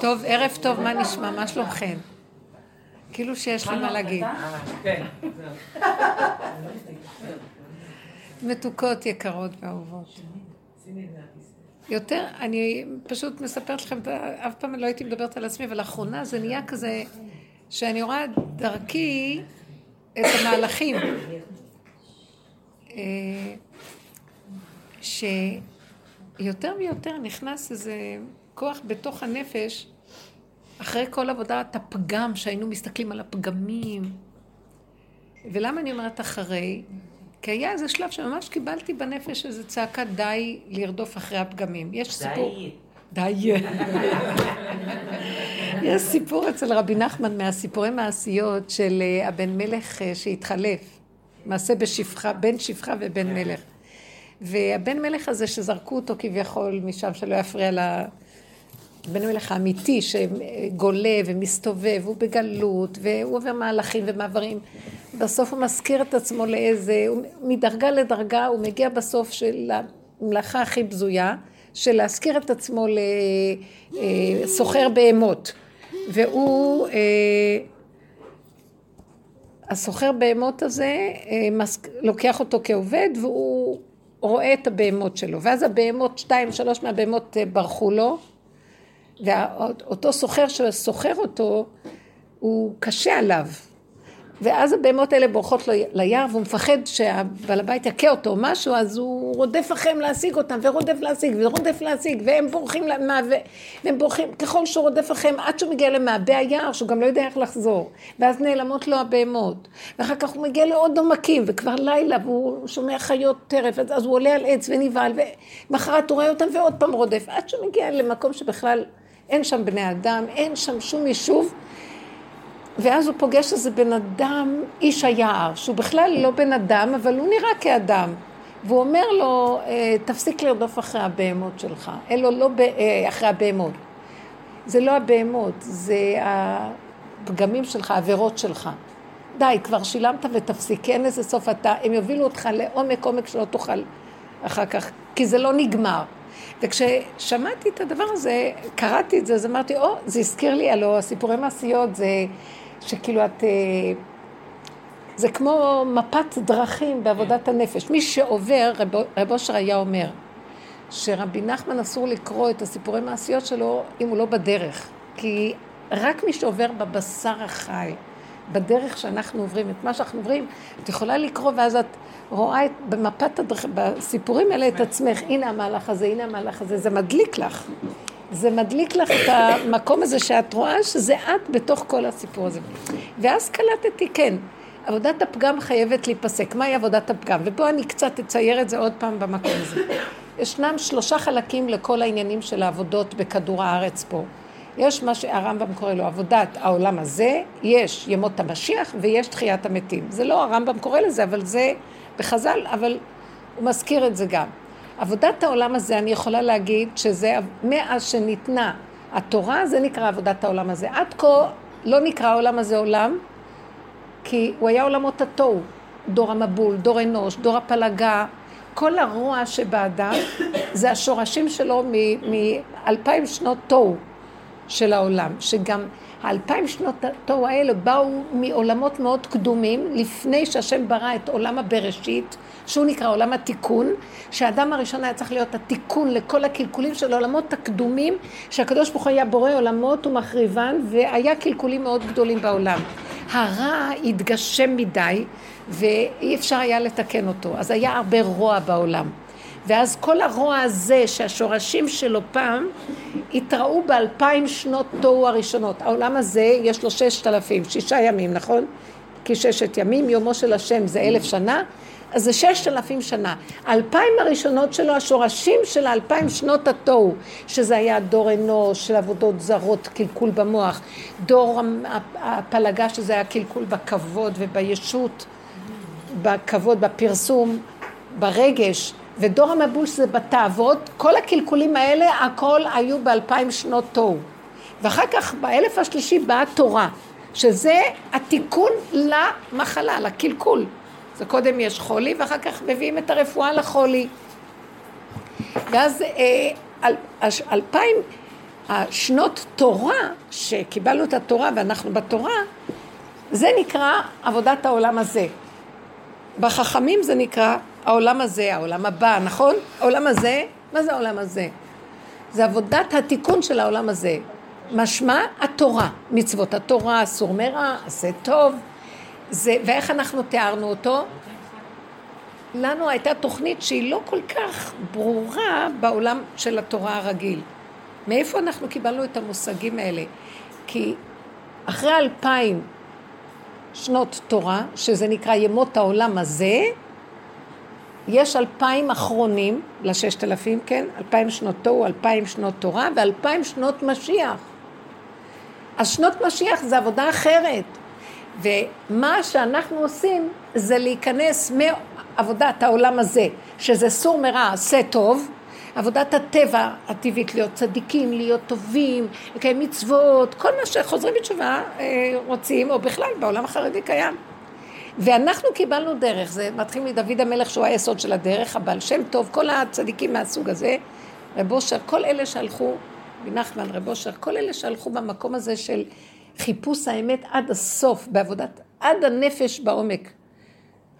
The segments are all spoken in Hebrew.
טוב, ערב טוב, מה נשמע? מה שלומכם? כאילו שיש לי מה להגיד. כן. מתוקות, יקרות ואהובות. יותר, אני פשוט מספרת לכם, אף פעם לא הייתי מדברת על עצמי, אבל לאחרונה זה נהיה כזה, שאני רואה דרכי את המהלכים. אה, שיותר ויותר נכנס איזה כוח בתוך הנפש, אחרי כל עבודת הפגם, שהיינו מסתכלים על הפגמים. ולמה אני אומרת אחרי? כי היה איזה שלב שממש קיבלתי בנפש איזו צעקה די לרדוף אחרי הפגמים. יש סיפור... די. יש סיפור אצל רבי נחמן מהסיפורי מעשיות של אה, הבן מלך אה, שהתחלף. מעשה בשפחה, בן שפחה ובן כן. מלך. והבן מלך הזה שזרקו אותו כביכול משם שלא יפריע לבן מלך האמיתי שגולה ומסתובב, הוא בגלות והוא עובר מהלכים ומעברים. בסוף הוא מזכיר את עצמו לאיזה, מדרגה לדרגה הוא מגיע בסוף של המלאכה הכי בזויה, של להזכיר את עצמו לסוחר בהמות. והוא, אה, הסוחר בהמות הזה אה, לוקח אותו כעובד והוא רואה את הבהמות שלו. ואז הבהמות, שתיים, שלוש מהבהמות אה, ברחו לו, ואותו סוחר שסוחר אותו, הוא קשה עליו. ואז הבהמות האלה בורחות לו ליער והוא מפחד שהבעל הבית יכה אותו או משהו אז הוא רודף אחריהם להשיג אותם ורודף להשיג ורודף להשיג והם בורחים למה והם בורחים ככל שהוא רודף אחריהם עד שהוא מגיע למעבה היער שהוא גם לא יודע איך לחזור ואז נעלמות לו הבהמות ואחר כך הוא מגיע לעוד עומקים וכבר לילה והוא שומע חיות טרף אז הוא עולה על עץ ונבהל ומחרת הוא רואה אותם ועוד פעם רודף עד שהוא מגיע למקום שבכלל אין שם בני אדם אין שם שום יישוב ואז הוא פוגש איזה בן אדם, איש היער, שהוא בכלל לא בן אדם, אבל הוא נראה כאדם. והוא אומר לו, אה, תפסיק לרדוף אחרי הבהמות שלך. אין לו לא ב... אה, אחרי הבהמות. זה לא הבהמות, זה הפגמים שלך, העבירות שלך. די, כבר שילמת ותפסיק, אין איזה סוף אתה, הם יובילו אותך לעומק עומק שלא תוכל אחר כך, כי זה לא נגמר. וכששמעתי את הדבר הזה, קראתי את זה, אז אמרתי, או, זה הזכיר לי, הלוא הסיפורי מעשיות זה שכאילו את... אה, זה כמו מפת דרכים בעבודת הנפש. מי שעובר, רב אושר היה אומר, שרבי נחמן אסור לקרוא את הסיפורי מעשיות שלו אם הוא לא בדרך. כי רק מי שעובר בבשר החי, בדרך שאנחנו עוברים, את מה שאנחנו עוברים, את יכולה לקרוא ואז את רואה את, במפת הדרכים, בסיפורים האלה את עצמך, הנה המהלך הזה, הנה המהלך הזה, זה מדליק לך. זה מדליק לך את המקום הזה שאת רואה שזה את בתוך כל הסיפור הזה. ואז קלטתי, כן, עבודת הפגם חייבת להיפסק. מהי עבודת הפגם? ופה אני קצת אצייר את זה עוד פעם במקום הזה. ישנם שלושה חלקים לכל העניינים של העבודות בכדור הארץ פה. יש מה שהרמב"ם קורא לו עבודת העולם הזה, יש ימות המשיח ויש תחיית המתים. זה לא הרמב"ם קורא לזה, אבל זה בחז"ל, אבל הוא מזכיר את זה גם. עבודת העולם הזה, אני יכולה להגיד שזה מאז שניתנה התורה, זה נקרא עבודת העולם הזה. עד כה לא נקרא העולם הזה עולם, כי הוא היה עולמות התוהו, דור המבול, דור אנוש, דור הפלגה, כל הרוע שבאדם זה השורשים שלו מאלפיים שנות תוהו של העולם, שגם האלפיים שנות התוהו האלה באו מעולמות מאוד קדומים לפני שהשם ברא את עולם הבראשית שהוא נקרא עולם התיקון, שהאדם הראשון היה צריך להיות התיקון לכל הקלקולים של העולמות הקדומים, שהקדוש ברוך הוא היה בורא עולמות ומחריבן, והיה קלקולים מאוד גדולים בעולם. הרע התגשם מדי, ואי אפשר היה לתקן אותו, אז היה הרבה רוע בעולם. ואז כל הרוע הזה, שהשורשים שלו פעם, התראו באלפיים שנות תוהו הראשונות. העולם הזה, יש לו ששת אלפים, שישה ימים, נכון? כי ששת ימים, יומו של השם זה אלף שנה, אז זה ששת אלפים שנה. האלפיים הראשונות שלו, השורשים של האלפיים שנות התוהו, שזה היה דור אנוש של עבודות זרות, קלקול במוח, דור הפלגה שזה היה קלקול בכבוד ובישות, בכבוד, בפרסום, ברגש, ודור המבול שזה בתאוות, כל הקלקולים האלה, הכל היו באלפיים שנות תוהו. ואחר כך באלף השלישי באה תורה, שזה התיקון למחלה, לקלקול. זה קודם יש חולי ואחר כך מביאים את הרפואה לחולי. ואז אה, אל, אלפיים, השנות תורה, שקיבלנו את התורה ואנחנו בתורה, זה נקרא עבודת העולם הזה. בחכמים זה נקרא העולם הזה, העולם הבא, נכון? העולם הזה, מה זה העולם הזה? זה עבודת התיקון של העולם הזה. משמע התורה, מצוות התורה, אסור מרע, עשה טוב. זה, ואיך אנחנו תיארנו אותו? לנו הייתה תוכנית שהיא לא כל כך ברורה בעולם של התורה הרגיל. מאיפה אנחנו קיבלנו את המושגים האלה? כי אחרי אלפיים שנות תורה, שזה נקרא ימות העולם הזה, יש אלפיים אחרונים לששת אלפים, כן? אלפיים שנות תוהו, אלפיים שנות תורה ואלפיים שנות משיח. אז שנות משיח זה עבודה אחרת. ומה שאנחנו עושים זה להיכנס מעבודת העולם הזה, שזה סור מרע, עשה טוב, עבודת הטבע הטבעית, להיות צדיקים, להיות טובים, לקיים מצוות, כל מה שחוזרים בתשובה אה, רוצים, או בכלל בעולם החרדי קיים. ואנחנו קיבלנו דרך, זה מתחיל מדוד המלך שהוא היסוד של הדרך, הבעל שם טוב, כל הצדיקים מהסוג הזה, רב אושר, כל אלה שהלכו, מנחמן, רב אושר, כל אלה שהלכו במקום הזה של חיפוש האמת עד הסוף, בעבודת, עד הנפש בעומק,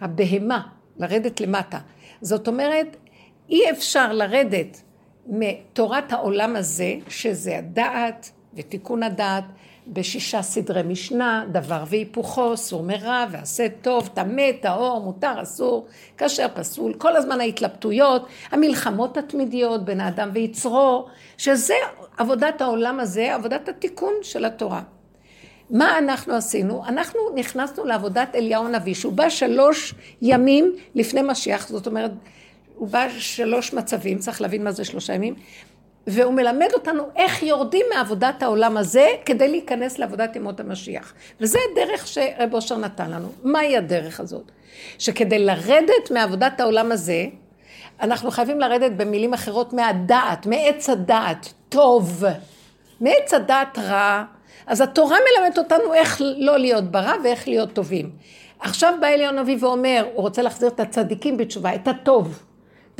הבהמה, לרדת למטה. זאת אומרת, אי אפשר לרדת מתורת העולם הזה, שזה הדעת ותיקון הדעת, בשישה סדרי משנה, דבר והיפוכו, סור מרע ועשה טוב, טמא, טהור, מותר, אסור, כשר, פסול, כל הזמן ההתלבטויות, המלחמות התמידיות בין האדם ויצרו, שזה עבודת העולם הזה, עבודת התיקון של התורה. מה אנחנו עשינו? אנחנו נכנסנו לעבודת אליהו הנביא, שהוא בא שלוש ימים לפני משיח, זאת אומרת, הוא בא שלוש מצבים, צריך להבין מה זה שלושה ימים, והוא מלמד אותנו איך יורדים מעבודת העולם הזה כדי להיכנס לעבודת ימות המשיח. וזה הדרך שרב אושר נתן לנו. מהי הדרך הזאת? שכדי לרדת מעבודת העולם הזה, אנחנו חייבים לרדת במילים אחרות מהדעת, מעץ הדעת, טוב. מעץ הדעת רע, אז התורה מלמדת אותנו איך לא להיות ברע ואיך להיות טובים. עכשיו בא אליון הנביא ואומר, הוא רוצה להחזיר את הצדיקים בתשובה, את הטוב.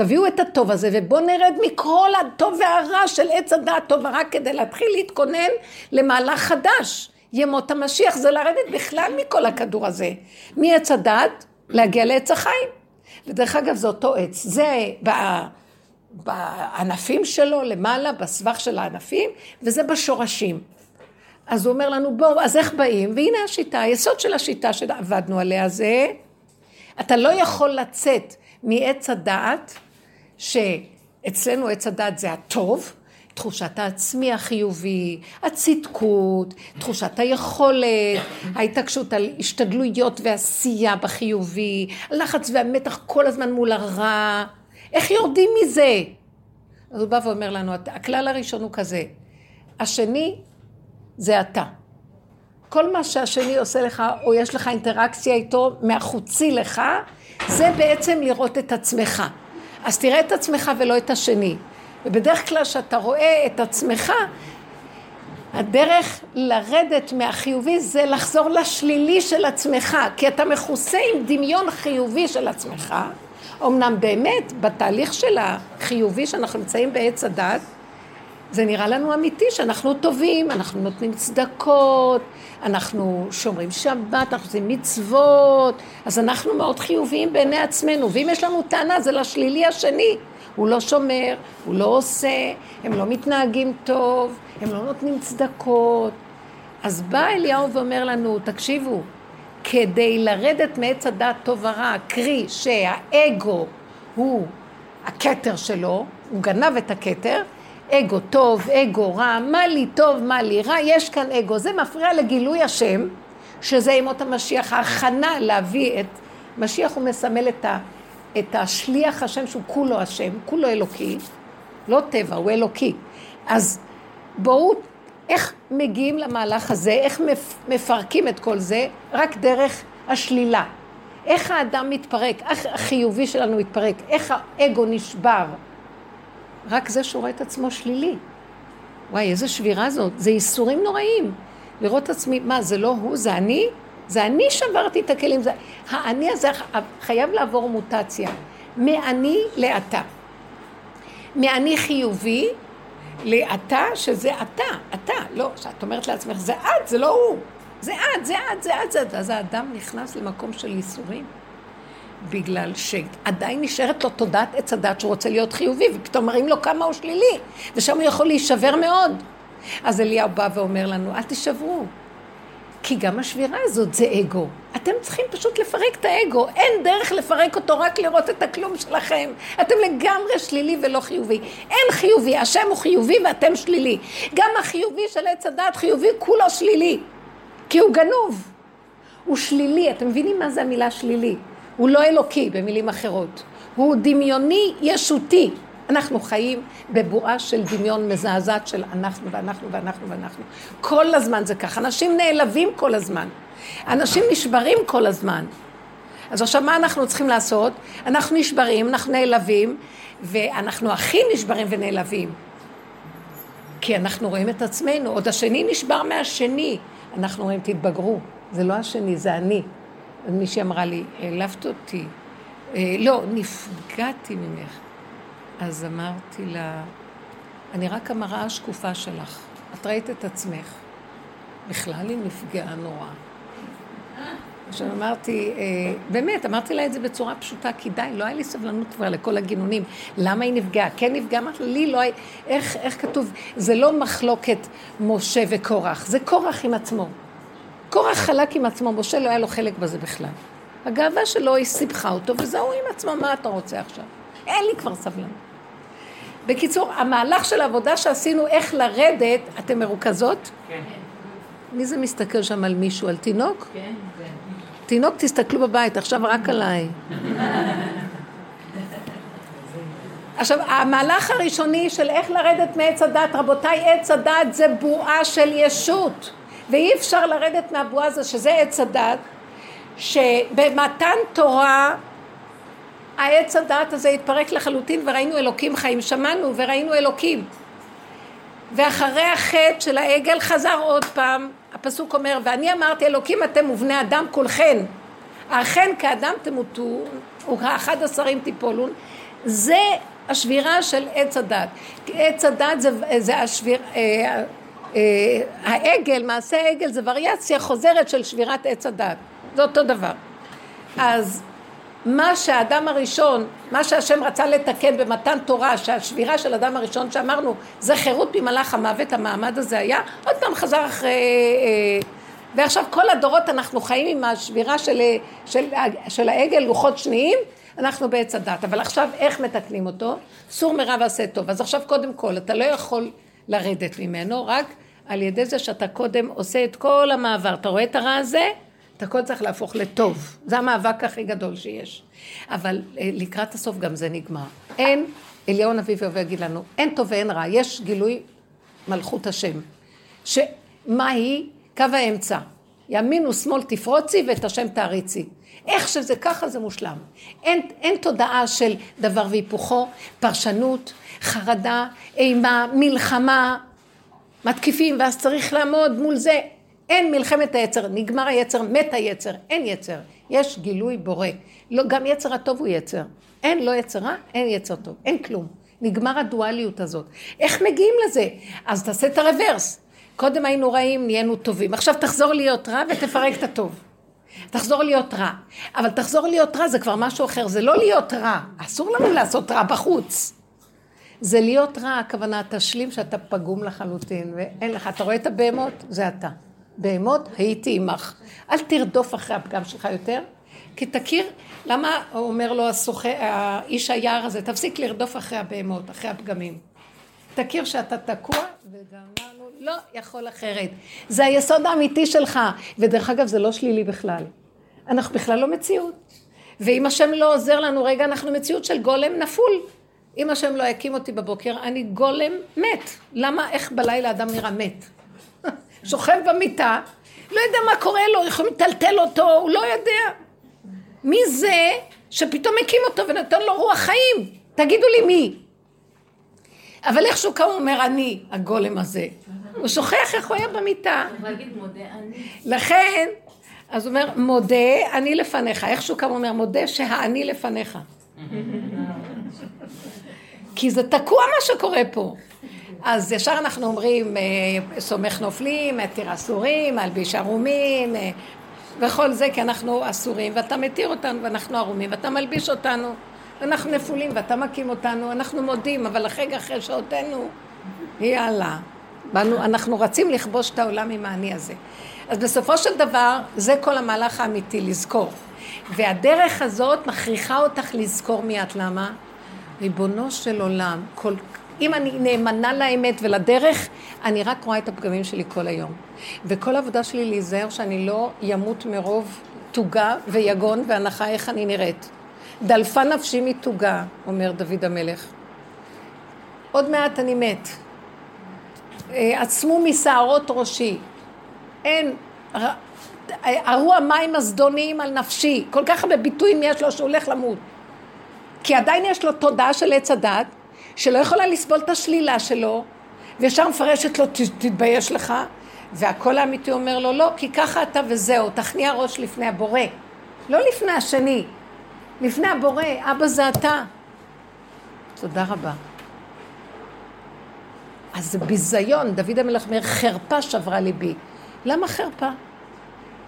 תביאו את הטוב הזה ובואו נרד מכל הטוב והרע של עץ הדעת טוב ורע כדי להתחיל להתכונן למהלך חדש. ימות המשיח זה לרדת בכלל מכל הכדור הזה. מעץ הדעת להגיע לעץ החיים. ודרך אגב זה אותו עץ. זה בענפים שלו למעלה, בסבך של הענפים, וזה בשורשים. אז הוא אומר לנו בואו, אז איך באים? והנה השיטה, היסוד של השיטה שעבדנו עליה זה, אתה לא יכול לצאת מעץ הדעת, שאצלנו עץ הדעת זה הטוב, תחושת העצמי החיובי, הצדקות, תחושת היכולת, ההתעקשות על השתדלויות ועשייה בחיובי, הלחץ והמתח כל הזמן מול הרע. איך יורדים מזה? אז הוא בא ואומר לנו, הכלל הראשון הוא כזה, השני זה אתה. כל מה שהשני עושה לך, או יש לך אינטראקציה איתו מהחוצי לך, זה בעצם לראות את עצמך. אז תראה את עצמך ולא את השני. ובדרך כלל כשאתה רואה את עצמך, הדרך לרדת מהחיובי זה לחזור לשלילי של עצמך, כי אתה מכוסה עם דמיון חיובי של עצמך. אמנם באמת, בתהליך של החיובי שאנחנו נמצאים בעץ הדת, זה נראה לנו אמיתי שאנחנו טובים, אנחנו נותנים צדקות, אנחנו שומרים שבת, אנחנו עושים מצוות, אז אנחנו מאוד חיוביים בעיני עצמנו, ואם יש לנו טענה זה לשלילי השני, הוא לא שומר, הוא לא עושה, הם לא מתנהגים טוב, הם לא נותנים צדקות. אז בא אליהו ואומר לנו, תקשיבו, כדי לרדת מעץ הדת טוב ורע, קרי שהאגו הוא הכתר שלו, הוא גנב את הכתר, אגו טוב, אגו רע, מה לי טוב, מה לי רע, יש כאן אגו. זה מפריע לגילוי השם, שזה ימות המשיח, ההכנה להביא את... משיח הוא מסמל את, ה, את השליח השם שהוא כולו השם, כולו אלוקי, לא טבע, הוא אלוקי. אז בואו, איך מגיעים למהלך הזה, איך מפרקים את כל זה? רק דרך השלילה. איך האדם מתפרק, איך החיובי שלנו מתפרק, איך האגו נשבר. רק זה שהוא רואה את עצמו שלילי. וואי, איזה שבירה זאת. זה ייסורים נוראים. לראות את עצמי, מה, זה לא הוא, זה אני? זה אני שברתי את הכלים. זה... האני הזה חייב לעבור מוטציה. מאני לאתה. מאני חיובי לאתה שזה אתה, אתה, לא, כשאת אומרת לעצמך, זה את, זה לא הוא. זה את, זה את, זה את, זה את. אז האדם נכנס למקום של ייסורים. בגלל שעדיין נשארת לו תודעת עץ הדת שהוא רוצה להיות חיובי, ופתאום מראים לו כמה הוא שלילי, ושם הוא יכול להישבר מאוד. אז אליהו בא ואומר לנו, אל תישברו, כי גם השבירה הזאת זה אגו. אתם צריכים פשוט לפרק את האגו. אין דרך לפרק אותו, רק לראות את הכלום שלכם. אתם לגמרי שלילי ולא חיובי. אין חיובי, השם הוא חיובי ואתם שלילי. גם החיובי של עץ הדעת חיובי, כולו שלילי. כי הוא גנוב. הוא שלילי, אתם מבינים מה זה המילה שלילי? הוא לא אלוקי, במילים אחרות. הוא דמיוני ישותי. אנחנו חיים בבועה של דמיון מזעזעת של אנחנו ואנחנו ואנחנו ואנחנו. כל הזמן זה ככה. אנשים נעלבים כל הזמן. אנשים נשברים כל הזמן. אז עכשיו מה אנחנו צריכים לעשות? אנחנו נשברים, אנחנו נעלבים, ואנחנו הכי נשברים ונעלבים. כי אנחנו רואים את עצמנו, עוד השני נשבר מהשני. אנחנו רואים, תתבגרו. זה לא השני, זה אני. מישהי אמרה לי, העלבת אותי. אה, לא, נפגעתי ממך. אז אמרתי לה, אני רק המראה השקופה שלך. את ראית את עצמך. בכלל היא נפגעה נורא. עכשיו אמרתי, אה, באמת, אמרתי לה את זה בצורה פשוטה, כי די, לא היה לי סבלנות כבר לכל הגינונים. למה היא נפגעה? כן נפגעה? אמרתי לי לא היה... איך, איך כתוב? זה לא מחלוקת משה וקורח, זה קורח עם עצמו. קורח חלק עם עצמו, משה לא היה לו חלק בזה בכלל. הגאווה שלו היא סיבכה אותו, וזהו עם עצמו, מה אתה רוצה עכשיו? אין לי כבר סבלנות. בקיצור, המהלך של העבודה שעשינו, איך לרדת, אתן מרוכזות? כן. מי זה מסתכל שם על מישהו? על תינוק? כן, כן. תינוק, תסתכלו בבית, עכשיו רק עליי. עכשיו, המהלך הראשוני של איך לרדת מעץ הדת, רבותיי, עץ הדת זה בועה של ישות. ואי אפשר לרדת מהבועה הזו, שזה עץ הדת, שבמתן תורה העץ הדעת הזה התפרק לחלוטין וראינו אלוקים חיים, שמענו וראינו אלוקים. ואחרי החטא של העגל חזר עוד פעם, הפסוק אומר, ואני אמרתי אלוקים אתם ובני אדם כולכן, אכן כאדם תמותו, וכאחד השרים תיפולון, זה השבירה של עץ הדת. עץ הדת זה, זה השביר, אה, העגל, מעשה העגל זה וריאציה חוזרת של שבירת עץ הדת, זה אותו דבר. אז מה שהאדם הראשון, מה שהשם רצה לתקן במתן תורה, שהשבירה של אדם הראשון שאמרנו, זה חירות ממלאך המוות, המעמד הזה היה, עוד פעם חזר אחרי... אה, ועכשיו כל הדורות אנחנו חיים עם השבירה של, של, של העגל, לוחות שניים, אנחנו בעץ הדת. אבל עכשיו איך מתקנים אותו? סור מרע ועשה טוב. אז עכשיו קודם כל, אתה לא יכול לרדת ממנו, רק על ידי זה שאתה קודם עושה את כל המעבר. אתה רואה את הרע הזה? את הכל צריך להפוך לטוב. זה המאבק הכי גדול שיש. אבל אה, לקראת הסוף גם זה נגמר. אין, אליהו הנביא יבוא ויגיד לנו, אין טוב ואין רע, יש גילוי מלכות השם. שמה היא? קו האמצע. ימין ושמאל תפרוצי ואת השם תעריצי. איך שזה ככה זה מושלם. אין, אין תודעה של דבר והיפוכו, פרשנות, חרדה, אימה, מלחמה, מתקיפים ואז צריך לעמוד מול זה. אין מלחמת היצר, נגמר היצר, מת היצר, אין יצר. יש גילוי בורא. לא, גם יצר הטוב הוא יצר. אין לא יצר רע, אין יצר טוב, אין כלום. נגמר הדואליות הזאת. איך מגיעים לזה? אז תעשה את הרוורס. קודם היינו רעים, נהיינו טובים. עכשיו תחזור להיות רע ותפרק את הטוב. תחזור להיות רע. אבל תחזור להיות רע זה כבר משהו אחר, זה לא להיות רע. אסור לנו לעשות רע בחוץ. זה להיות רע, הכוונה, תשלים שאתה פגום לחלוטין, ואין לך, אתה רואה את הבהמות? זה אתה. בהמות הייתי עמך. אל תרדוף אחרי הפגם שלך יותר, כי תכיר, למה אומר לו הסוכה, האיש היער הזה, תפסיק לרדוף אחרי הבהמות, אחרי הפגמים. תכיר שאתה תקוע, וגמרנו, לא יכול אחרת. זה היסוד האמיתי שלך, ודרך אגב זה לא שלילי בכלל. אנחנו בכלל לא מציאות. ואם השם לא עוזר לנו, רגע, אנחנו מציאות של גולם נפול. אם השם לא יקים אותי בבוקר, אני גולם מת. למה, איך בלילה אדם נראה מת? שוכב במיטה, לא יודע מה קורה לו, יכולים לטלטל אותו, הוא לא יודע. מי זה שפתאום הקים אותו ונותן לו רוח חיים? תגידו לי מי. אבל איכשהו קם אומר אני, הגולם הזה. הוא שוכח איך הוא היה במיטה. לכן, אז הוא אומר, מודה אני לפניך. איכשהו קם אומר, מודה שהאני לפניך. כי זה תקוע מה שקורה פה. אז ישר אנחנו אומרים, אה, סומך נופלים, מתיר אסורים, מלביש ערומים, אה, וכל זה כי אנחנו אסורים, ואתה מתיר אותנו ואנחנו ערומים, ואתה מלביש אותנו, ואנחנו נפולים ואתה מקים אותנו, אנחנו מודים, אבל אחרי אחרי שעותינו, יאללה. באנו, אנחנו רצים לכבוש את העולם עם האני הזה. אז בסופו של דבר, זה כל המהלך האמיתי, לזכור. והדרך הזאת מכריחה אותך לזכור מי את. למה? ריבונו של עולם, כל אם אני נאמנה לאמת ולדרך, אני רק רואה את הפגמים שלי כל היום. וכל העבודה שלי להיזהר שאני לא ימות מרוב תוגה ויגון והנחה איך אני נראית. דלפה נפשי מתוגה, אומר דוד המלך. עוד מעט אני מת. אה, עצמו משערות ראשי. אין, ארו המים הזדוניים על נפשי. כל כך הרבה ביטויים יש לו שהוא הולך למות. כי עדיין יש לו תודעה של עץ הדת, שלא יכולה לסבול את השלילה שלו, וישר מפרשת לו, תתבייש לך, והקול האמיתי אומר לו, לא, כי ככה אתה וזהו, תכניע ראש לפני הבורא. לא לפני השני, לפני הבורא, אבא זה אתה. תודה רבה. אז זה ביזיון, דוד המלך אומר, חרפה שברה ליבי. למה חרפה?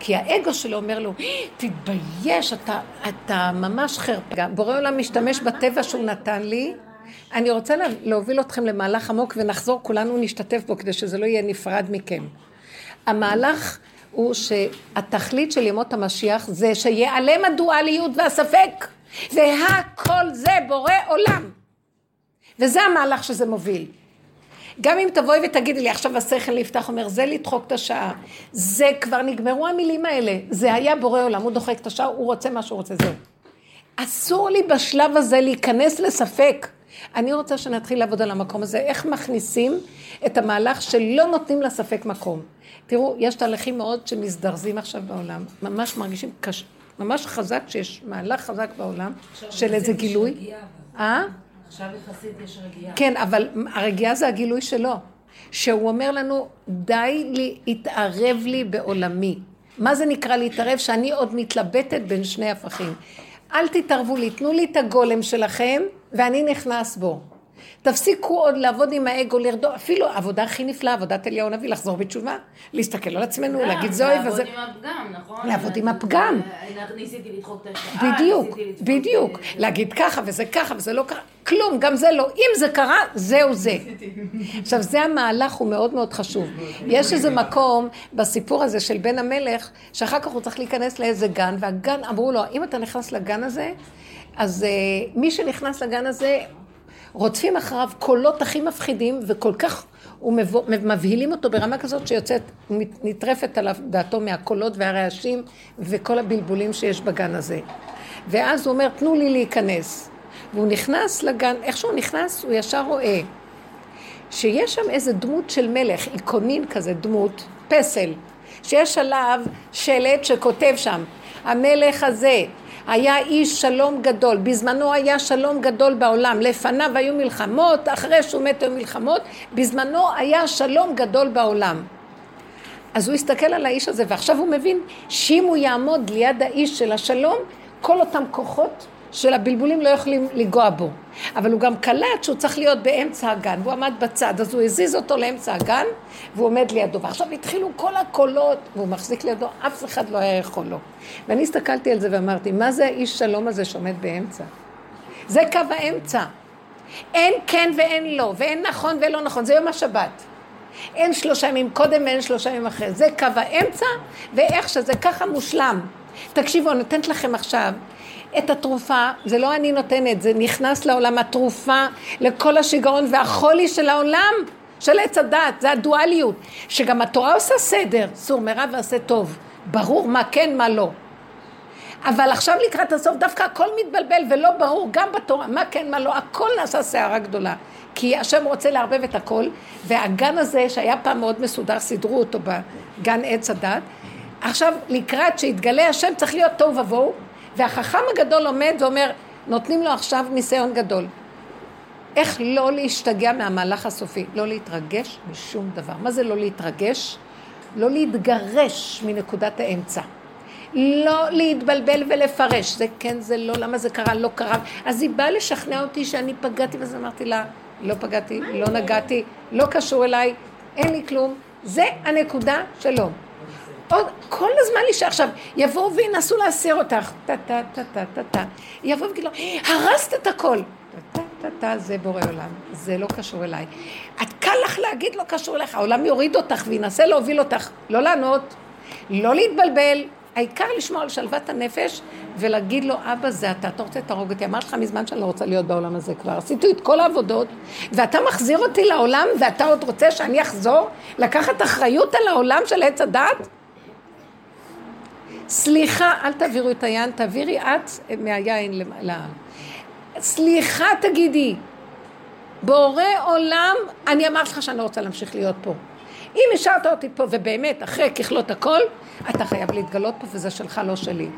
כי האגו שלו אומר לו, תתבייש, אתה, אתה ממש חרפה. בורא עולם משתמש בטבע שהוא נתן לי, אני רוצה להוביל אתכם למהלך עמוק ונחזור, כולנו נשתתף בו כדי שזה לא יהיה נפרד מכם. המהלך הוא שהתכלית של ימות המשיח זה שיעלם הדואליות והספק, והכל זה בורא עולם. וזה המהלך שזה מוביל. גם אם תבואי ותגידי לי, עכשיו השכל יפתח, אומר, זה לדחוק את השעה. זה כבר נגמרו המילים האלה. זה היה בורא עולם, הוא דוחק את השעה, הוא רוצה מה שהוא רוצה, זהו. אסור לי בשלב הזה להיכנס לספק. אני רוצה שנתחיל לעבוד על המקום הזה, איך מכניסים את המהלך שלא נותנים לספק מקום. תראו, יש תהליכים מאוד שמזדרזים עכשיו בעולם, ממש מרגישים קש... ממש חזק שיש מהלך חזק בעולם של איזה גילוי. אה? עכשיו יחסית יש רגיעה. כן, אבל הרגיעה זה הגילוי שלו. שהוא אומר לנו, די להתערב לי בעולמי. מה זה נקרא להתערב? שאני עוד מתלבטת בין שני הפכים. אל תתערבו לי, תנו לי את הגולם שלכם ואני נכנס בו. תפסיקו עוד לעבוד עם האגו, לרדו, אפילו עבודה הכי נפלאה, עבודת אליהו הנביא, לחזור בתשובה, להסתכל על עצמנו, להגיד זוהי וזה... לעבוד עם הפגם, נכון? לעבוד עם הפגם. ניסיתי לדחוק את השעה, בדיוק, בדיוק. להגיד ככה וזה ככה וזה לא ככה, כלום, גם זה לא. אם זה קרה, זהו זה. עכשיו, זה המהלך, הוא מאוד מאוד חשוב. יש איזה מקום בסיפור הזה של בן המלך, שאחר כך הוא צריך להיכנס לאיזה גן, והגן, אמרו לו, אם אתה נכנס לגן הזה, אז uh, מי שנכנס לגן הזה, רודפים אחריו קולות הכי מפחידים, וכל כך, מבהילים אותו ברמה כזאת שיוצאת, נטרפת עליו דעתו מהקולות והרעשים וכל הבלבולים שיש בגן הזה. ואז הוא אומר, תנו לי להיכנס. והוא נכנס לגן, איך שהוא נכנס, הוא ישר רואה שיש שם איזה דמות של מלך, איקונין כזה, דמות, פסל, שיש עליו שלט שכותב שם, המלך הזה היה איש שלום גדול, בזמנו היה שלום גדול בעולם, לפניו היו מלחמות, אחרי שהוא מת היו מלחמות, בזמנו היה שלום גדול בעולם. אז הוא הסתכל על האיש הזה, ועכשיו הוא מבין שאם הוא יעמוד ליד האיש של השלום, כל אותם כוחות של הבלבולים לא יכולים לנגוע בו. אבל הוא גם קלט שהוא צריך להיות באמצע הגן, והוא עמד בצד, אז הוא הזיז אותו לאמצע הגן, והוא עומד לידו. ועכשיו התחילו כל הקולות, והוא מחזיק לידו, אף אחד לא היה יכול לו. ואני הסתכלתי על זה ואמרתי, מה זה האיש שלום הזה שעומד באמצע? זה קו האמצע. אין כן ואין לא, ואין נכון ולא נכון, זה יום השבת. אין שלושה ימים קודם ואין שלושה ימים אחרי. זה קו האמצע, ואיך שזה ככה מושלם. תקשיבו, אני נותנת לכם עכשיו את התרופה, זה לא אני נותנת, זה נכנס לעולם, התרופה לכל השיגעון והחולי של העולם, של עץ הדת, זה הדואליות, שגם התורה עושה סדר, סור מרע ועשה טוב, ברור מה כן, מה לא. אבל עכשיו לקראת הסוף דווקא הכל מתבלבל ולא ברור, גם בתורה, מה כן, מה לא, הכל נעשה סערה גדולה. כי השם רוצה לערבב את הכל, והגן הזה, שהיה פעם מאוד מסודר, סידרו אותו בגן עץ הדת, עכשיו לקראת שיתגלה השם צריך להיות תוהו ובוהו, והחכם הגדול עומד ואומר, נותנים לו עכשיו ניסיון גדול. איך לא להשתגע מהמהלך הסופי? לא להתרגש משום דבר. מה זה לא להתרגש? לא להתגרש מנקודת האמצע. לא להתבלבל ולפרש, זה כן, זה לא, למה זה קרה, לא קרה. אז היא באה לשכנע אותי שאני פגעתי, ואז אמרתי לה, לא פגעתי, לא נגעתי, לא קשור אליי, אין לי כלום. זה הנקודה שלו. עוד, כל הזמן אישה עכשיו, יבואו וינסו להסיר אותך, טה טה טה טה טה טה, יבואו ויגידו, הרסת את הכל. טה טה טה זה בורא עולם, זה לא קשור אליי. את קל לך להגיד לא קשור אליך, העולם יוריד אותך וינסה להוביל אותך, לא לענות, לא להתבלבל, העיקר לשמור על שלוות הנפש ולהגיד לו, אבא זה אתה, אתה רוצה תהרוג אותי, אמרתי לך מזמן שאני לא רוצה להיות בעולם הזה כבר, עשיתי את כל העבודות ואתה מחזיר אותי לעולם ואתה עוד רוצה שאני אחזור? לקחת אחריות על העולם של עץ הדת? סליחה, אל תעבירו את היין, תעבירי את מהיין לעם. סליחה תגידי, בורא עולם, אני אמרתי לך שאני לא רוצה להמשיך להיות פה. אם השארת אותי פה, ובאמת, אחרי ככלות הכל, אתה חייב להתגלות פה, וזה שלך, לא שלי.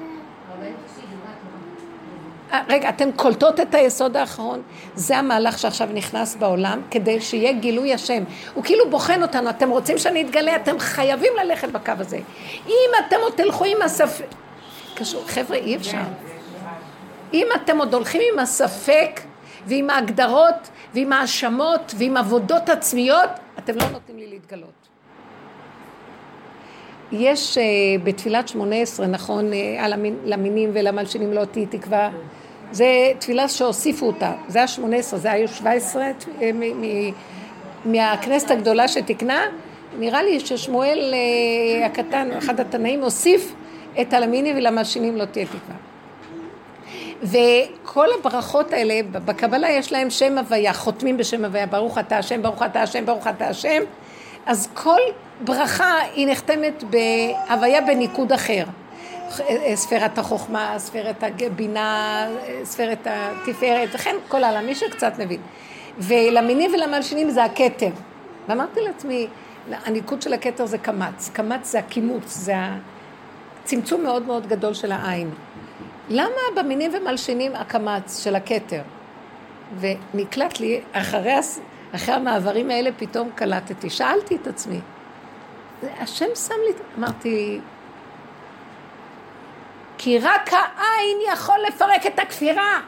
אה, רגע, אתן קולטות את היסוד האחרון? זה המהלך שעכשיו נכנס בעולם, כדי שיהיה גילוי השם. הוא כאילו בוחן אותנו, אתם רוצים שאני אתגלה? אתם חייבים ללכת בקו הזה. אם אתם עוד תלכו עם הספק... קשור, חבר'ה, אי אפשר. אם אתם עוד הולכים עם הספק, ועם ההגדרות, ועם ההאשמות, ועם עבודות עצמיות, אתם לא נותנים לי להתגלות. יש uh, בתפילת שמונה עשרה, נכון, המין, למינים ולמלשינים לא תהי תקווה, זה תפילה שהוסיפו אותה, זה היה שמונה עשרה, זה היו שבע עשרה אה, מהכנסת הגדולה שתיקנה, נראה לי ששמואל הקטן, אחד התנאים, הוסיף את הלמינים ולמלשינים לא תהיה תקווה. וכל הברכות האלה, בקבלה יש להם שם הוויה, חותמים בשם הוויה, ברוך אתה השם, ברוך אתה השם, ברוך אתה השם, אז כל ברכה היא נחתמת בהוויה בניקוד אחר. ספירת החוכמה, ספירת הבינה, ספירת התפארת, וכן כל העולם, מי שקצת מבין. ולמינים ולמלשינים זה הכתר. ואמרתי לעצמי, הניקוד של הכתר זה קמץ, קמץ זה הקימוץ, זה הצמצום מאוד מאוד גדול של העין. למה במינים ומלשינים הקמץ של הכתר? ונקלט לי, אחרי, אחרי המעברים האלה פתאום קלטתי, שאלתי את עצמי, השם שם לי, אמרתי, כי רק העין יכול לפרק את הכפירה.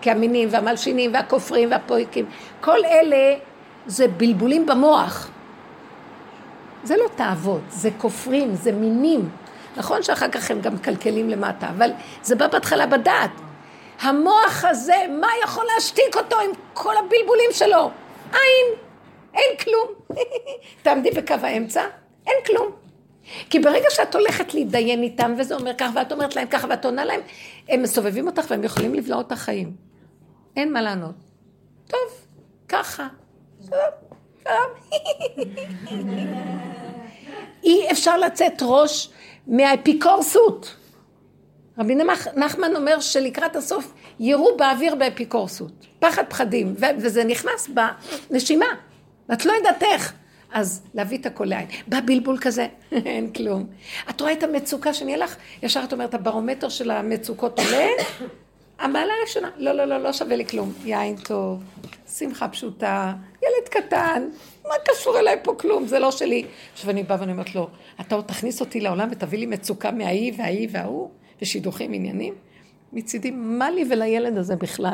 כי המינים והמלשינים והכופרים והפויקים, כל אלה זה בלבולים במוח. זה לא תאוות, זה כופרים, זה מינים. נכון שאחר כך הם גם מקלקלים למטה, אבל זה בא בהתחלה בדעת. המוח הזה, מה יכול להשתיק אותו עם כל הבלבולים שלו? אין, אין כלום. תעמדי בקו האמצע, אין כלום. כי ברגע שאת הולכת להתדיין איתם, וזה אומר ככה, ואת אומרת להם ככה, ואת עונה להם, הם מסובבים אותך והם יכולים לבלוע את החיים. אין מה לענות. טוב, ככה. אי אפשר לצאת ראש מהאפיקורסות. רבי נחמן אומר שלקראת הסוף ירו באוויר באפיקורסות. פחד פחדים, וזה נכנס בנשימה, ואת לא יודעת איך. אז להביא את הכל לעין. בא בלבול כזה, אין כלום. את רואה את המצוקה שנהיה לך? ישר את אומרת, הברומטר של המצוקות עולה? המעלה הראשונה, לא, לא, לא, לא שווה לי כלום. יין טוב, שמחה פשוטה, ילד קטן, מה קשור אליי פה כלום? זה לא שלי. עכשיו אני באה ואני אומרת לו, אתה עוד תכניס אותי לעולם ותביא לי מצוקה מההיא וההיא וההוא, ושידוכים עניינים? מצידי, מה לי ולילד הזה בכלל?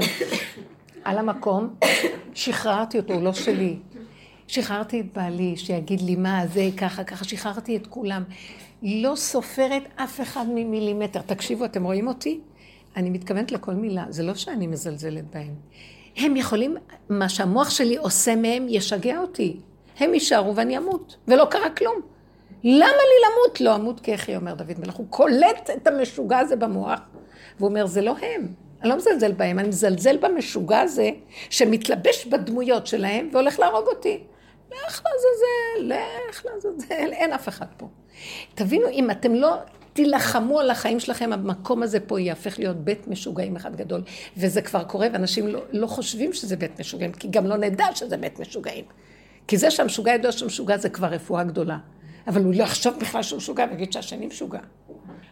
על המקום, שחררתי אותו, הוא לא שלי. שחררתי את בעלי, שיגיד לי מה זה, ככה, ככה, שחררתי את כולם. לא סופרת אף אחד ממילימטר. תקשיבו, אתם רואים אותי? אני מתכוונת לכל מילה, זה לא שאני מזלזלת בהם. הם יכולים, מה שהמוח שלי עושה מהם ישגע אותי. הם יישארו ואני אמות, ולא קרה כלום. למה לי למות? לא אמות כיחי, אומר דוד מלך. הוא קולט את המשוגע הזה במוח, והוא אומר, זה לא הם. אני לא מזלזל בהם, אני מזלזל במשוגע הזה, שמתלבש בדמויות שלהם והולך להרוג אותי. לך לעזאזל, לך לעזאזל, אין אף אחד פה. תבינו, אם אתם לא תילחמו על החיים שלכם, המקום הזה פה יהפך להיות בית משוגעים אחד גדול. וזה כבר קורה, ואנשים לא, לא חושבים שזה בית משוגעים, כי גם לא נדע שזה בית משוגעים. כי זה שהמשוגע ידוע שהוא משוגע זה כבר רפואה גדולה. אבל הוא לא יחשוב בכלל שהוא משוגע ויגיד שהשני משוגע.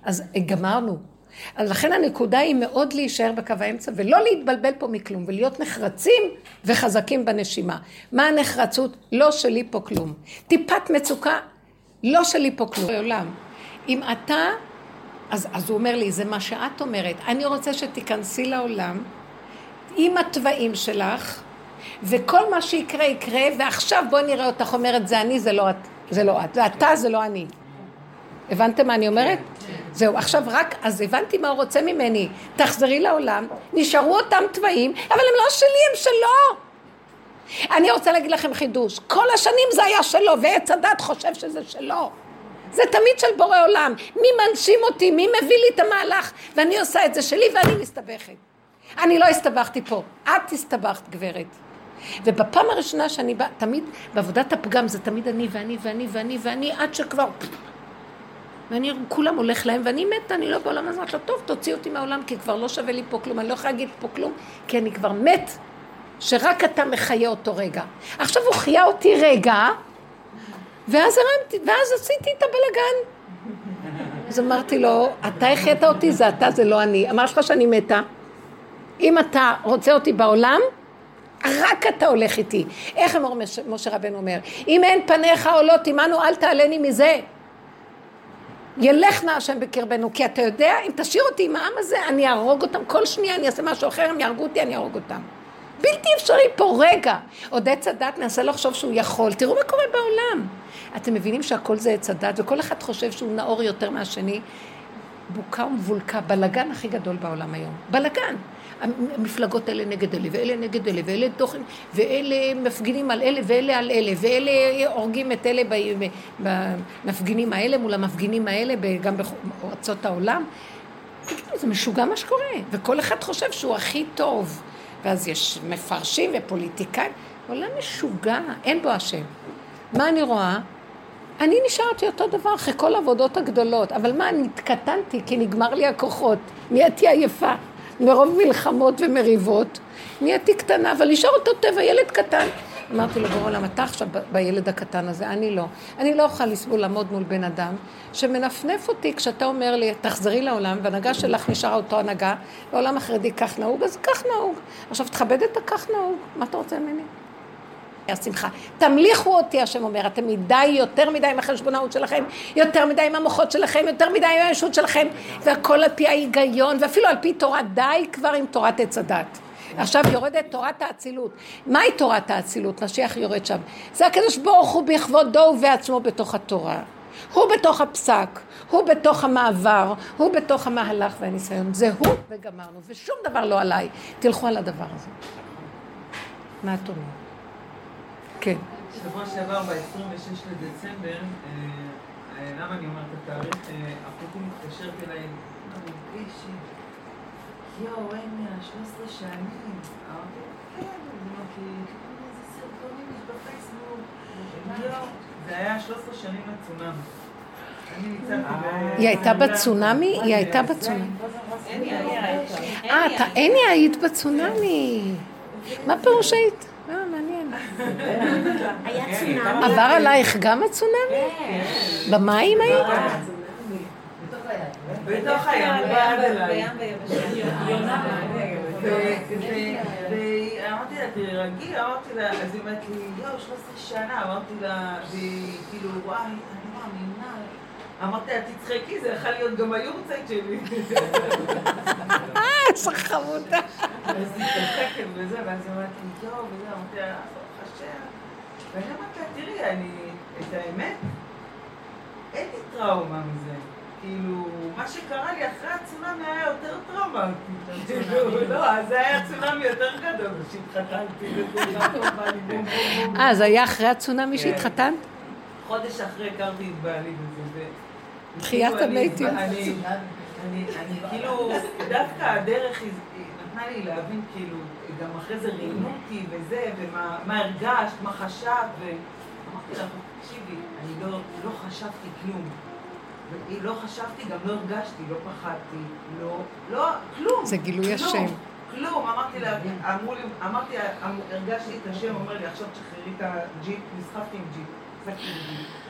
אז גמרנו. אז לכן הנקודה היא מאוד להישאר בקו האמצע ולא להתבלבל פה מכלום ולהיות נחרצים וחזקים בנשימה. מה הנחרצות? לא שלי פה כלום. טיפת מצוקה, לא שלי פה כלום. בעולם. אם אתה, אז, אז הוא אומר לי, זה מה שאת אומרת, אני רוצה שתיכנסי לעולם עם התוואים שלך וכל מה שיקרה יקרה, ועכשיו בואי נראה אותך אומרת זה אני, זה לא את, זה לא את, זה אתה, זה לא אני. הבנתם מה אני אומרת? זהו, עכשיו רק, אז הבנתי מה הוא רוצה ממני. תחזרי לעולם, נשארו אותם תוואים, אבל הם לא שלי, הם שלו. אני רוצה להגיד לכם חידוש, כל השנים זה היה שלו, ועץ הדת חושב שזה שלו. זה תמיד של בורא עולם. מי מנשים אותי, מי מביא לי את המהלך, ואני עושה את זה שלי ואני מסתבכת. אני לא הסתבכתי פה, את הסתבכת גברת. ובפעם הראשונה שאני באה, תמיד, בעבודת הפגם זה תמיד אני ואני ואני ואני ואני, עד שכבר... ואני, כולם הולך להם, ואני מתה, אני לא בעולם הזה, אמרתי לו, טוב, תוציא אותי מהעולם, כי כבר לא שווה לי פה כלום, אני לא יכולה להגיד פה כלום, כי אני כבר מת, שרק אתה מחיה אותו רגע. עכשיו הוא חיה אותי רגע, ואז הרמתי, ואז עשיתי את הבלגן. אז אמרתי לו, אתה החיית אותי, זה אתה, זה לא אני. אמר לך שאני מתה. אם אתה רוצה אותי בעולם, רק אתה הולך איתי. איך אמר משה רבנו אומר? אם אין פניך עולות עמנו, אל תעלני מזה. ילך נא השם בקרבנו, כי אתה יודע, אם תשאיר אותי עם העם הזה, אני אהרוג אותם, כל שנייה אני אעשה משהו אחר, הם יהרגו אותי, אני אהרוג אותם. בלתי אפשרי פה, רגע. עוד עץ הדת מנסה לחשוב שהוא יכול, תראו מה קורה בעולם. אתם מבינים שהכל זה עץ הדת, וכל אחד חושב שהוא נאור יותר מהשני. בוקה ומבולקה, בלגן הכי גדול בעולם היום. בלגן. המפלגות האלה נגד אלה, ואלה נגד אלה, ואלה תוכן, ואלה מפגינים על אלה, ואלה על אלה, ואלה הורגים את אלה במפגינים האלה מול המפגינים האלה, גם בארצות העולם. זה משוגע מה שקורה, וכל אחד חושב שהוא הכי טוב. ואז יש מפרשים ופוליטיקאים. עולם משוגע, אין בו השם. מה אני רואה? אני נשארתי אותו דבר אחרי כל העבודות הגדולות, אבל מה, אני התקטנתי כי נגמר לי הכוחות, נהייתי עייפה. מרוב מלחמות ומריבות, נהייתי קטנה, אבל נשאר אותו טבע, ילד קטן. אמרתי לו, בורא עולם, אתה עכשיו בילד הקטן הזה, אני לא. אני לא אוכל לסבול לעמוד מול בן אדם שמנפנף אותי כשאתה אומר לי, תחזרי לעולם, והנהגה שלך נשארה אותו הנהגה, בעולם החרדי כך נהוג, אז כך נהוג. עכשיו תכבד את הכך נהוג, מה אתה רוצה ממני? השמחה. תמליכו אותי, השם אומר, אתם מדי, יותר מדי עם החשבונאות שלכם, יותר מדי עם המוחות שלכם, יותר מדי עם הישות שלכם, והכל על פי ההיגיון, ואפילו על פי תורה, די כבר עם תורת עץ הדת. עכשיו יורדת תורת האצילות. מהי תורת האצילות? משיח יורד שם. זה הקדוש ברוך הוא בכבודו ובעצמו בתוך התורה. הוא בתוך הפסק, הוא בתוך המעבר, הוא בתוך המהלך והניסיון. זה הוא וגמרנו, ושום דבר לא עליי. תלכו על הדבר הזה. מה את אומרת? כן. שבוע שעבר, ב-26 לדצמבר, אה, אה, למה אני אומרת את התאריך? אה, אחותי מתקשרת אליי, מרגישי, יואו, אין 13 שנים. אמרתי, כן, אמרתי, איזה סרטונים יש בפייסבוק. יואו, זה היה 13 שנים לצונאמי. היא הייתה בצונאמי? היא הייתה בצונאמי. אה, אין היית בצונאמי. מה פירוש היית? אה. היה צונאמי. עבר עלייך גם הצונאמי? במים היית? בתוך הים, בים ואמרתי לה, תרגי, אמרתי לה, אז היא אומרת לי, יואו, 13 שנה, אמרתי לה, והיא כאילו, וואי, אני מאמינה. אמרתי לה, תצחקי, זה יכול להיות גם היורצייט שלי. אה, איזה חמודה. אז היא צוחקת וזה, ואז היא אומרת לי, יואו, וזה, אמרתי לה, השם. ואני אמרתי לה, תראי, אני, את האמת, אין לי טראומה מזה. כאילו, מה שקרה לי אחרי הצונאמי היה יותר. כאילו, לא, זה היה צונאמי יותר גדול כשהתחתנתי. אה, זה היה אחרי הצונאמי שהתחתנת? חודש אחרי הכרתי את בעלי וזה. תחיית המתים. אני כאילו, דווקא הדרך נתנה לי להבין, כאילו, גם אחרי זה ראיינו אותי וזה, ומה הרגשת, מה חשבת, ואמרתי לך, תקשיבי, אני לא חשבתי כלום. לא חשבתי, גם לא הרגשתי, לא פחדתי, לא, לא, כלום. זה גילוי השם. כלום, אמרתי לה, אמרו לי, אמרתי, הרגשתי את השם, אומר לי, עכשיו תשחררי את הג'יפ, נסחפתי עם ג'יפ, נסחפתי עם ג'יפ.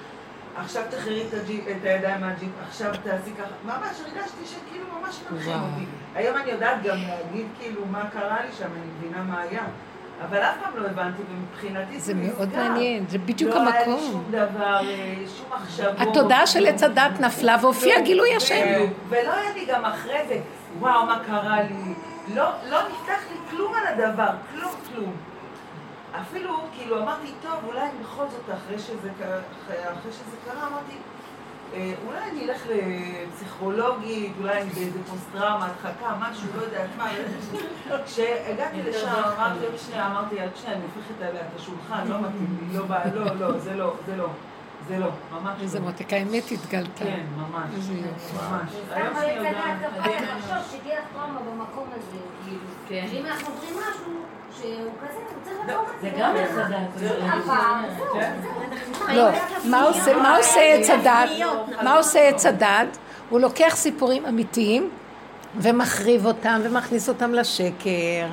עכשיו תחררי את הידיים מהג'יפ, עכשיו תעשי ככה. ממש הרגשתי שכאילו ממש מנחים אותי. היום אני יודעת גם להגיד כאילו מה קרה לי שם, אני מבינה מה היה. אבל אף פעם לא הבנתי, ומבחינתי זה מאוד מעניין, זה בדיוק המקום. לא היה לי שום דבר, אה, שום מחשבות. התודעה של עץ הדת נפלה והופיע גילוי השם. ולא היה לי גם אחרי זה, וואו, מה קרה לי. לא, לא נפתח לי כלום על הדבר, כלום, כלום. אפילו, כאילו, אמרתי, טוב, אולי בכל זאת, אחרי שזה קרה, אחרי שזה קרה, אמרתי, אה, אולי אני אלך לפסיכולוגית, אולי אני באיזה פוסט-טראומה, הדחקה, משהו, לא יודעת מה. כשהגעתי לשם, אמרתי, עוד שנייה, אמרתי, עוד שנייה, אני הופכת עליה את השולחן, לא מתאים לי, לא, לא, לא, זה לא, זה לא. זה לא, ממש לא. איזה מותק, האמת התגלתה. כן, ממש. איזה יופי. ממש. היום אבל יודעת... אתה תחשוב שתהיה לך טראומה במקום הזה, כאילו. כן. שאם אנחנו עוברים משהו, שהוא כזה, הוא צריך לעבור את זה גם עץ הדת. הפעם, זהו, כן. לא, מה עושה- עץ הדת? מה עושה עץ הדת? הוא לוקח סיפורים אמיתיים ומחריב אותם ומכניס אותם לשקר.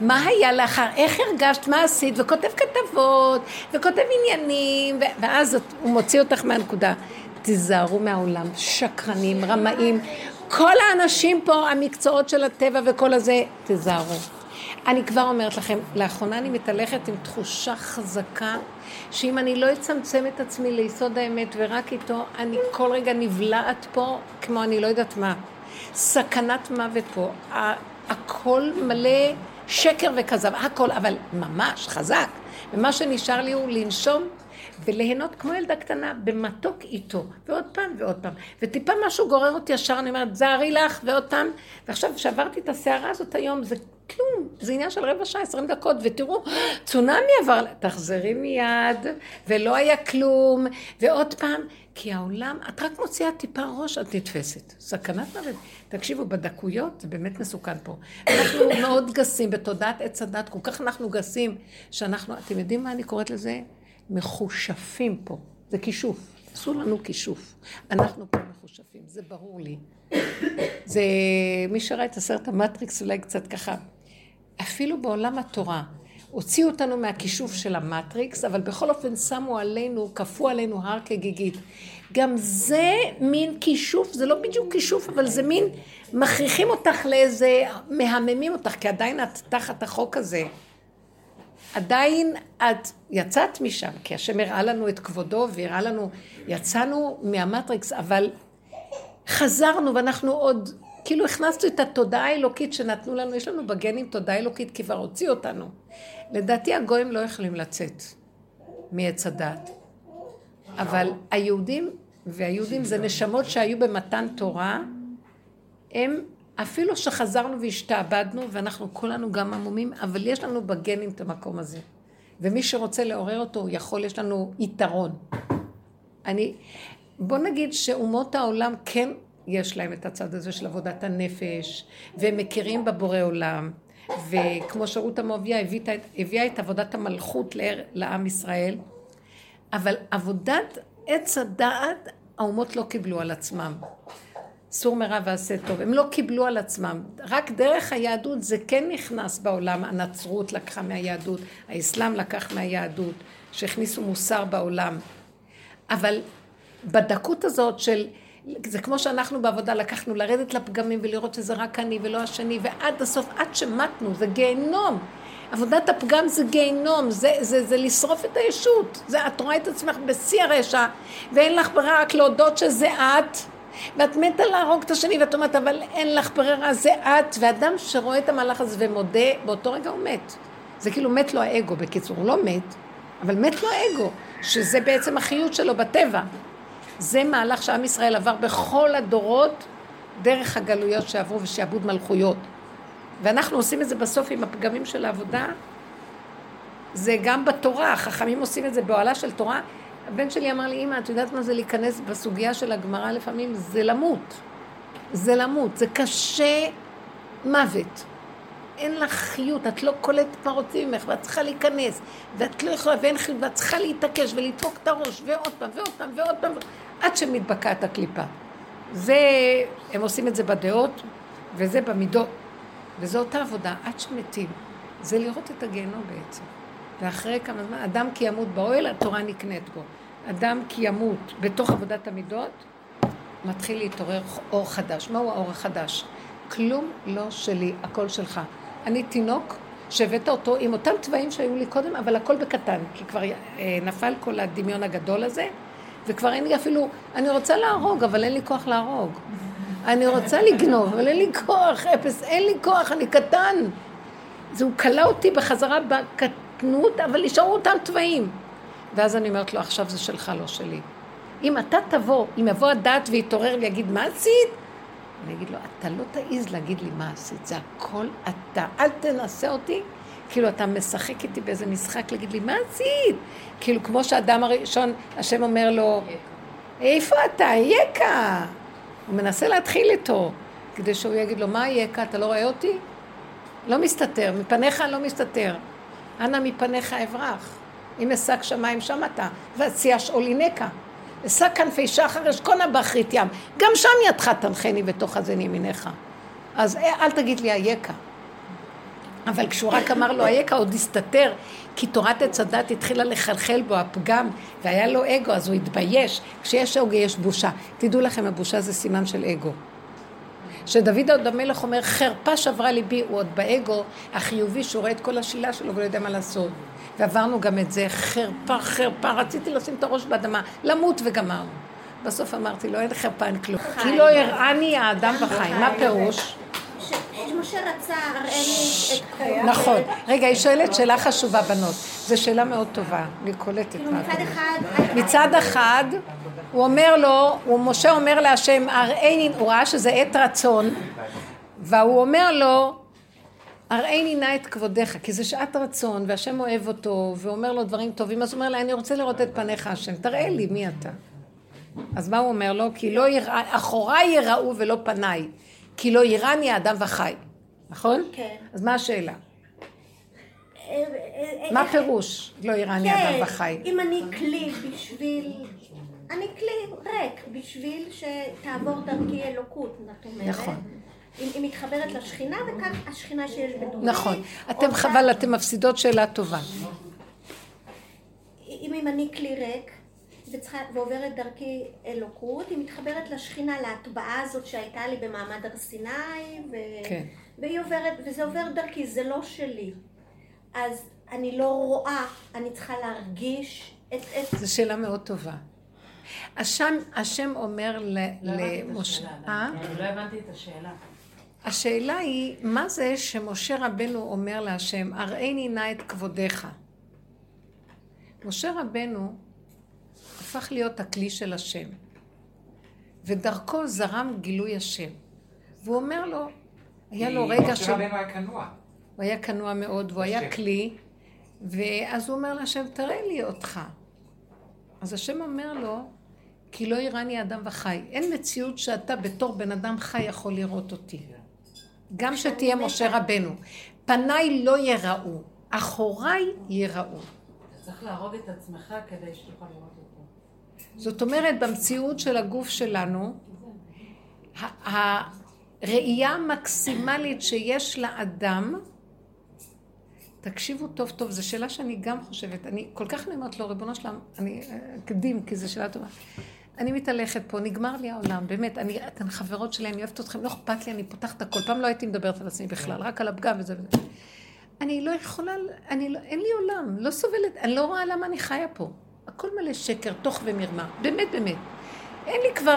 מה היה לאחר, איך הרגשת, מה עשית, וכותב כתבות, וכותב עניינים, ואז הוא מוציא אותך מהנקודה. תיזהרו מהעולם, שקרנים, רמאים. כל האנשים פה, המקצועות של הטבע וכל הזה, תיזהרו. אני כבר אומרת לכם, לאחרונה אני מתהלכת עם תחושה חזקה, שאם אני לא אצמצם את עצמי ליסוד האמת ורק איתו, אני כל רגע נבלעת פה כמו אני לא יודעת מה. סכנת מוות פה. הכל מלא שקר וכזב, הכל, אבל ממש חזק. ומה שנשאר לי הוא לנשום וליהנות כמו ילדה קטנה, במתוק איתו, ועוד פעם ועוד פעם. וטיפה משהו גורר אותי ישר, אני אומרת, זהרי לך, ועוד פעם. ועכשיו, כשעברתי את הסערה הזאת היום, זה כלום, זה עניין של רבע שעה, עשרים דקות, ותראו, צונאמי עבר, תחזרי מיד, ולא היה כלום, ועוד פעם, כי העולם, את רק מוציאה טיפה ראש, את נתפסת. סכנת מוות. תקשיבו, בדקויות זה באמת מסוכן פה. אנחנו מאוד גסים בתודעת עץ הדת, כל כך אנחנו גסים, שאנחנו, אתם יודעים מה אני קוראת לזה? מחושפים פה. זה כישוף. עשו לנו כישוף. אנחנו פה מחושפים, זה ברור לי. זה, מי שראה את הסרט המטריקס אולי קצת ככה. אפילו בעולם התורה, הוציאו אותנו מהכישוף של המטריקס, אבל בכל אופן שמו עלינו, כפו עלינו הר כגיגית. גם זה מין כישוף, זה לא בדיוק כישוף, אבל זה מין, מכריחים אותך לאיזה, מהממים אותך, כי עדיין את תחת החוק הזה. עדיין את יצאת משם, כי השם הראה לנו את כבודו והראה לנו, יצאנו מהמטריקס, אבל חזרנו ואנחנו עוד, כאילו הכנסנו את התודעה האלוקית שנתנו לנו, יש לנו בגנים תודעה אלוקית, כי כבר הוציא אותנו. לדעתי הגויים לא יכולים לצאת מעץ הדת. אבל היהודים, והיהודים זה נשמות שהיו במתן תורה, הם, אפילו שחזרנו והשתעבדנו, ואנחנו כולנו גם עמומים, אבל יש לנו בגנים את המקום הזה. ומי שרוצה לעורר אותו, הוא יכול, יש לנו יתרון. אני, בוא נגיד שאומות העולם כן יש להם את הצד הזה של עבודת הנפש, והם מכירים בבורא עולם, וכמו שרות המואביה הביאה, הביאה את עבודת המלכות לעם ישראל, אבל עבודת עץ הדעת, האומות לא קיבלו על עצמם. סור מרע ועשה טוב. הם לא קיבלו על עצמם. רק דרך היהדות זה כן נכנס בעולם. הנצרות לקחה מהיהדות, האסלאם לקח מהיהדות, שהכניסו מוסר בעולם. אבל בדקות הזאת של, זה כמו שאנחנו בעבודה לקחנו לרדת לפגמים ולראות שזה רק אני ולא השני, ועד הסוף, עד שמתנו, זה גיהנום. עבודת הפגם זה גיהנום, זה, זה, זה לשרוף את הישות. זה, את רואה את עצמך בשיא הרשע, ואין לך ברירה רק להודות שזה את, ואת מתה להרוג את השני, ואת אומרת, אבל אין לך ברירה, זה את, ואדם שרואה את המהלך הזה ומודה, באותו רגע הוא מת. זה כאילו מת לו האגו, בקיצור, הוא לא מת, אבל מת לו האגו, שזה בעצם החיות שלו בטבע. זה מהלך שעם ישראל עבר בכל הדורות, דרך הגלויות שעברו ושעבוד מלכויות. ואנחנו עושים את זה בסוף עם הפגמים של העבודה. זה גם בתורה, החכמים עושים את זה באוהלה של תורה. הבן שלי אמר לי, אמא, את יודעת מה זה להיכנס בסוגיה של הגמרא לפעמים? זה למות. זה למות. זה קשה מוות. אין לך חיות, את לא קולטת מה רוצים ממך, ואת צריכה להיכנס, ואת לא יכולה, ואין חיות, ואת צריכה להתעקש ולדפוק את הראש, ועוד פעם, ועוד פעם, ועוד פעם, עד שמתבקעת הקליפה. זה, הם עושים את זה בדעות, וזה במידות. וזו אותה עבודה, עד שמתים. זה לראות את הגיהנום בעצם. ואחרי כמה זמן, אדם כי ימות באוהל, התורה נקנית בו. אדם כי ימות בתוך עבודת המידות, מתחיל להתעורר אור חדש. מהו האור החדש? כלום לא שלי, הכל שלך. אני תינוק שהבאת אותו עם אותם תוואים שהיו לי קודם, אבל הכל בקטן, כי כבר אה, נפל כל הדמיון הגדול הזה, וכבר אין לי אפילו, אני רוצה להרוג, אבל אין לי כוח להרוג. אני רוצה לגנוב, אבל אין לי כוח, אפס, אין לי כוח, אני קטן. זה הוא כלא אותי בחזרה קטנות, אבל נשארו אותם תוואים. ואז אני אומרת לו, עכשיו זה שלך, לא שלי. אם אתה תבוא, אם יבוא הדעת ויתעורר ויגיד, מה עשית? אני אגיד לו, אתה לא תעז להגיד לי מה עשית, זה הכל אתה. אל תנסה אותי, כאילו אתה משחק איתי באיזה משחק להגיד לי, מה עשית? כאילו כמו שהאדם הראשון, השם אומר לו, איפה אתה? יקה. הוא מנסה להתחיל איתו, כדי שהוא יגיד לו, מה יקה? אתה לא רואה אותי? לא מסתתר, מפניך לא מסתתר. אנא מפניך אברח. אם אשק שמיים שם אתה, ואציע שאולינקה. אשא כנפי שחר אשכונה באחרית ים. גם שם ידך תנחני בתוך הזן ימיניך. אז אל תגיד לי אייכה. אבל כשהוא רק אמר לו אייכה עוד הסתתר, כי תורת עץ הדת התחילה לחלחל בו הפגם, והיה לו אגו, אז הוא התבייש. כשיש אגו יש בושה. תדעו לכם, הבושה זה סימן של אגו. שדוד עוד המלך אומר, חרפה שברה ליבי, הוא עוד באגו החיובי, שהוא רואה את כל השלילה שלו ולא יודע מה לעשות. ועברנו גם את זה, חרפה, חרפה, רציתי לשים את הראש באדמה, למות וגמרנו. בסוף אמרתי לו, אין חרפה, אין כלום. כי לא יראני האדם בחיים. מה פירוש? משה רצה, הראני את. נכון. רגע, היא שואלת שאלה חשובה, בנות. זו שאלה מאוד טובה, אני קולטת כאילו מה מצד את אומרת. אחד... מצד אחד, הוא אומר לו, הוא, משה אומר להשם, הראיני, הוא ראה שזה עת רצון, והוא אומר לו, הראיני נא את כבודיך, כי זה שעת רצון, והשם אוהב אותו, ואומר לו דברים טובים, אז הוא אומר לה, אני רוצה לראות את פניך השם, תראה לי מי אתה. אז מה הוא אומר לו? כי לא יראה, אחוריי יראו ולא פניי, כי לא יראני האדם וחי, נכון? כן. אז מה השאלה? אה, אה, מה איך- פירוש לא יראני האדם כן, וחי? אם אני כלי בשביל... אני כלי ריק בשביל שתעבור דרכי אלוקות, זאת אומרת. נכון. היא מתחברת לשכינה, וכך השכינה שיש בתוכי. נכון. אתם חבל, אתם מפסידות שאלה טובה. אם אם אני כלי ריק וצריכה, ועוברת דרכי אלוקות, היא מתחברת לשכינה, להטבעה הזאת שהייתה לי במעמד הר סיני, ו... כן. והיא עוברת, וזה עובר דרכי, זה לא שלי. אז אני לא רואה, אני צריכה להרגיש את... את... זו שאלה מאוד טובה. השם, השם אומר ל- לא למשה, אה? לא הבנתי את השאלה. השאלה היא, מה זה שמשה רבנו אומר להשם, הראיני נא את כבודיך. משה רבנו הפך להיות הכלי של השם, ודרכו זרם גילוי השם. והוא אומר לו, היה לו רגע משה של... רבנו היה כנוע. הוא היה כנוע מאוד, והוא היה. כלי, ואז הוא אומר להשם, תראה לי אותך. אז השם אומר לו, כי לא יראני אדם וחי. אין מציאות שאתה בתור בן אדם חי יכול לראות אותי. גם שתהיה משה רבנו. פניי לא יראו, אחוריי יראו. אתה צריך להרוג את עצמך כדי שתוכל לראות. זאת אומרת, במציאות של הגוף שלנו, הראייה המקסימלית שיש לאדם, תקשיבו טוב טוב, זו שאלה שאני גם חושבת, אני כל כך אני אומרת לו, ריבונו שלם, אני אקדים, כי זו שאלה טובה. אני מתהלכת פה, נגמר לי העולם, באמת, אני, אתן חברות שלי, אני אוהבת אתכם, לא אכפת לי, אני פותחת הכל. פעם לא הייתי מדברת על עצמי בכלל, רק על הפגם וזה וזה. אני לא יכולה, אני לא, אין לי עולם, לא סובלת, אני לא רואה למה אני חיה פה. הכל מלא שקר, תוך ומרמה, באמת באמת. אין לי כבר,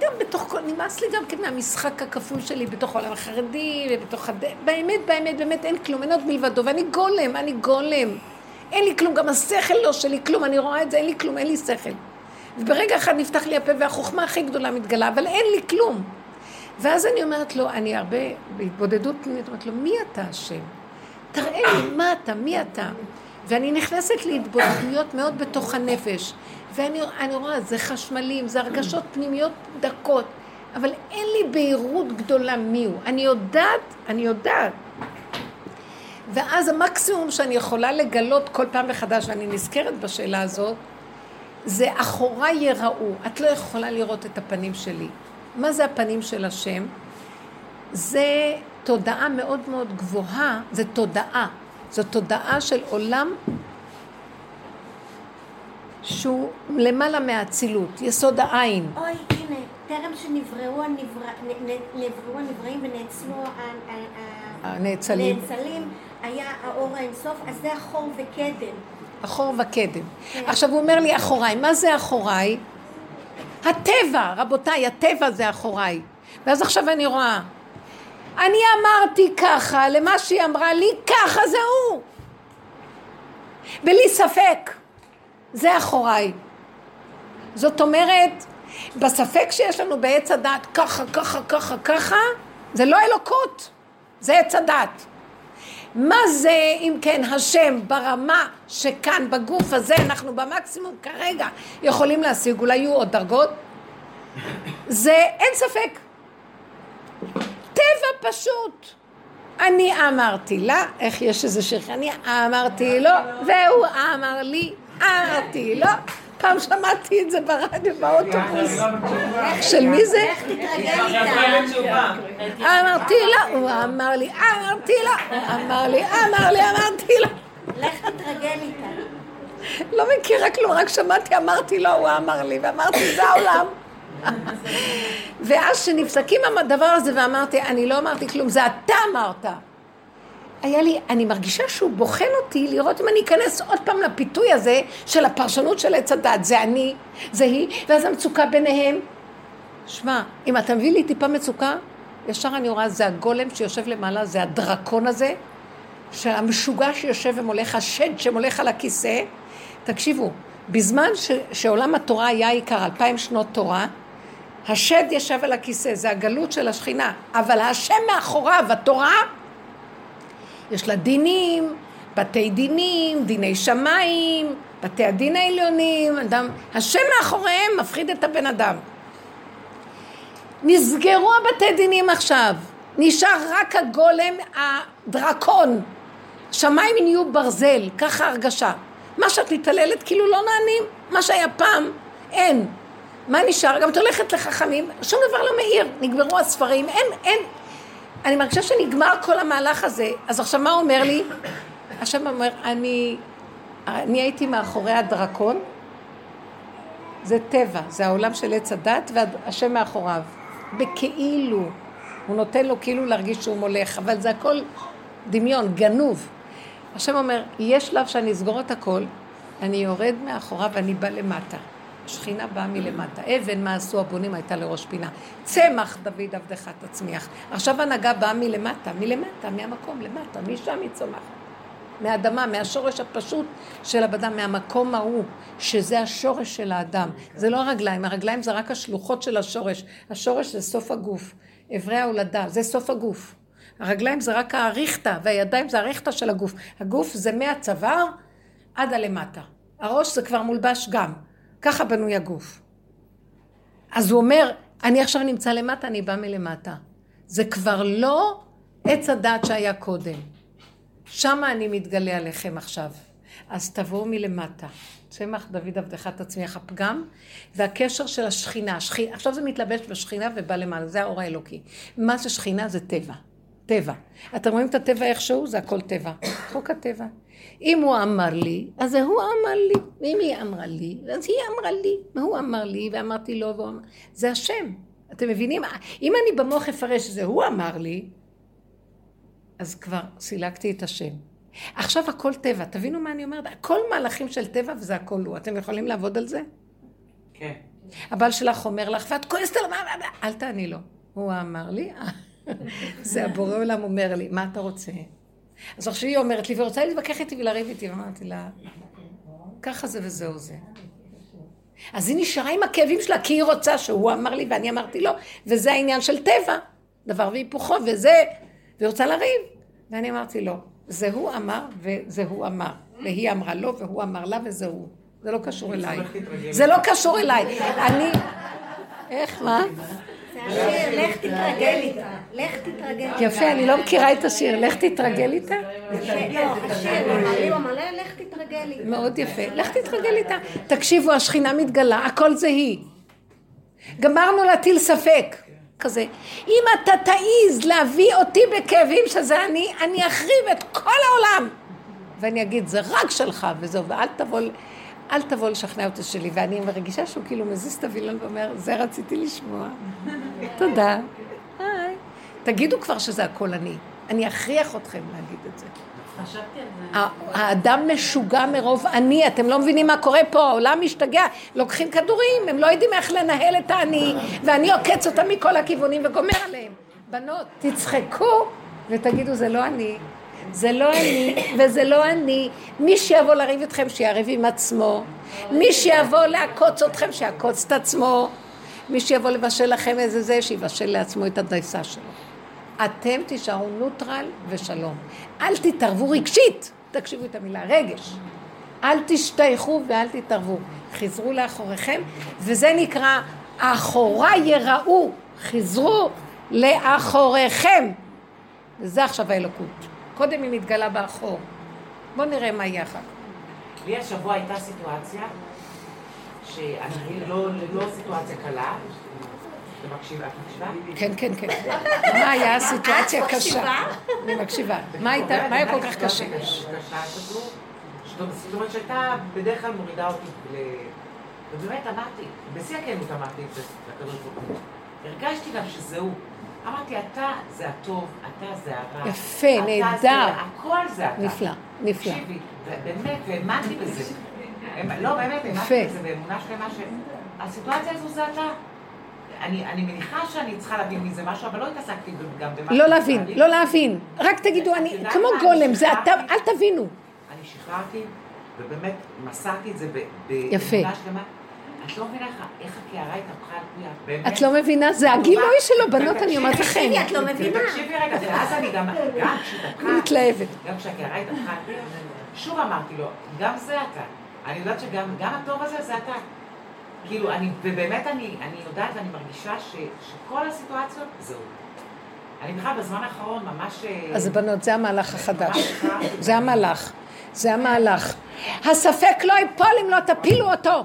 גם בתוך כל, נמאס לי גם כן מהמשחק הכפול שלי בתוך העולם החרדי ובתוך הד... באמת, באמת, באמת אין כלום, אין עוד מלבדו, ואני גולם, אני גולם. אין לי כלום, גם השכל לא שלי כלום, אני רואה את זה, אין לי כלום, אין לי שכל. וברגע אחד נפתח לי הפה והחוכמה הכי גדולה מתגלה, אבל אין לי כלום. ואז אני אומרת לו, אני הרבה בהתבודדות פנימית, אומרת לו, מי אתה השם? תראה לי, מה אתה, מי אתה? ואני נכנסת להתבודדויות מאוד בתוך הנפש. ואני אני רואה, זה חשמלים, זה הרגשות פנימיות דקות, אבל אין לי בהירות גדולה מי הוא. אני יודעת, אני יודעת. ואז המקסימום שאני יכולה לגלות כל פעם מחדש, ואני נזכרת בשאלה הזאת, זה אחוריי יראו. את לא יכולה לראות את הפנים שלי. מה זה הפנים של השם? זה תודעה מאוד מאוד גבוהה, זה תודעה. זו תודעה של עולם שהוא למעלה מהאצילות, יסוד העין. אוי, הנה, טרם שנבראו הנבראים ונאצלו הנאצלים. נאצלים, היה האור האינסוף, אז זה החור וקדם. אחור וקדם. עכשיו הוא אומר לי אחוריי, מה זה אחוריי? הטבע, רבותיי, הטבע זה אחוריי. ואז עכשיו אני רואה, אני אמרתי ככה למה שהיא אמרה לי, ככה זה הוא. בלי ספק. זה אחוריי. זאת אומרת, בספק שיש לנו בעץ הדת, ככה, ככה, ככה, ככה, זה לא אלוקות, זה עץ הדת. מה זה, אם כן, השם ברמה שכאן, בגוף הזה, אנחנו במקסימום כרגע יכולים להשיג, אולי יהיו עוד דרגות? זה, אין ספק. טבע פשוט. אני אמרתי לה, איך יש איזה שיר, אני אמרתי לו, והוא אמר לי, אמרתי לו. פעם שמעתי את זה ברדיו באוטובוס. של מי זה? איך תתרגל איתה. אמרתי לו, הוא אמר לי, אמרתי לו, אמר לי, אמר לי, אמרתי לו. לך תתרגל איתה. לא מכירה כלום, רק שמעתי, אמרתי לו, הוא אמר לי, ואמרתי, זה העולם. ואז שנפסקים הדבר הזה ואמרתי, אני לא אמרתי כלום, זה אתה אמרת. היה לי, אני מרגישה שהוא בוחן אותי לראות אם אני אכנס עוד פעם לפיתוי הזה של הפרשנות של עץ הדת, זה אני, זה היא, ואז המצוקה ביניהם. שמע, אם אתה מביא לי טיפה מצוקה, ישר אני רואה, זה הגולם שיושב למעלה, זה הדרקון הזה, שהמשוגע שיושב ומולך, השד שמולך על הכיסא. תקשיבו, בזמן ש, שעולם התורה היה עיקר, אלפיים שנות תורה, השד ישב על הכיסא, זה הגלות של השכינה, אבל השם מאחוריו, התורה, יש לה דינים, בתי דינים, דיני שמיים, בתי הדין העליונים, אדם, השם מאחוריהם מפחיד את הבן אדם. נסגרו הבתי דינים עכשיו, נשאר רק הגולם הדרקון, שמיים נהיו ברזל, ככה הרגשה. מה שאת מתעללת כאילו לא נענים, מה שהיה פעם, אין. מה נשאר? גם את הולכת לחכמים, שום דבר לא מאיר, נגמרו הספרים, אין, אין. אני מרגישה שנגמר כל המהלך הזה. אז עכשיו מה אומר לי? השם אומר, אני, אני הייתי מאחורי הדרקון, זה טבע, זה העולם של עץ הדת והשם מאחוריו. בכאילו, הוא נותן לו כאילו להרגיש שהוא מולך, אבל זה הכל דמיון, גנוב. השם אומר, יש שלב שאני אסגור את הכל, אני יורד מאחוריו ואני בא למטה. השכינה באה מלמטה. אבן, מה עשו הבונים, הייתה לראש פינה. צמח, דוד עבדך תצמיח. עכשיו הנהגה באה מלמטה, מלמטה, מהמקום, למטה, משם היא צומחת. מהאדמה, מהשורש הפשוט של הבדם, מהמקום ההוא, שזה השורש של האדם. זה לא הרגליים, הרגליים זה רק השלוחות של השורש. השורש זה סוף הגוף. אברי ההולדה, זה סוף הגוף. הרגליים זה רק האריכתא, והידיים זה האריכתא של הגוף. הגוף זה מהצוואר עד הלמטה. הראש זה כבר מולבש גם. ככה בנוי הגוף. אז הוא אומר, אני עכשיו נמצא למטה, אני בא מלמטה. זה כבר לא עץ הדעת שהיה קודם. שמה אני מתגלה עליכם עכשיו. אז תבואו מלמטה. צמח דוד עבדך תצמיח הפגם, והקשר של השכינה. השכינה. עכשיו זה מתלבש בשכינה ובא למעלה, זה האור האלוקי. מה זה שכינה? זה טבע. טבע. אתם רואים את הטבע איכשהו? זה הכל טבע. חוק הטבע. אם הוא אמר לי, אז זה הוא אמר לי. ואם היא אמרה לי, אז היא אמרה לי. והוא אמר לי, ואמרתי לו, והוא אמר... זה השם. אתם מבינים? אם אני במוח אפרש שזה הוא אמר לי, אז כבר סילקתי את השם. עכשיו הכל טבע, תבינו מה אני אומרת? הכל מהלכים של טבע וזה הכל הוא. אתם יכולים לעבוד על זה? כן. הבעל שלך אומר לך, ואת כועסת עליו, אל תעני לו. הוא אמר לי, זה הבורא עולם אומר לי, מה אתה רוצה? אז עכשיו היא אומרת לי, ורוצה להתווכח איתי ולריב איתי, ואמרתי לה, ככה זה וזהו זה. אז היא נשארה עם הכאבים שלה, כי היא רוצה שהוא אמר לי ואני אמרתי לו, וזה העניין של טבע, דבר והיפוכו, וזה, והיא רוצה לריב. ואני אמרתי לו, זה הוא אמר וזה הוא אמר, והיא אמרה לו והוא אמר לה וזה הוא. זה לא קשור אליי. זה לא קשור אליי. אני... איך, מה? זה השיר, לך תתרגל איתה. לך תתרגל איתה. יפה, אני לא מכירה את השיר, לך תתרגל איתה. לא, השיר, אמר לה, לך תתרגל איתה. מאוד יפה. לך תתרגל איתה. תקשיבו, השכינה מתגלה, הכל זה היא. גמרנו להטיל ספק. כזה. אם אתה תעיז להביא אותי בכאבים שזה אני, אני אחריב את כל העולם. ואני אגיד, זה רק שלך, וזהו, ואל תבוא, אל תבוא לשכנע אותי שלי. ואני מרגישה שהוא כאילו מזיז את הווילון ואומר, זה רציתי לשמוע. תודה. תגידו כבר שזה הכל אני. אני אכריח אתכם להגיד את זה. האדם משוגע מרוב אני, אתם לא מבינים מה קורה פה, העולם משתגע, לוקחים כדורים, הם לא יודעים איך לנהל את האני, ואני עוקץ אותם מכל הכיוונים וגומר עליהם. בנות, תצחקו ותגידו, זה לא אני. זה לא אני וזה לא אני. מי שיבוא לריב איתכם, שיריב עם עצמו. מי שיבוא לעקוץ אתכם, שיעקוץ את עצמו. מי שיבוא לבשל לכם איזה זה, שיבשל לעצמו את הדייסה שלו. אתם תישארו נוטרל ושלום. אל תתערבו רגשית, תקשיבו את המילה רגש. אל תשתייכו ואל תתערבו. חזרו לאחוריכם, וזה נקרא אחוריי יראו. חזרו לאחוריכם. וזה עכשיו האלוקות. קודם היא מתגלה באחור. בואו נראה מה יהיה אחר כך. לי השבוע הייתה סיטואציה, שאני לא, לא סיטואציה קלה, אתה מקשיבה? את מקשיבה? כן, כן, כן. מה היה הסיטואציה קשה? אני מקשיבה. מה הייתה, מה היה כל כך קשה? זאת אומרת שהייתה בדרך כלל מורידה אותי ל... ובאמת אמרתי, בשיא הכנות אמרתי את זה לקדוש ברוך הוא. הרגשתי גם שזהו. אמרתי, אתה זה הטוב, אתה זה הרע. יפה, נהדר. זה- הכל זה אתה. נפלא, נפלא. תקשיבי, באמת, והאמנתי בזה. אמ- לא, באמת. האמנתי בזה באמונה שלמה שהסיטואציה הזו זה אתה. אני, אני מניחה שאני צריכה להבין מזה משהו, אבל לא התעסקתי גם במה... לא להבין, לא להבין. רק תגידו, אני, כמו גולם, זה אתה. אל תבינו. אני שחררתי, ובאמת מסרתי את זה ב- יפה. באמונה שלמה. את לא מבינה איך- הקערה התהפכה על פיה. באמת. את לא מבינה, זה הגילוי שלו, בנות, אני אומרת לכם. את לא מבינה. תקשיבי רגע, ואז אני גם, גם כשהתהפכה, אני מתלהבת. גם כשהקערה התהפכה על פיה, שוב אמרתי לו, גם זה אתה. אני יודעת שגם גם הטוב הזה זה אתה. כאילו, אני, ובאמת אני, אני יודעת ואני מרגישה ש, שכל הסיטואציות, זהו. אני בכלל בזמן האחרון ממש... אה, אז בנות, זה המהלך החדש. זה המהלך. זה המהלך. הספק לא ייפול אם לא תפילו אותו.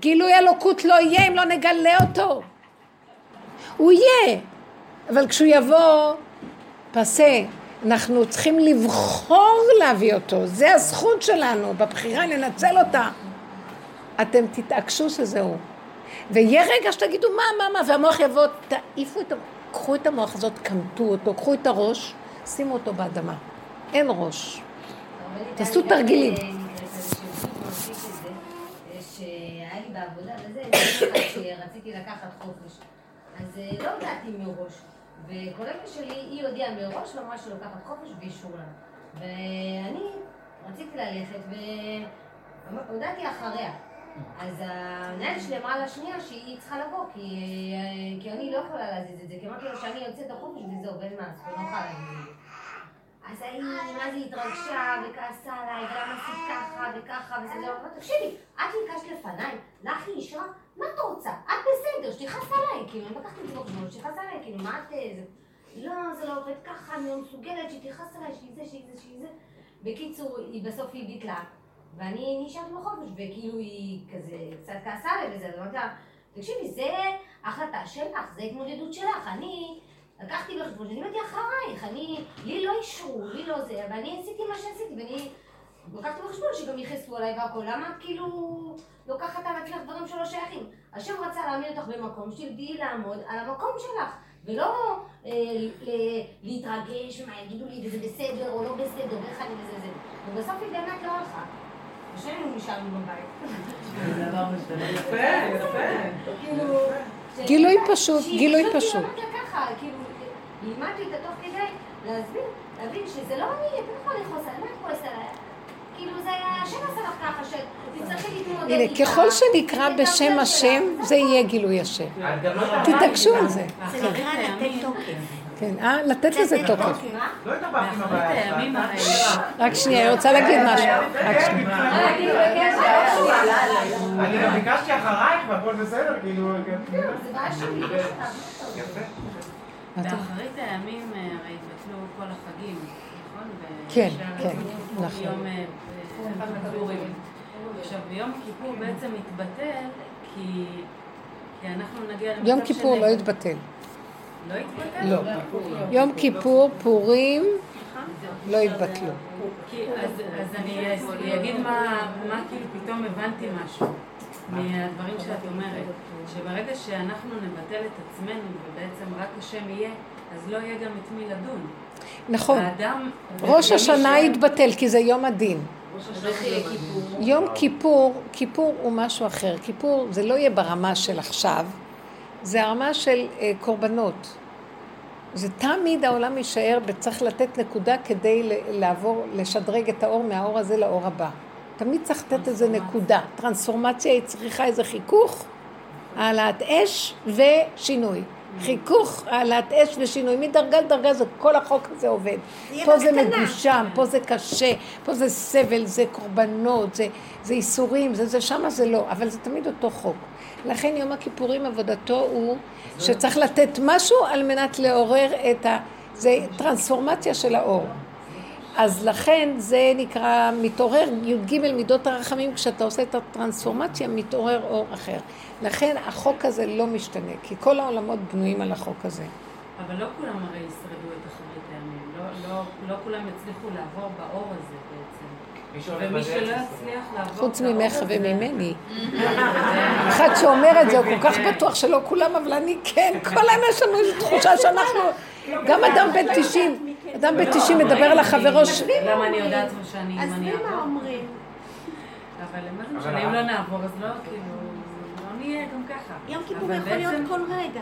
גילוי אלוקות לא יהיה אם לא נגלה אותו. הוא יהיה. אבל כשהוא יבוא, פסה. אנחנו צריכים לבחור להביא אותו. זה הזכות שלנו, בבחירה לנצל אותה. אתם תתעקשו שזהו. ויהיה רגע שתגידו מה, מה, מה, והמוח יבוא, תעיפו את ה... קחו את המוח הזאת, קמטו אותו, קחו את הראש, שימו אותו באדמה. אין ראש. תעשו תרגילים. שרציתי לקחת חופש. אז אה, לא מראש. וקולגה שלי, היא הודיעה מראש ואמרה שהיא לוקחת חופש ואישור לה. ואני רציתי ללכת והודעתי אחריה. אז המנהלת שלי אמרה לה שנייה שהיא צריכה לבוא, כי, אה, כי אני לא יכולה להזיז את זה, כי אמרתי לו שאני יוצאת החופש וזהו, ואין מה לא יכולה להזיז. אז ההיא, מה זה התרגשה וכעסה עליי, ולמה עשית ככה וככה וזה לא, אמרתי, תקשיבי, את ביקשת לפניי, לך היא אישרה, מה את רוצה? את בסדר, שתכעס עליי, כאילו, אני לקחתי את זה בחשבון, שתכעס עליי, כאילו, מה את... אה. לא, זה לא עובד ככה, אני לא מסוגלת, שתכעס עליי, שהיא זה, שהיא זה, שהיא זה. בקיצור, היא בסוף היא ביטלה, ואני נשארתי בחופש, וכאילו היא כזה קצת כעסה עליי וזה, אז אמרתי לה, תקשיבי, זה החלטה שלך, זה התמודדות שלך, אני... לקחתי בחשבון שאני באתי אחרייך, אני, לי לא אישרו, לי לא זה, ואני עשיתי מה שעשיתי, ואני לקחתי בחשבון שגם יכעסו עליי והכל, למה את כאילו לוקחת על עצמך דברים שלא שייכים? השם רצה להעמיד אותך במקום שתדעי לעמוד על המקום שלך, ולא אה, ל- להתרגש מה יגידו לי וזה בסדר או לא בסדר, ואיך אני וזה זה. ובסוף היא באמת לא הלכה. ושנינו נשארנו בבית. יפה, יפה. כאילו... גילוי פשוט, גילוי פשוט כאילו, לימדתי אותה תוך כדי להסביר, להבין שזה לא אני, אתה לא יכול לכעוס עליי, מה את כועסת עליי? כאילו זה היה השם עשה לך ככה, שתצטרכי להתמודד הנה, איתה. ככל שנקרא בשם השם. זה יהיה גילוי השם. לא תתעקשו על זה. זה נקרא לתת תוקף. כן, אה? לתת לזה תוקף. לא רק שנייה, אני רוצה להגיד משהו. רק שנייה. אה, כאילו. אני גם ביקשתי אחרייך והכל בסדר, כאילו... באחרית הימים אה, הרי התבטלו כל החגים, נכון? כן, כן, נכון. אה. עכשיו, יום כיפור בעצם התבטל כי אנחנו נגיע למצב יום כיפור לא. לא התבטל? לא. יום כיפור, פורים, לא יתבטלו. כי, אז, אני אגיד מה, כאילו פתאום הבנתי משהו מהדברים שאת אומרת, שברגע שאנחנו נבטל את עצמנו ובעצם רק השם יהיה, אז לא יהיה גם את מי לדון. נכון. ראש השנה יתבטל, כי זה יום הדין. יום כיפור, כיפור הוא משהו אחר. כיפור זה לא יהיה ברמה של עכשיו, זה הרמה של אה, קורבנות. זה תמיד העולם יישאר, וצריך לתת נקודה כדי לעבור, לשדרג את האור מהאור הזה לאור הבא. תמיד צריך לתת איזה נקודה. טרנספורמציה היא צריכה איזה חיכוך, העלאת אש ושינוי. חיכוך, העלאת אש ושינוי. מדרגה לדרגה זה כל החוק הזה עובד. פה זה. מגושם, פה זה קשה, פה זה סבל, זה קורבנות, זה, זה איסורים, זה זה, שמה זה לא, אבל זה תמיד אותו חוק. לכן יום הכיפורים עבודתו הוא שצריך לתת משהו על מנת לעורר את ה... זה טרנספורמציה של האור. אז לכן זה נקרא מתעורר י"ג מידות הרחמים, כשאתה עושה את הטרנספורמציה מתעורר אור אחר. לכן החוק הזה לא משתנה, כי כל העולמות בנויים על החוק הזה. אבל לא כולם הרי ישרדו את אחרית הימים. לא, לא, לא כולם יצליחו לעבור באור הזה ומי שלא בדרך, יצליח לעבור חוץ ממך וממני. אחד שאומר את זה, הוא כל כך בטוח שלא כולם, אבל אני כן, כל היום יש לנו איזו תחושה שאנחנו... גם אדם בן 90, אדם בן 90 מדבר על החברו ש... למה אני יודעת מה שאני, עזבי מה? אומרים. אבל מה זה אבל משנה, אם ה- לא נעבור, אז לא, כאילו, לא נהיה גם ככה. יום כיפור יכול להיות כל רגע.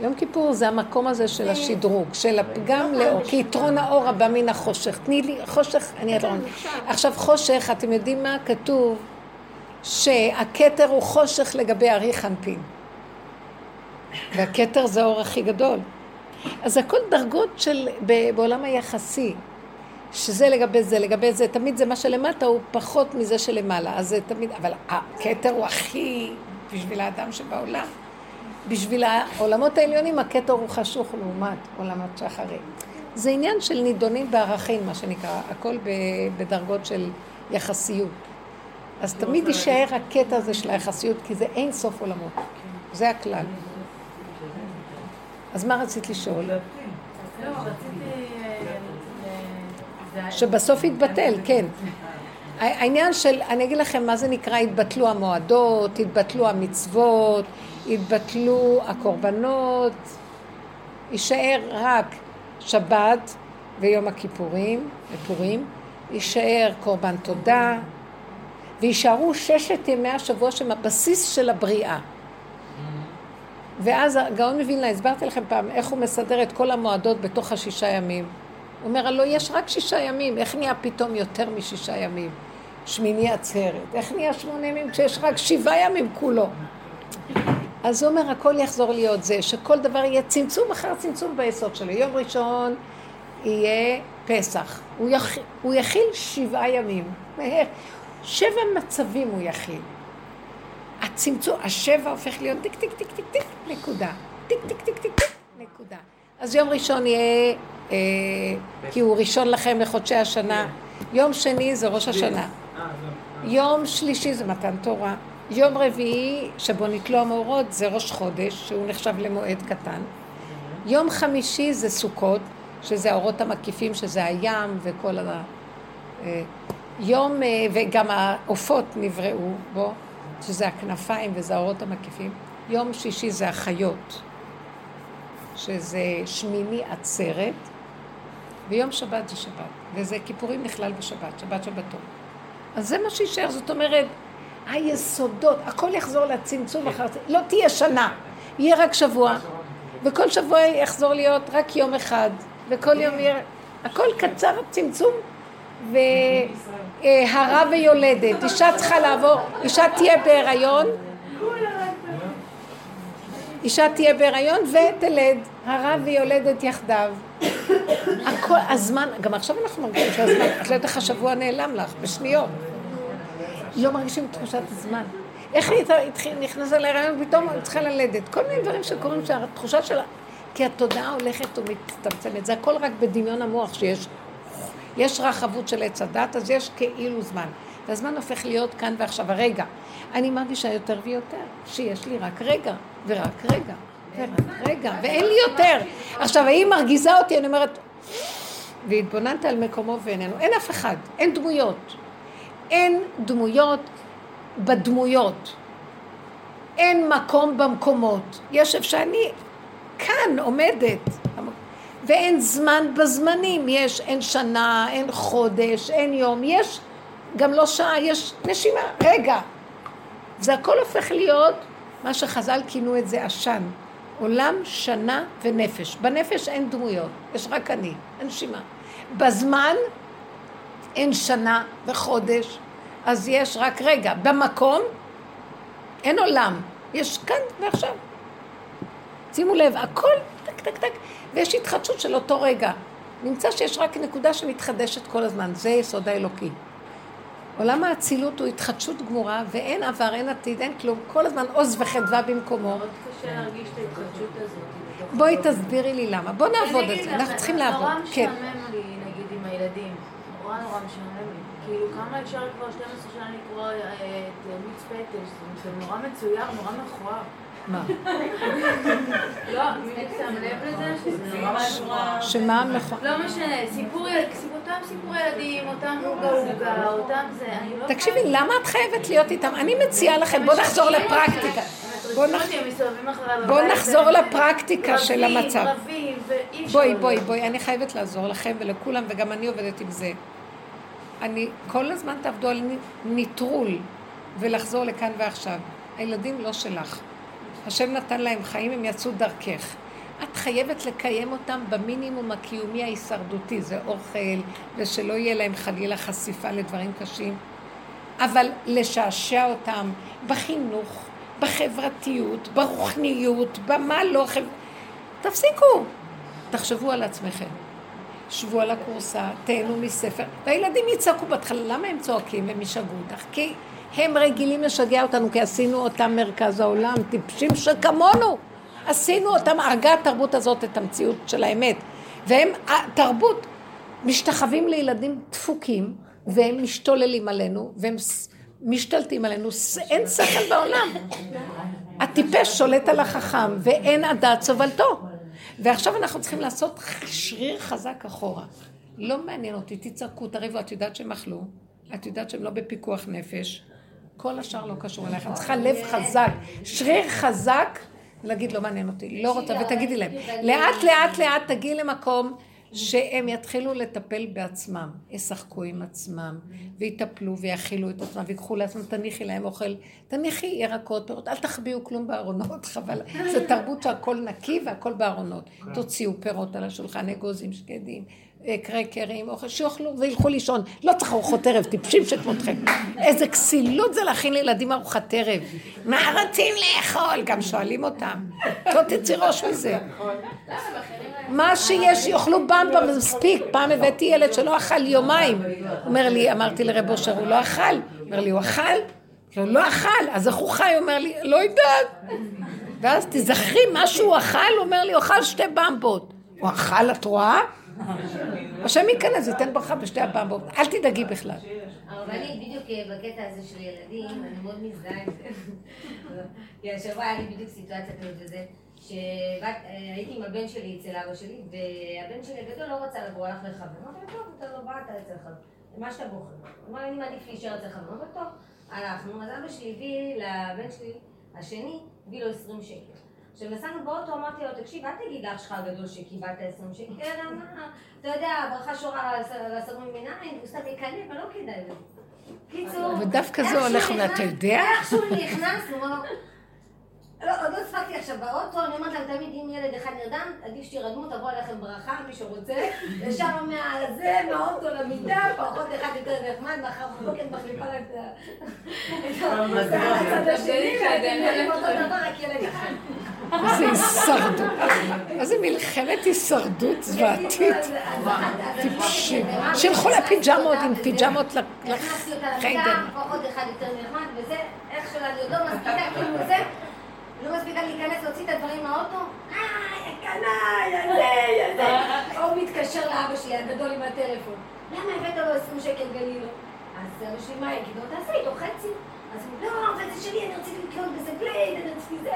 יום כיפור זה המקום הזה של זה- השדרוג, של הפגם לאור, כי יתרון האור הבא מן החושך. תני לי, חושך, אני אדרון. עכשיו חושך, אתם יודעים מה כתוב? שהכתר הוא חושך לגבי ארי חנפין. והכתר זה האור הכי גדול. אז הכל דרגות של, בעולם היחסי, שזה לגבי זה, לגבי זה, תמיד זה מה שלמטה הוא פחות מזה שלמעלה, אז זה תמיד, אבל הכתר הוא הכי בשביל האדם שבעולם. בשביל העולמות העליונים הכתר הוא חשוך לעומת עולמות שאחרים. זה עניין של נידונים בערכים, מה שנקרא, הכל בדרגות של יחסיות. אז תמיד יישאר הקטע הזה של היחסיות, כי זה אין סוף עולמות. זה הכלל. אז מה רצית לשאול? לא. אה, זה- שבסוף יתבטל, כן. העניין של, אני אגיד לכם מה זה נקרא, התבטלו המועדות, התבטלו המצוות, התבטלו הקורבנות, יישאר רק שבת ויום הכיפורים, ופורים, יישאר קורבן תודה, ויישארו ששת ימי השבוע שהם הבסיס של הבריאה. ואז הגאון מווילנה, הסברתי לכם פעם איך הוא מסדר את כל המועדות בתוך השישה ימים. הוא אומר, הלוא יש רק שישה ימים, איך נהיה פתאום יותר משישה ימים? שמיני עצרת. איך נהיה שמונה ימים כשיש רק שבעה ימים כולו? אז הוא אומר, הכל יחזור להיות זה, שכל דבר יהיה צמצום אחר צמצום ביסוד שלו. יום ראשון יהיה פסח. הוא, יכ... הוא יכיל שבעה ימים. שבע מצבים הוא יכיל. הצמצום, השבע הופך להיות טיק טיק טיק טיק טיק, נקודה. טיק טיק טיק טיק טיק, נקודה. אז יום ראשון יהיה, אה, כי הוא ראשון לכם לחודשי השנה. יום שני זה ראש השנה. יום שלישי זה מתן תורה. יום רביעי, שבו נתלו המאורות, זה ראש חודש, שהוא נחשב למועד קטן. יום חמישי זה סוכות, שזה האורות המקיפים, שזה הים וכל ה... אה, יום, אה, וגם העופות נבראו בו, שזה הכנפיים וזה האורות המקיפים. יום שישי זה החיות, שזה שמיני עצרת, ויום שבת זה שבת, וזה כיפורים נכלל בשבת, שבת שבתון. אז זה מה שיישאר, זאת אומרת, היסודות, הכל יחזור לצמצום אחר זה, לא תהיה שנה, יהיה רק שבוע, וכל שבוע יחזור להיות רק יום אחד, וכל יום יהיה, הכל קצר, צמצום, והרה ויולדת, אישה צריכה לעבור, אישה תהיה בהיריון, אישה תהיה בהיריון ותלד, הרה ויולדת יחדיו. הכל, הזמן, גם עכשיו אנחנו מרגישים שהזמן, את לא יודעת איך השבוע נעלם לך, בשניות. לא מרגישים תחושת הזמן. איך היא נכנסה להיריון ופתאום היא צריכה ללדת. כל מיני דברים שקורים שהתחושה שלה... כי התודעה הולכת ומצטמצמת. זה הכל רק בדמיון המוח שיש יש רחבות של עץ הדת, אז יש כאילו זמן. והזמן הופך להיות כאן ועכשיו. הרגע, אני מרגישה יותר ויותר שיש לי רק רגע, ורק רגע, ורק רגע, ואין לי יותר. עכשיו, היא מרגיזה אותי, אני אומרת, והתבוננת על מקומו ואיננו. אין אף אחד, אין דמויות. אין דמויות בדמויות. אין מקום במקומות. יש איפה שאני כאן עומדת. ואין זמן בזמנים, יש, אין שנה, אין חודש, אין יום, יש גם לא שעה, יש נשימה, רגע. זה הכל הופך להיות מה שחז"ל כינו את זה עשן. עולם, שנה ונפש. בנפש אין דמויות, יש רק אני, אין נשימה. בזמן אין שנה וחודש, אז יש רק רגע. במקום אין עולם, יש כאן ועכשיו. שימו לב, הכל טק טק טק, ויש התחדשות של אותו רגע. נמצא שיש רק נקודה שמתחדשת כל הזמן, זה יסוד האלוקי. עולם האצילות הוא התחדשות גמורה, ואין עבר, אין עתיד, אין כלום, כל הזמן עוז וחדווה במקומו. מאוד קשה להרגיש את ההתחדשות הזאת. בואי תסבירי לי למה, בוא נעבוד על זה, אנחנו צריכים לעבוד. נורא כן. משעמם לי, נגיד, עם הילדים. נורא משעמם לי. כאילו, כמה אפשר כבר 12 שנה לקרוא אה, את מיץ פטש? זה נורא מצויר, נורא מכוער. מה? לא, מי שם לב לזה? שזה נורא מכוער. שמה נכון? לא משנה, סיפור, אותם סיפור ילדים, אותם עוגה עוגה, אותם זה, אני לא... תקשיבי, למה את חייבת להיות איתם? אני מציעה לכם, בואו נחזור לפרקטיקה. בואו נחזור לפרקטיקה של המצב. רבים, ואי אפשר... בואי. בואי, בואי, אני חייבת לעזור לכם ולכולם, וגם אני עובדת עם זה. אני, כל הזמן תעבדו על נ- נטרול ולחזור לכאן ועכשיו. הילדים לא שלך. השם נתן להם חיים, הם יצאו דרכך. את חייבת לקיים אותם במינימום הקיומי ההישרדותי, זה אוכל, ושלא יהיה להם חלילה חשיפה לדברים קשים. אבל לשעשע אותם בחינוך, בחברתיות, ברוחניות, במה לא חב... תפסיקו, תחשבו על עצמכם. שבו על הכורסה, תהנו מספר, והילדים יצעקו בהתחלה, למה הם צועקים והם ישגעו אותך? כי הם רגילים לשגע אותנו, כי עשינו אותם מרכז העולם, טיפשים שכמונו. עשינו אותם, הרגה התרבות הזאת את המציאות של האמת. והם, התרבות, משתחווים לילדים דפוקים, והם משתוללים עלינו, והם משתלטים עלינו, אין שכל בעולם. הטיפש שולט על החכם, ואין הדעת סובלתו. ועכשיו אנחנו צריכים לעשות שריר חזק אחורה. לא מעניין אותי, תצעקו, תריבו, את יודעת שהם אכלו, את יודעת שהם לא בפיקוח נפש, כל השאר לא קשור אליך, את צריכה לב חזק, שריר חזק, ולהגיד לא מעניין אותי, לא רוצה, ותגידי להם, לאט לאט לאט תגיעי למקום שהם יתחילו לטפל בעצמם, ישחקו עם עצמם, ויטפלו ויאכילו את עצמם, ויקחו לעצמם, תניחי להם אוכל, תניחי ירקות, פירות, אל תחביאו כלום בארונות, חבל, זו תרבות שהכל נקי והכל בארונות. תוציאו פירות על השולחן, אגוזים שקדים, קרקרים, אוכל, שיאכלו וילכו לישון. לא צריך ארוחות ערב, טיפשים שכמותכם. איזה כסילות זה להכין לילדים ארוחת ערב. מה רוצים לאכול? גם שואלים אותם. לא תצאי ראש מזה. מה שיש, יאכלו במבה, מספיק. פעם הבאתי ילד שלא אכל יומיים. אומר לי, אמרתי לרב אושר, הוא לא אכל. אומר לי, הוא אכל? הוא לא אכל, אז איך הוא חי? אומר לי, לא יודעת. ואז תזכרי מה שהוא אכל, הוא אומר לי, הוא אכל שתי במבות. הוא אכל, את רואה? השם ייכנס, ייתן ברכה בשתי הבמבות. אל תדאגי בכלל. הרבנית, בדיוק אה, בקטע הזה של ילדים, אני מאוד מזדהה עם זה. כי השבוע היה לי בדיוק סיטואציה כזאת וזה, שהייתי עם הבן שלי אצל אבא שלי, והבן שלי הגדול לא רצה לבוא, הלך לחבר. אמרתי לו, טוב, אתה לא בא, אתה אצל חבר. מה שאתה בוחר. הוא אמר, אני מעדיף להישאר אצל חבר. אמרתי, טוב, הלכנו. אז אבא שלי הביא לבן שלי, השני, הביא לו 20 שקל. עכשיו נסענו באוטו, אמרתי לו, תקשיב, אל תגיד לאח שלך הגדול שקיבלת 20 שקל, אלא מה, אתה יודע, הברכה שורה על הסרום מנין, הוא סתם יקנא, אבל לא כדאי לו. קיצור, ודווקא זה איך הולך, נכנס- יודע? איכשהו נכנסנו, הוא אמר, לא, עוד לא הספקתי עכשיו באוטו, אני אומרת להם תמיד אם ילד אחד נרדם, עדיף שתירדמו, תבוא עליכם ברכה, מי שרוצה, ישר מהזה, מהאוטו למיטה, פחות אחד יותר נחמד, מחר בבוקר מחליפה להם את ה... את הצד השני, ואתם נראים אותו דבר, רק ילד אחד. איזה הישרדות. איזה מלחמת הישרדות זוועתית. טיפשים. שילכו לפיג'מות עם פיג'מות לחיידר. פחות אחד יותר נחמד, וזה, איך עוד לא מספיקה, כאילו זה, לא מספיקה להיכנס, להוציא את הדברים מהאוטו, אה, יא קנאי, יא זה, יא זה. הוא מתקשר לאבא שלי הגדול עם הטלפון, למה הבאת לו 20 שקל גלילו? אז אבא שלי, מה יגיד לו? תעשה איתו חצי. אז הוא, לא, אבל זה שלי, אני רציתי לקנות בזה פלייט, אני רציתי זה.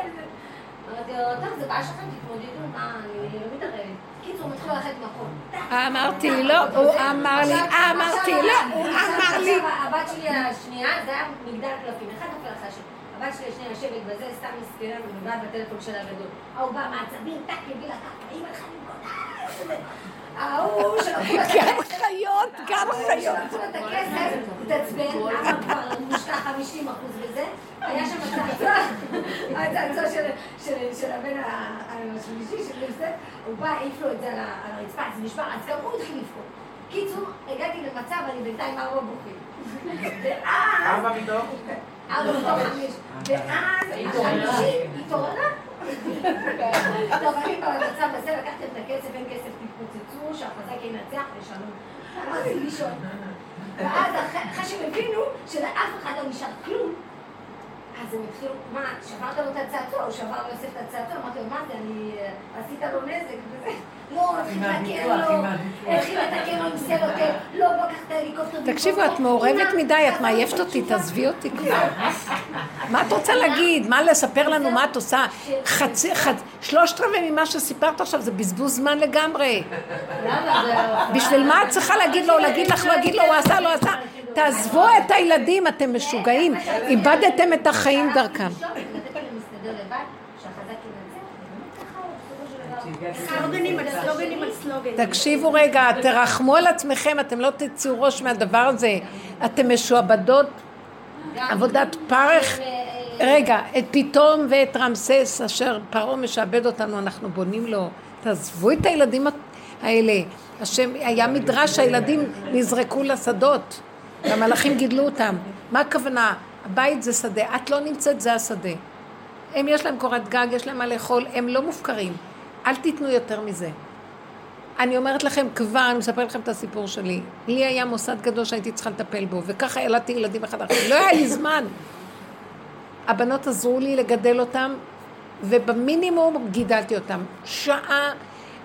אמרתי לו, טוב, זה בעיה שלכם, תתמודדו, מה, אני לא מתערבת. קיצור, הוא מתחיל ללכת מקום. אמרתי לי, לא, הוא אמר לי, אמרתי, לא, הוא אמר לי. הבת שלי השנייה, זה היה מגדל קלפים, אחד נופל אחרי השני. הבת שלי השנייה יושבת בזה, סתם מסכנה, ונוגעת בטלפון שלה הגדול. ההוא בא מעצבים, טק, הביא לה ככה, אמא לך למכות. ההוא שלקחו את הכסף, חיות, גן חיות. שלקחו את הכסף, התעצבן, למה כבר מושקע 50 אחוז בזה, היה שם צעצוע, הצעצוע של- הבן השלישי של זה, הוא בא, העיף לו את זה על הרצפה, זה נשבר, אז גם הוא התחיל לבכות. קיצור, הגעתי למצב, אני בינתיים ארבע בוכים. ואז... ארבע מתוך? ארבע מתוך חמש. ואז החמישי התעוררה. טוב, אני במצב הזה לקחתם את הכסף, אין כסף, תתפוצצו, שהחזק ינצח ושלום. אמרתי לישון. ואז אחרי שהם הבינו שלאף אחד לא נשאר כלום, אז הם התחילו, מה, שברת לו את הצעצוע, הוא שבר לו יוסף את הצעצוע, אמרתי לו, מה זה, אני, עשית לו נזק וזה. לא, התחיל לתקן לו, התחיל לתקן לו עם סלוטר, לא, בוא קח את ההליקופטר. תקשיבו. את מעורבת מדי, את לא אותי. תעזבי אותי כבר. מה את רוצה להגיד? מה לספר לנו מה את עושה? חצי, חצ... שלושת רבעי ממה שסיפרת עכשיו זה בזבוז זמן לגמרי. למה? זה- בשביל מה את צריכה להגיד לו, להגיד לך, להגיד לו, הוא עשה, לא עשה? תעזבו את הילדים, אתם משוגעים. איבדתם את החיים דרכם. תקשיבו רגע, תרחמו על עצמכם, אתם לא תצאו ראש מהדבר הזה. אתם משועבדות עבודת פרך. רגע, את פתאום ואת רמסס אשר פרעה משעבד אותנו, אנחנו בונים לו. תעזבו את הילדים האלה. השם, היה מדרש שהילדים נזרקו לשדות, והמלאכים גידלו אותם. מה הכוונה? הבית זה שדה, את לא נמצאת, זה השדה. הם יש להם קורת גג, יש להם מה לאכול, הם לא מופקרים. אל תיתנו יותר מזה. אני אומרת לכם כבר, אני מספר לכם את הסיפור שלי. לי היה מוסד גדול שהייתי צריכה לטפל בו, וככה ילדתי ילדים אחד אחר. לא היה לי זמן. הבנות עזרו לי לגדל אותם, ובמינימום גידלתי אותם. שעה,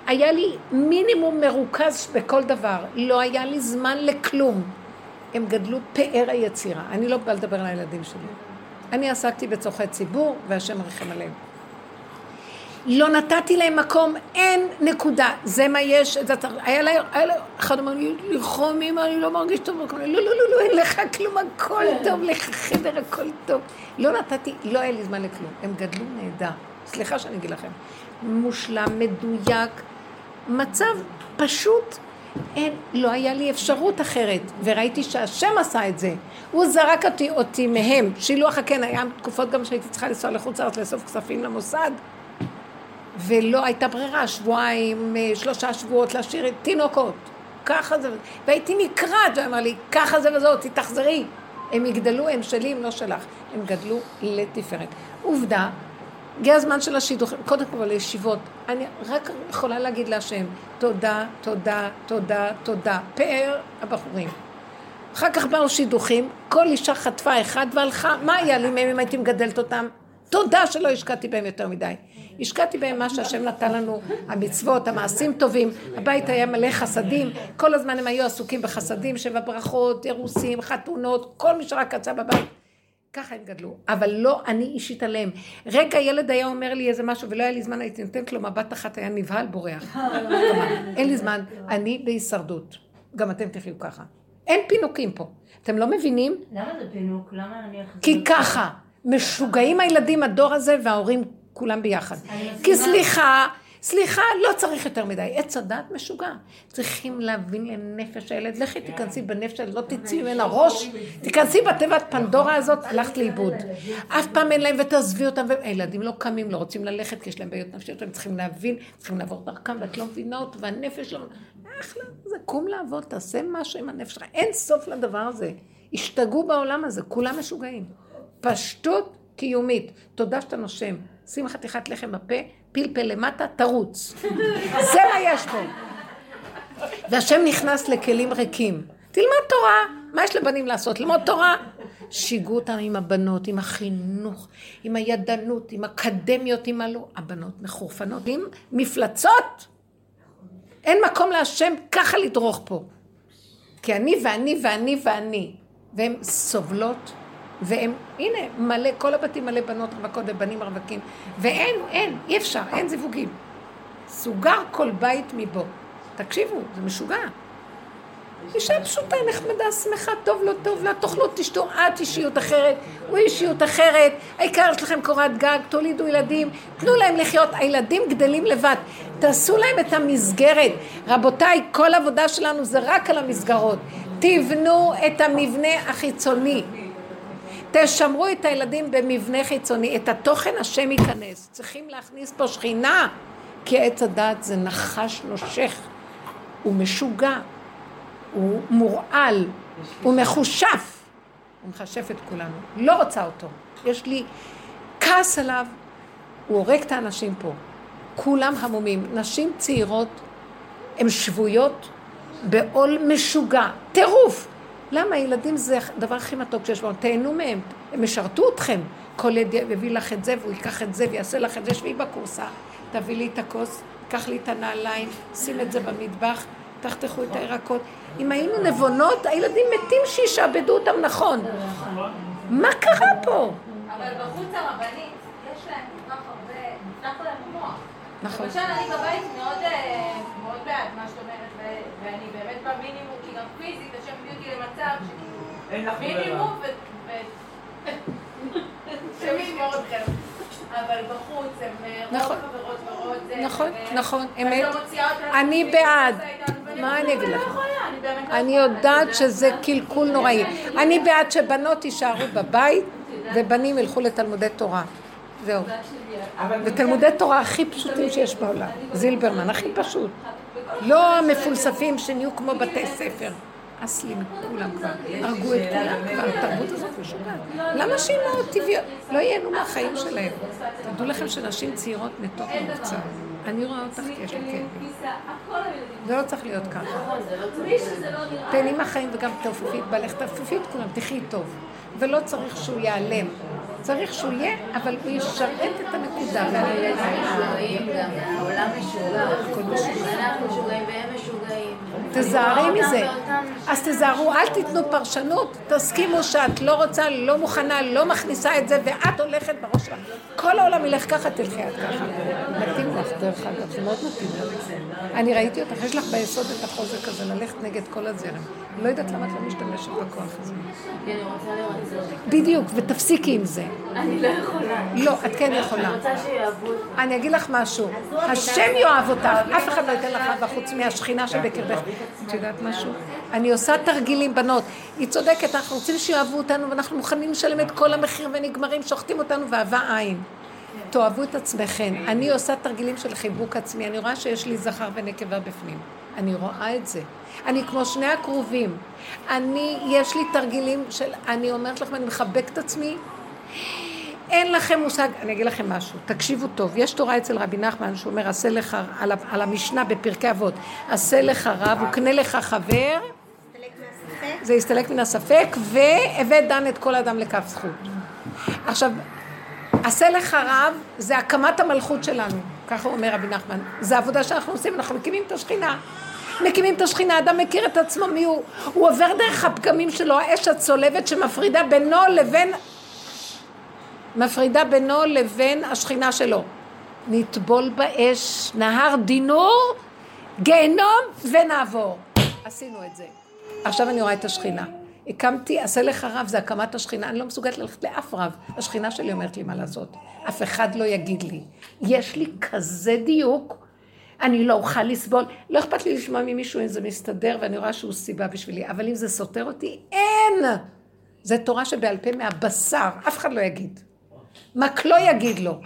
היה לי מינימום מרוכז בכל דבר. לא היה לי זמן לכלום. הם גדלו פאר היצירה. אני לא באה לדבר על הילדים שלי. אני עסקתי בצורכי ציבור, והשם ריחם עליהם. לא נתתי להם מקום, אין נקודה. זה מה יש, זה צריך, היה לה, היה לה, אחד אמר לי, לרחום אמא, אני לא מרגיש טוב, לא, לא, לא, לא, אין לך כלום, הכל טוב, לך חדר, הכל טוב. לא נתתי, לא היה לי זמן לכלום. הם גדלו נהדר. סליחה שאני אגיד לכם. מושלם, מדויק, מצב פשוט, אין, לא היה לי אפשרות אחרת, וראיתי שהשם עשה את זה. הוא זרק אותי, אותי מהם. שילוח הקן, היה תקופות גם שהייתי צריכה לנסוע לחוץ לארץ לאסוף כספים למוסד. ולא הייתה ברירה, שבועיים, אה, שלושה שבועות להשאיר את תינוקות. ככה זה, והייתי נקרעת, והוא אמר לי, ככה זה וזאת, תחזרי. הם יגדלו, הם שלי, הם לא שלך. הם גדלו לתפארת. עובדה, הגיע הזמן של השידוך, קודם כל לישיבות. אני רק יכולה להגיד להשם, תודה, תודה, תודה, תודה. פאר הבחורים. אחר כך באו שידוכים, כל אישה חטפה אחד והלכה, מה היה לי מהם אם הייתי מגדלת אותם? תודה שלא השקעתי בהם יותר מדי. השקעתי בהם מה שהשם נתן לנו, המצוות, המעשים טובים, הבית היה מלא חסדים, כל הזמן הם היו עסוקים בחסדים, שבע ברכות, אירוסים, חתונות, כל מי שרק יצא בבית. ככה הם גדלו, אבל לא אני אישית עליהם. רגע ילד היה אומר לי איזה משהו ולא היה לי זמן, הייתי נותנת לו מבט אחת, היה נבהל בורח. אין לי זמן, אני בהישרדות. גם אתם תחיו ככה. אין פינוקים פה. אתם לא מבינים? למה זה פינוק? למה אני... כי ככה, משוגעים הילדים, הדור הזה, וההורים כולם ביחד. כי סליחה, סליחה, לא צריך יותר מדי. עץ הדת משוגע. צריכים להבין לנפש הילד. לכי תיכנסי בנפש הילד, לא תצאי ממנה ראש. תיכנסי בתיבת פנדורה הזאת, הלכת לאיבוד. אף פעם אין להם ותעזבי אותם. הילדים לא קמים, לא רוצים ללכת, כי יש להם בעיות נפשיות, הם צריכים להבין, צריכים לעבור דרכם, ואת לא מבינה אותו, והנפש לא... אחלה, זה קום לעבוד, תעשה משהו עם הנפש שלך. אין סוף לדבר הזה. השתגעו בעולם הזה, כולם משוגעים. פשטות קיומית. תודה שאתה נושם. שים חתיכת לחם בפה, פלפל למטה, תרוץ. זה מה יש פה. והשם נכנס לכלים ריקים. תלמד תורה. מה יש לבנים לעשות? ללמוד תורה. שיגעו אותם עם הבנות, עם החינוך, עם הידענות, עם אקדמיות, עם הלא. הבנות מחורפנות, עם מפלצות. אין מקום להשם ככה לדרוך פה. כי אני ואני ואני ואני. והן סובלות, והם, הנה, מלא, כל הבתים מלא בנות רווקות ובנים רווקים. ואין, אין, אי אפשר, אין זיווגים. סוגר כל בית מבו. תקשיבו, זה משוגע. אישה פשוטה, נחמדה, שמחה, טוב לא טוב לה, תאכלו, תשתו, את אישיות אחרת, הוא אישיות אחרת, העיקר יש לכם קורת גג, תולידו ילדים, תנו להם לחיות, הילדים גדלים לבד, תעשו להם את המסגרת. רבותיי, כל עבודה שלנו זה רק על המסגרות. תבנו את המבנה החיצוני. תשמרו את הילדים במבנה חיצוני, את התוכן השם ייכנס. צריכים להכניס פה שכינה, כי עץ הדת זה נחש נושך, הוא משוגע, הוא מורעל, הוא מחושף, הוא מחשף את כולנו. לא רוצה אותו. יש לי כעס עליו, הוא הורג את האנשים פה. כולם המומים. נשים צעירות הן שבויות בעול משוגע, טירוף. למה ילדים זה הדבר הכי מתוק שיש בו, תהנו מהם, הם ישרתו אתכם. כל ילד יביא לך את זה והוא ייקח את זה ויעשה לך את זה, שבי בקורסה, תביא לי את הכוס, קח לי את הנעליים, שים את זה במטבח, תחתכו את הירקות. אם היינו נבונות, הילדים מתים שישעבדו אותם נכון. מה קרה פה? אבל בחוץ הרבנית, יש להם כל כך הרבה, נפתח להם המוח. נכון. למשל, אני בבית מאוד, אה, בעד מה שאת אומרת, ואני באמת במינימום, כי גם פיזית, השם הביא אותי למצב שכאילו, אין לך מינימום, ו... ו- השם ישמור אתכם. אבל בחוץ הם אה, נכון. חברות ורואות זה. נכון, ו- נכון, אמת. לא אני בעד. מה אני אגיד לא לך? אני לא יכולה. יודעת שזה קלקול נוראי. אני בעד שבנות יישארו בבית ובנים ילכו לתלמודי תורה. זהו. אבל ותלמודי תורה הכי פשוטים שיש בעולם. זילברמן, הכי פשוט. לא המפולספים שנהיו כמו בתי ספר. אסלי מכולם כבר. הרגו את כולם כבר, התרבות הזאת משוגעת. למה שאימהות טבעיות לא ייהנו מהחיים שלהם? תדעו לכם שנשים צעירות מתות ממוצע. אני רואה אותך כי יש לי כאבים. זה לא צריך להיות ככה. תהני מהחיים וגם תעופפי את בעלך, תעופפי את כולם, תחי טוב. ולא צריך שהוא ייעלם. צריך שהוא יהיה, אבל הוא ישרת את הנקודה. העולם משוגע. אנחנו משוגעים והם משוגעים. תזהרי מזה. אז תזהרו, אל תיתנו פרשנות, תסכימו שאת לא רוצה, לא מוכנה, לא מכניסה את זה, ואת הולכת בראש שלך. כל העולם ילך ככה, תלכי את ככה. מתאים לך, דרך אגב, זה מאוד מתאים לך. אני ראיתי אותך, יש לך ביסוד את החוזק הזה, ללכת נגד כל הזרם. לא יודעת למה את לא משתמשת בכוח הזה. כי אני רוצה לראות זאת. בדיוק, ותפסיקי עם זה. אני לא יכולה. לא, את כן יכולה. אני רוצה שיאהבו אותי. אני אגיד לך משהו, השם יאהב אותך, אף אחד לא ייתן לך אהבה חוץ מהשכינה שבקרבך. את יודעת משהו? אני עושה תרגילים, בנות. היא צודקת, אנחנו רוצים שיאהבו אותנו ואנחנו מוכנים לשלם את כל המחיר ונגמרים, שוחטים אותנו ואהבה אין. תאהבו את עצמכם. אני עושה תרגילים של חיבוק עצמי, אני רואה שיש לי זכר ונקבה בפנים. אני רואה את זה. אני כמו שני הקרובים. אני, יש לי תרגילים של, אני אומרת לכם, אני מחבקת עצמי, אין לכם מושג, אני אגיד לכם משהו, תקשיבו טוב, יש תורה אצל רבי נחמן שאומר, עשה לך, על, על המשנה בפרקי אבות, עשה לך רב וקנה לך חבר. זה יסתלק מן הספק, והבא דן את כל אדם לכף זכות. עכשיו, עשה לך רב זה הקמת המלכות שלנו, ככה אומר רבי נחמן, זה עבודה שאנחנו עושים, אנחנו מקימים את השכינה. מקימים את השכינה, אדם מכיר את עצמו מי הוא, הוא עובר דרך הפגמים שלו, האש הצולבת שמפרידה בינו לבין מפרידה בינו לבין השכינה שלו. נטבול באש, נהר דינור, גיהנום ונעבור. עשינו את זה. עכשיו אני רואה את השכינה. הקמתי, עשה לך רב, זה הקמת השכינה. אני לא מסוגלת ללכת לאף רב. השכינה שלי אומרת לי מה לעשות. אף אחד לא יגיד לי. יש לי כזה דיוק, אני לא אוכל לסבול. לא אכפת לי לשמוע ממישהו אם זה מסתדר, ואני רואה שהוא סיבה בשבילי. אבל אם זה סותר אותי, אין! זה תורה שבעל פה מהבשר, אף אחד לא יגיד. רק לא יגיד לו.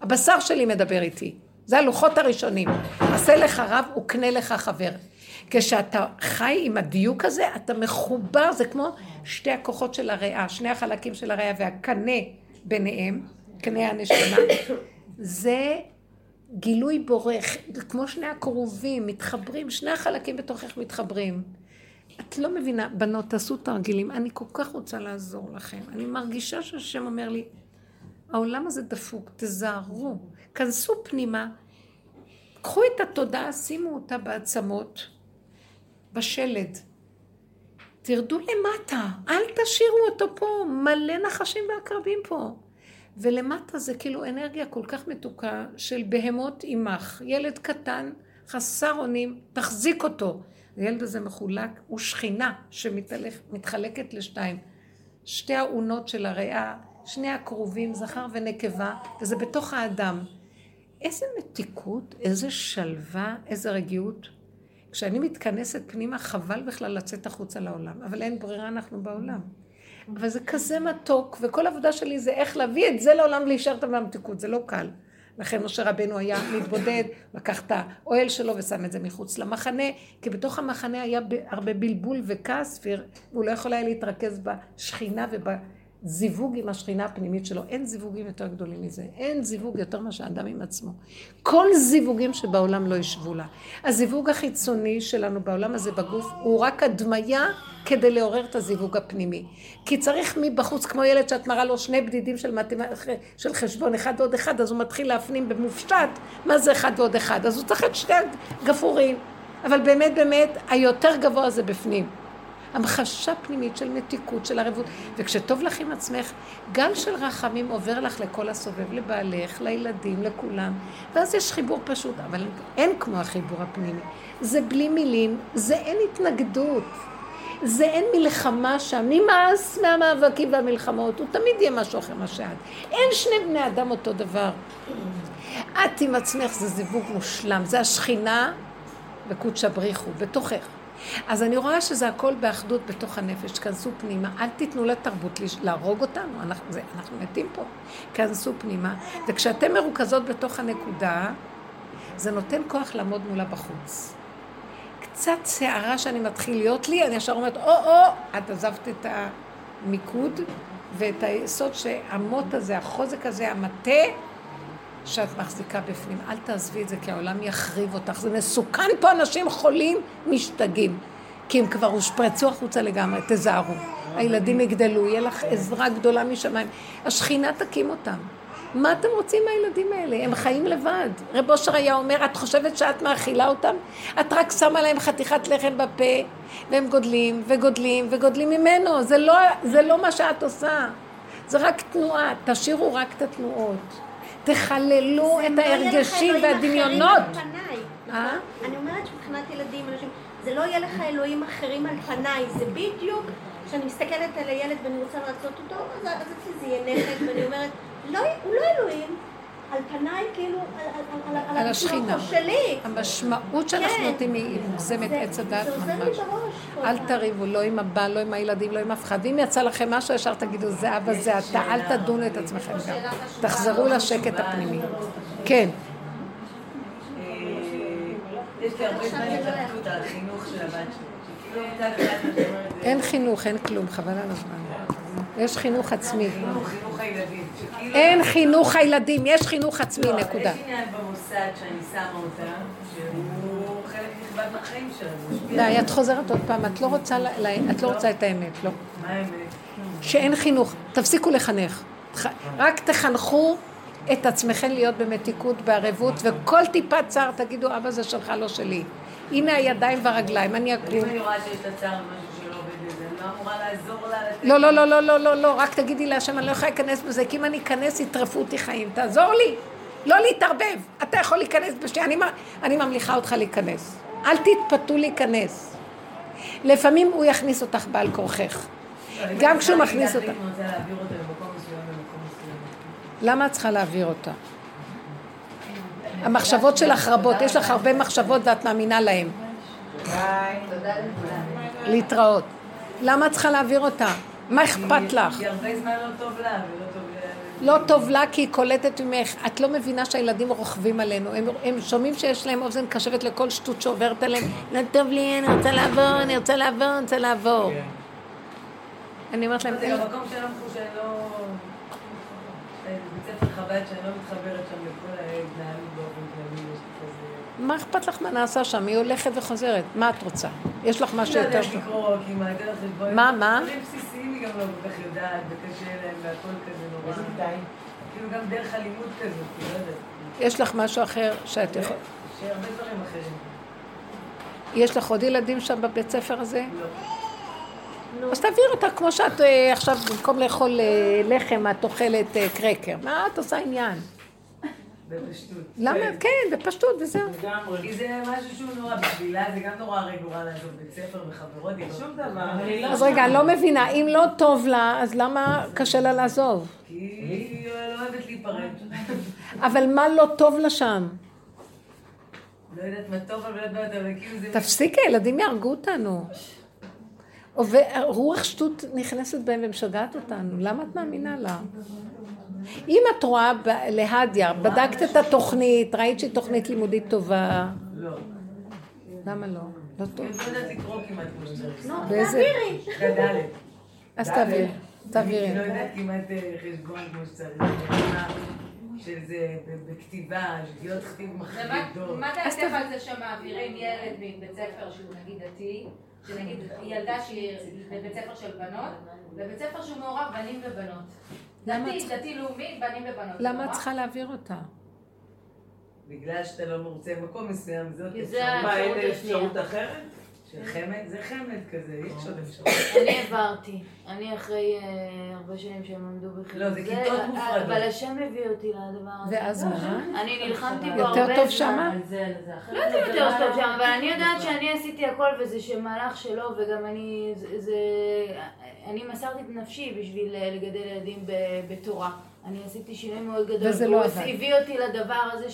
הבשר שלי מדבר איתי. זה הלוחות הראשונים. עשה לך רב וקנה לך חבר. כשאתה חי עם הדיוק הזה, אתה מחובר, זה כמו שתי הכוחות של הריאה, שני החלקים של הריאה והקנה ביניהם, קנה הנשמה, זה גילוי בורך, כמו שני הכרובים, מתחברים, שני החלקים בתוכך מתחברים. את לא מבינה, בנות, תעשו תרגילים, אני כל כך רוצה לעזור לכם. אני מרגישה שהשם אומר לי, העולם הזה דפוק, תזהרו, כנסו פנימה, קחו את התודעה, שימו אותה בעצמות, בשלד. תרדו למטה, אל תשאירו אותו פה, מלא נחשים ועקרבים פה. ולמטה זה כאילו אנרגיה כל כך מתוקה של בהמות עמך, ילד קטן, חסר אונים, תחזיק אותו. הילד הזה מחולק, הוא שכינה שמתחלקת לשתיים. שתי האונות של הריאה, שני הקרובים, זכר ונקבה, וזה בתוך האדם. איזה מתיקות, איזה שלווה, איזה רגיעות. כשאני מתכנסת פנימה, חבל בכלל לצאת החוצה לעולם, אבל אין ברירה, אנחנו בעולם. אבל זה כזה מתוק, וכל העבודה שלי זה איך להביא את זה לעולם ולהישאר את המתיקות, זה לא קל. לכן משה רבנו היה מתבודד, לקח את האוהל שלו ושם את זה מחוץ למחנה, כי בתוך המחנה היה הרבה בלבול וכעס, והוא לא יכול היה להתרכז בשכינה ובזיווג עם השכינה הפנימית שלו. אין זיווגים יותר גדולים מזה, אין זיווג יותר מאשר אדם עם עצמו. כל זיווגים שבעולם לא ישבו לה. הזיווג החיצוני שלנו בעולם הזה בגוף הוא רק הדמיה כדי לעורר את הזיווג הפנימי. כי צריך מבחוץ, כמו ילד שאת מראה לו שני בדידים של, מתמ... של חשבון, אחד ועוד אחד, אז הוא מתחיל להפנים במופשט מה זה אחד ועוד אחד. אז הוא צריך את שני גפורים. אבל באמת באמת, היותר גבוה זה בפנים. המחשה פנימית של מתיקות, של ערבות. וכשטוב לך עם עצמך, גל של רחמים עובר לך לכל הסובב, לבעלך, לילדים, לכולם. ואז יש חיבור פשוט, אבל אין כמו החיבור הפנימי. זה בלי מילים, זה אין התנגדות. זה אין מלחמה שם, נמאס מהמאבקים והמלחמות, הוא תמיד יהיה משהו אחר מה שאת. אין שני בני אדם אותו דבר. את עם עצמך זה זיווג מושלם, זה השכינה וקודשא בריחו, בתוכך. אז אני רואה שזה הכל באחדות בתוך הנפש, כנסו פנימה, אל תיתנו לתרבות להרוג אותנו, אנחנו, זה, אנחנו מתים פה. כנסו פנימה, וכשאתם מרוכזות בתוך הנקודה, זה נותן כוח לעמוד מולה בחוץ. קצת שערה שאני מתחיל להיות לי, אני ישר אומרת, או-או, את עזבת את המיקוד ואת היסוד שהמוט הזה, החוזק הזה, המטה, שאת מחזיקה בפנים. אל תעזבי את זה, כי העולם יחריב אותך. זה מסוכן פה, אנשים חולים משתגעים. כי הם כבר הושפרצו החוצה לגמרי, תזהרו. הילדים יגדלו, יהיה לך עזרה גדולה משמיים. השכינה תקים אותם. מה אתם רוצים מהילדים האלה? הם חיים לבד. רב אושר היה אומר, את חושבת שאת מאכילה אותם? את רק שמה להם חתיכת לחם בפה, והם גודלים וגודלים וגודלים ממנו. זה לא, זה לא מה שאת עושה. זה רק תנועה. תשאירו רק את התנועות. תחללו את ההרגשים והדמיונות. אה? אני אומרת שמבחינת ילדים, אנשים, זה לא יהיה לך אלוהים אחרים על פניי, זה בדיוק, כשאני מסתכלת על הילד ואני רוצה לעשות אותו, אז אצלי זה יהיה נכד, ואני אומרת, לא, הוא לא אלוהים. על פניי, כאילו, על, על, על, על השכינה. שלי. המשמעות שאנחנו כן. נותנים היא מוגזמת עץ הדעת זה עוזר לי ממש. אל. תריבו, לא עם הבעל, לא עם הילדים, לא עם אף אחד. ואם יצא לכם משהו, ישר תגידו, זה אבא, זה אתה, אל תדונו את עצמכם גם. תחזרו לשקט הפנימי. כן. אה, יש לי הרבה זמן התלבטות על החינוך של הבת שלי. אין חינוך, אין כלום, חבל על הזמן. יש חינוך עצמי. אין חינוך הילדים, יש חינוך עצמי, לא, נקודה. יש עניין במוסד שאני שמה אותה, שהוא חלק נכבד מהחיים שלנו. די, את חוזרת עוד פעם, את לא רוצה את לא רוצה את האמת, לא. מה האמת? שאין חינוך, תפסיקו לחנך. רק תחנכו את עצמכם להיות במתיקות, בערבות, וכל טיפת צער תגידו, אבא זה שלך, לא שלי. הנה הידיים והרגליים, אני אבל אם אקום. אני רואה שיש לה צער משהו שלא עובד בזה, אני לא אמורה לעזור לה לתת... לא, לא, לא, לא, לא, לא, לא, רק תגידי להשם, אני לא יכולה להיכנס בזה, כי אם אני אכנס, יטרפו אותי חיים. תעזור לי, לא להתערבב. אתה יכול להיכנס בשנייה, אני, אני ממליכה אותך להיכנס. אל תתפתו להיכנס. לפעמים הוא יכניס אותך בעל כורכך. לא, גם כשהוא מכניס מסוים. למה את צריכה להעביר אותה? המחשבות שלך רבות, יש לך הרבה מחשבות ואת מאמינה להן. להתראות. למה את צריכה להעביר אותה? מה אכפת לך? כי הרבה זמן לא טוב לה ולא טוב לה. לא טוב לה כי היא קולטת ממך. את לא מבינה שהילדים רוכבים עלינו. הם, הם שומעים שיש להם אוזן קשבת לכל שטות שעוברת עליהם. לא טוב לי, אני רוצה לעבור, אני רוצה לעבור, אני רוצה לעבור. אני אומרת להם, זה גם מקום שאני לא לא... בית ספר חב"ד שאני לא מתחברת שם לכל ההתנהלות באופן כללי, יש לי כזה... מה אכפת לך מה נעשה שם? היא הולכת וחוזרת. מה את רוצה? יש לך משהו יותר טוב. מה. מה, מה? דברים בסיסיים היא גם לא כל כך יודעת, וקשה להם, והכל כזה נורא. היא? כאילו גם דרך הלימוד כזאת, לא יודעת. יש לך משהו אחר שאת יכולה... יש הרבה דברים אחרים. יש לך עוד ילדים שם בבית ספר הזה? לא. אז תעביר אותה כמו שאת אה, עכשיו, במקום לאכול אה, לחם, את אוכלת אה, קרקר. מה את עושה עניין? בפשטות. למה? כן, בפשטות, וזהו. לגמרי. כי זה משהו שהוא נורא בשבילה, זה גם נורא הרי נורא לעזוב בית ספר וחברות, היא שום דבר. אז רגע, אני לא מבינה, אם לא טוב לה, אז למה קשה לה לעזוב? כי היא לא אוהבת להיפרד. אבל מה לא טוב לה שם? לא יודעת מה טוב, אבל לא יודעת, אבל כאילו זה... תפסיקי, הילדים יהרגו אותנו. רוח שטות נכנסת בהם ומשגעת אותנו, למה את מאמינה לה? אם את רואה להדיה, בדקת את התוכנית, ראית שהיא תוכנית לימודית טובה, לא. למה לא? לא טוב. היא לא יודעת לקרוא כמעט כמו שצריך. באיזה... גדלת. אז תעבירי, תעבירי. היא לא יודעת כמעט אה, חשבון כמו שצריך. ברמה של זה ב- בכתיבה, שגיאות כתיב מחרידות. מה דעתך על זה שמעבירים ילד מבית ספר שהוא נגיד דתי, שנגיד ילדה שהיא בבית ספר של בנות, לבית ספר שהוא מעורב בנים ובנות. למה דתי, את- דתי לאומי, בנים ובנות. למה את? צריכה להעביר אותה? בגלל שאתה לא מרוצה במקום מסוים, זאת אפשרות אחרת? של חמד? זה חמד כזה, יש עוד אפשרות. אני העברתי. אני אחרי אה, הרבה שנים שהם עמדו בחינוך. לא, זה כיתות מופרדות. אבל השם הביא אותי לדבר הזה. ואז מה? אני נלחמתי בו יותר הרבה טוב זמן. שמה? על זה. אחרת לא יודעת אם יותר לא טוב שם, אבל אני יודעת שאני עשיתי הכל וזה שמהלך שלו וגם אני, זה, אני מסרתי את נפשי בשביל אה, לגדל ילדים ב- בתורה. אני עשיתי שינוי מאוד גדול. וזה לא עבד. הביא אותי לדבר הזה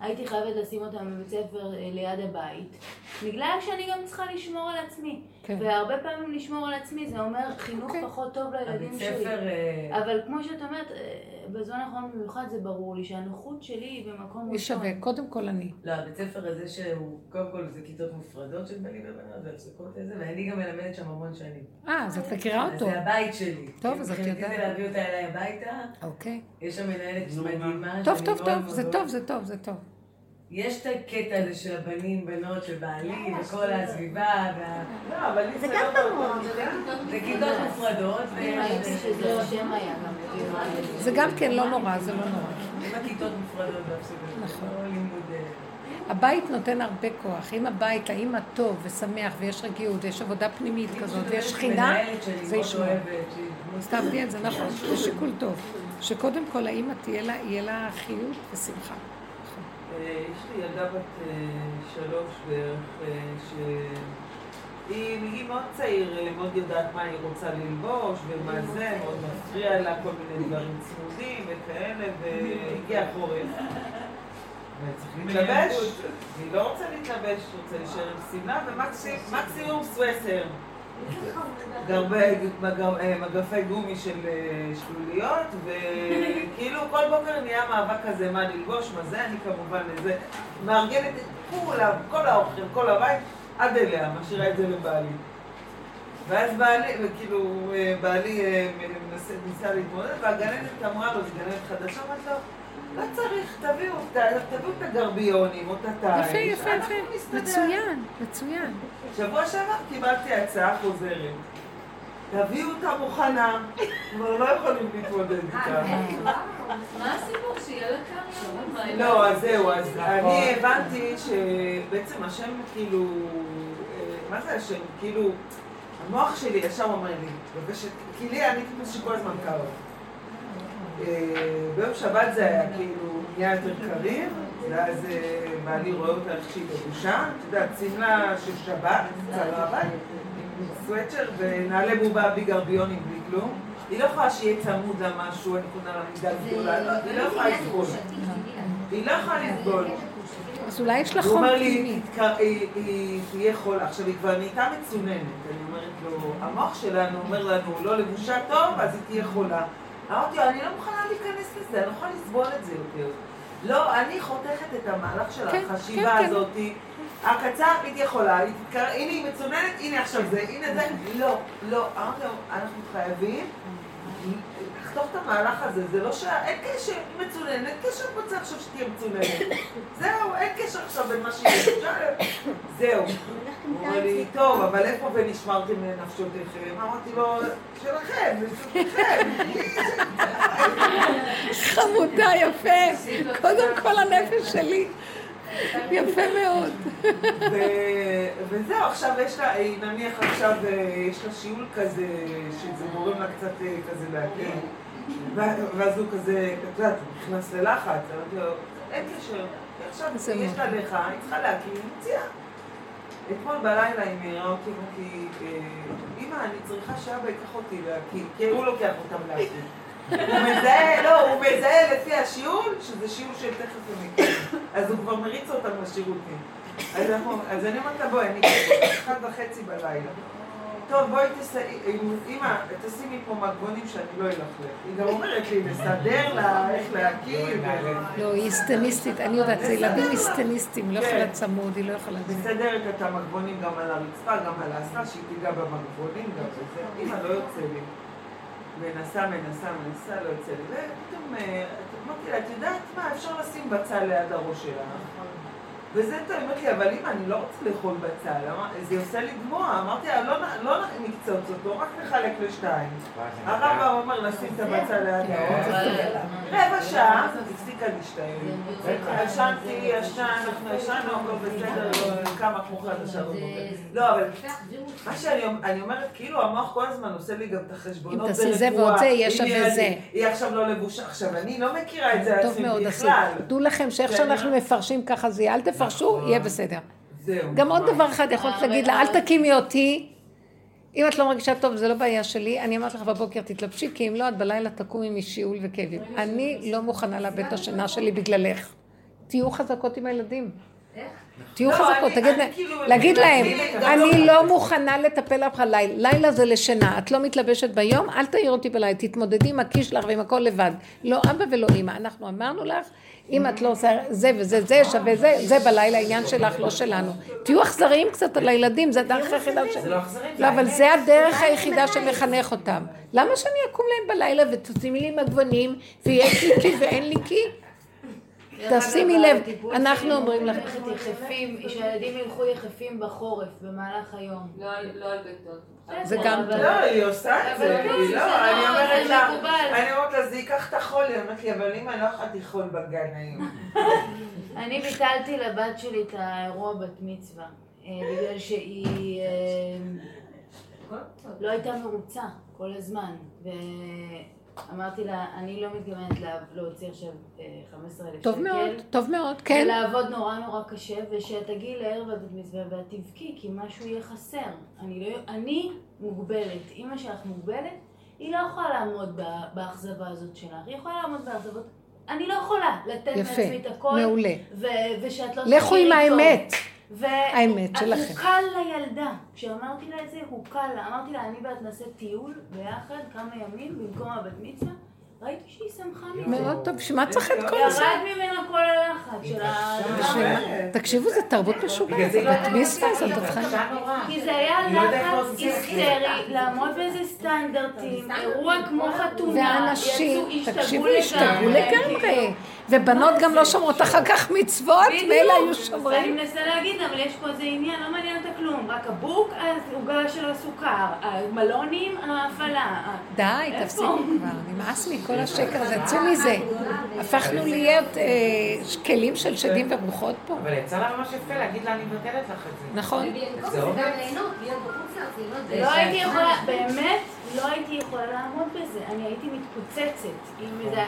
שהייתי חייבת לשים אותם בבית ספר אה, ליד הבית. בגלל שאני גם צריכה לשמור על עצמי. כן. והרבה פעמים לשמור על עצמי זה אומר חינוך אוקיי. פחות טוב לילדים הבית שלי. ספר... אה, אבל כמו שאת אומרת, אה, בזמן האחרון במיוחד זה ברור לי שהנוחות שלי היא במקום מי שווה? קודם כל אני. לא, הבית ספר הזה שהוא, קודם כל זה כיתות מופרדות של בנים ובנות והפסקות לזה, ואני גם מלמדת שם המון שנים. אה, אז את מכירה אותו. זה הבית שלי. טוב, אז את מבחינתי יודעת. זה להביא אותה אליי הביתה, אוקיי. יש שם מנהלת מדהימה. טוב, טוב, טוב, זה. טוב, זה טוב, זה טוב. יש את הקטע הזה של הבנים, בנות, של בעלי, וכל הסביבה, וה... לא, אבל זה זה גם לא ברור. זה כיתות מופרדות, גם. כאילו, זה גם כן לא נורא, זה לא נורא. עם הכיתות מופרדות. נכון. לא לימוד... אה, הבית נותן הרבה כוח. אם הבית, האמא טוב ושמח ויש רגיעות ויש עבודה פנימית כזאת ויש שכינה, זה שהיא אז תעבדי את זה, נכון, זה שיקול טוב. שקודם כל האמא תהיה לה, יהיה לה חיות ושמחה. יש לי ילדה בת אה, שלוש בערך, אה, שהיא מגיל מאוד צעיר מאוד יודעת מה היא רוצה ללבוש ומה זה, מאוד מפריע לה כל מיני דברים צמודים וכאלה, והגיע החורף. וצריך להתלבש, והיא לא רוצה להתלבש, רוצה להישאר עם שמלה, ומקסימום סווסר. אה, מגפי גומי של אה, שלוליות, וכאילו כל בוקר נהיה מאבק כזה מה ללבוש, מה זה, אני כמובן לזה, מארגנת את כולם, כל האוכל, כל הבית, עד אליה, משאירה את זה לבעלי. ואז בעלי, וכאילו, אה, בעלי ניסה להתמודד, והגננת אמרה לו, זו גננת חדשה, אמרת לו, לא צריך, תביאו, תביאו את הגרביונים או את התיש, יפה, יפה, יפה. נסתדר." מצוין, מצוין. שבוע שעבר קיבלתי הצעה חוזרת. תביאו אותה מוכנה, כבר לא יכולים להתמודד איתה. מה הסיפור? שיהיה לה קר לא, אז זהו, אז אני הבנתי שבעצם השם כאילו, אה, מה זה השם? כאילו, המוח שלי ישר אומר לי, בבקשה, כי לי אני טיפוס שכל הזמן קר. אה, ביום שבת זה היה כאילו נהיה יותר קריר, ואז אה, בעלי רואה אותה איך שהיא לבושה, את יודעת, שמלה של שבת, קצרה עם סוואצ'ר ונעלי בובה בלי גרביונים, בלי כלום. היא לא יכולה שיהיה צמוד לה משהו, אני קונה לה מידה גדולה, לא- היא לא יכולה לסבול. היא לא יכולה לסבול. אז אולי יש לך הוא חום אומר לי, פנימי. "תתקר- היא- היא תהיה חולה. עכשיו, היא כבר נהייתה מצוננת. אני אומרת לו, המוח שלנו אומר לנו, לא לבושה טוב, אז היא תהיה חולה. אמרתי לו, אני לא מוכנה להיכנס לזה, אני לא יכולה לסבול את זה יותר. לא, אני חותכת את המהלך של כן, החשיבה כן, כן. הזאת. הקצר, היא תתקר... הנה היא מצוננת, הנה עכשיו זה, הנה זה. לא, לא. אמרתי לו, אנחנו חייבים לחתוך את המהלך הזה, זה לא ש... אין קשר, היא מצוננת, אין קשר רוצה עכשיו שתהיה מצוננת. זהו, אין קשר עכשיו בין מה שהיא. זהו. הוא אומר לי, טוב, אבל איפה ונשמרתם לנפשותיכם? אמרתי לו, שלכם, לצורככם. חמודה, יפה. קודם כל הנפש שלי. יפה מאוד. וזהו, עכשיו יש לה, נניח עכשיו, אה, יש לה שיעול כזה, שזה גורם לה קצת אה, כזה. ו- ואז הוא כזה, את יודעת, הוא נכנס ללחץ, אמרתי לו, אין קשר. עכשיו יש לה. לך, היא צריכה להקים, היא מציעה. אתמול בלילה היא מעירה אותי, אמרתי, אה, אמא, אני צריכה שאבא ייקח אותי להקים, כי הוא לוקח אותם להקים. הוא מזהה, לא, הוא מזהה לפי השיעול, שזה שיעול של תכף יקרו. אז הוא כבר מריץ אותם לשירותים. אז אנחנו- אז אני אומרת לה, בואי, אני אחת וחצי בלילה. טוב, בואי תסייעי, אמא, תשימי פה מגבונים שאני לא אלכלך. היא גם אומרת לי, לסדר לה, איך להקים. לא, היא היסטניסטית, אני יודעת, זה ילדים היסטניסטים, לא כן. יכולה צמוד, היא לא יכולה... מסדרת את המגבונים גם על הרצפה, גם על האסלה, שהיא תיגע במגבונים, גם בזה. אמא, לא יוצא לי. מנסה, מנסה, מנסה, לא יוצא לי. ופתאום אה, אמרתי לה, את יודעת מה, אפשר לשים בצל ליד הראש שלה. וזה טוב, היא אומרת לי, אבל אמא, אני לא רוצה לאכול בצל, זה עושה לי דמוע. אמרתי לה, לא לא נקצוץ אותו, רק נחלק לשתיים. הרב אומר לשים את הבצל ליד הראש. רבע שעה, הפסיקה להשתעל. ישנתי, ישנה, אנחנו ישנו, הכל בסדר, לא, קמה כמו חדשה בבוקר. לא, אבל מה שאני אני אומרת, כאילו המוח כל הזמן עושה לי גם את החשבונות אם תעשי זה ועוד זה, יהיה שווה זה. היא עכשיו לא לבושה. עכשיו, אני לא מכירה את זה טוב עצמי. בכלל. דעו לכם שאיך שאני שאנחנו לא- מפרשים ככה זה יהיה, אל תפרשו, נכון. יהיה בסדר. גם עוד. דבר אחד, יכולת אבל- להגיד לה, אל תקימי אותי. אם את לא מרגישה טוב, זה לא בעיה שלי. אני אמרתי לך בבוקר, תתלבשי, כי אם לא, את בלילה תקומי משיעול וכאבים. אני לא מוכנה לאבד את השינה שלי בגללך. תהיו חזקות עם הילדים. תהיו לא, חזקות, כאילו- להגיד להם, אני גם אני לא- לא מוכנה לטפל לך לילה, לילה זה לשינה, את לא מתלבשת ביום, אל תעיר אותי בלילה, תתמודדי עם הכיס שלך ועם הכל לבד. לא אבא ולא אמא, אנחנו אמרנו לך, אם את לא עושה זה וזה, זה שווה זה, זה בלילה עניין שלך, לא שלנו. תהיו אכזריים קצת על הילדים, זה הדרך היחידה ש... לא לא, אבל. זה הדרך היחידה שמחנך אותם. למה שאני אקום להם בלילה ותשימי לי מגבונים, ויש לי קי ואין לי קי? תשימי לב, אנחנו אומרים לך- יחפים, שהילדים ילכו יחפים בחורף, במהלך היום. לא על- לא ביתות. זה גם טוב. לא, היא עושה את זה, היא לא, לא- אני אומרת זה לה. אני אומרת לה, זה ייקח את החול, היא אומרת לי, אבל אמא, לא יכולתי חול בגן היום. אני ביטלתי לבת שלי את האירוע בת מצווה, אה, בגלל שהיא אה, לא הייתה מרוצה כל הזמן. ואמרתי לה, אני לא מתכוונת לה- להוציא עכשיו אה, 15,000 שקל. טוב מאוד, טוב מאוד, כן. ולעבוד נורא נורא קשה, ושתגיעי לערב הבת מצווה ואת תבכי, כי משהו יהיה חסר. אני, לא, אני מוגבלת, אימא שלך מוגבלת, היא לא יכולה לעמוד בה- באכזבה הזאת שלך, היא יכולה לעמוד באכזבות. אני לא יכולה לתת יפה, לעצמי את הכל, מעולה. ו- ושאת לא לכו עם תכירי טוב. האמת. האמת שלכם. הוא קל לילדה. כשאמרתי לה את זה, הוא קל לה. אמרתי לה, אני ואת נעשה טיול ביחד כמה ימים במקום הבת מצווה. ראיתי שהיא שמחה מזה. מאוד טוב, בשביל מה צריך את כל זה? ירד ממנה כל הלחץ של ה... תקשיבו, זה תרבות משוגעת, זה בת מצווה, זאת היא התחלה. קשה נורא. כי זה היה לא לחץ את. היסטרי, לעמוד באיזה סטנדרטים, אירוע כמו חתונה, ואנשים, תקשיבו, השתגעו לגמרי. ובנות גם לא שומרות אחר כך מצוות, מילא היו שומרים. אני מנסה להגיד, אבל יש פה איזה עניין, לא מעניין אותה כלום, רק הבוק, העוגה של הסוכר, המלונים, ההפעלה. די, איפה? תפסיקו כבר, נמאס מכל השקר הזה, צאו מזה. הפכנו להיות אה, כלים של שדים ורוחות פה. אבל יצא לה ממש יפה להגיד לה, אני מבטלת לך את זה. נכון. זה עובד. גם ליהנות, להיות בחוץ לארץ, ללמוד לא הייתי יכולה, באמת, לא הייתי יכולה לעמוד בזה. אני הייתי מתפוצצת. אם זה,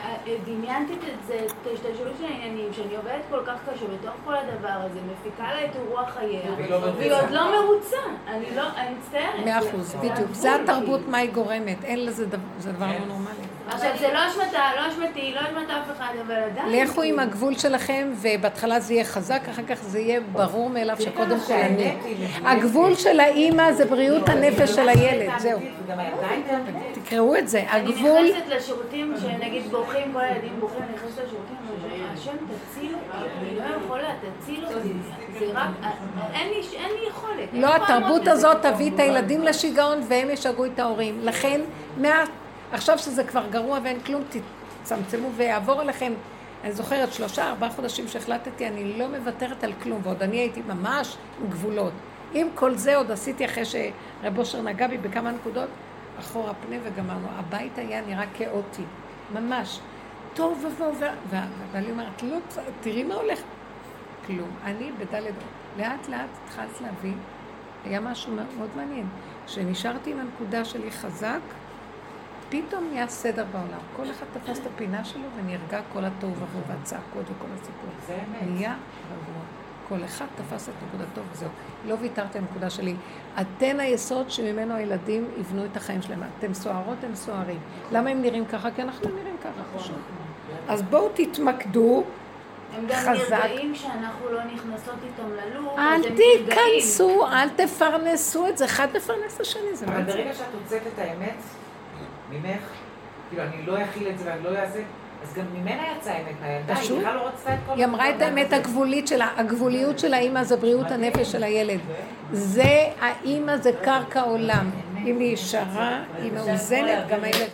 דמיינתי את זה, את ההשתלשלות של העניינים, שאני עובדת כל כך קשה בתוך כל הדבר הזה, מפיקה לה את רוח חייה, והיא לא. והיא עוד לא מרוצה. אני לא, אני מצטערת. מאה זה- אחוז, בדיוק. זה התרבות, כאילו. מה היא גורמת. אין לזה דבר, זה דבר לא נורמלי. עכשיו, זה לא אשמתה, לא אשמתי, לא אשמת אף אחד, אבל עדיין... לכו עם הגבול שלכם, ובהתחלה זה יהיה חזק, אחר כך זה יהיה ברור מאליו שקודם כל אני. הגבול של האימא זה בריאות הנפש של הילד, זהו. תקראו את זה. אני הגבול, נכנסת לשירותים, שנגיד בוכים, כל הילדים בוכים, אני נכנסת לשירותים, השם תציל אותי, אני לא יכולה, תציל אותי. זה רק, אין לי, יכולת. אני לא, התרבות. הזאת תביא את הילדים לשיגעון והם ישגעו את ההורים. לכן. עכשיו שזה כבר גרוע ואין כלום, תצמצמו ויעבור עליכם. אני זוכרת שלושה, ארבעה חודשים שהחלטתי, אני לא מוותרת על כלום, ועוד אני הייתי ממש עם גבולות. עם כל זה עוד עשיתי אחרי שרב אושר נגע בי בכמה נקודות, אחורה פנה וגמרנו. הבית היה נראה כאוטי, ממש. טוב ובואו, ואני אומרת, לא, תראי מה הולך. כלום. אני בדלת, לאט לאט התחלת להבין, היה משהו מאוד מעניין. כשנשארתי עם הנקודה שלי חזק, פתאום נהיה סדר בעולם. כל אחד תפס את הפינה שלו ונרגע כל התוהו והצעקות וכל הסיפור. זה אמת. נהיה רגוע. כל אחד תפס את נקודתו וזהו. לא ויתרת לנקודה שלי. אתן היסוד שממנו הילדים יבנו את החיים שלהם. אתם סוערות, הם סוערים. למה הם נראים ככה? כי אנחנו נראים ככה פשוט. אז בואו תתמקדו, הם גם. נרגעים שאנחנו לא נכנסות איתם ללופ, אל אז הם נרגעים. תיכנסו, אל תפרנסו את זה. אחד מפרנס את השני, זה אבל מעצבן. ברגע שאת הוצאת את האמת ממך, כאילו אני לא אכיל את זה ואני לא אעשה, אז גם ממנה יצאה האמת מהילדה, היא. בכלל לא רצתה את כל... היא אמרה את האמת. הגבולית שלה, הגבוליות של האימא זה בריאות הנפש של הילד. זה, האימא זה קרקע עולם. אם היא ישרה, היא מאוזנת, גם הילד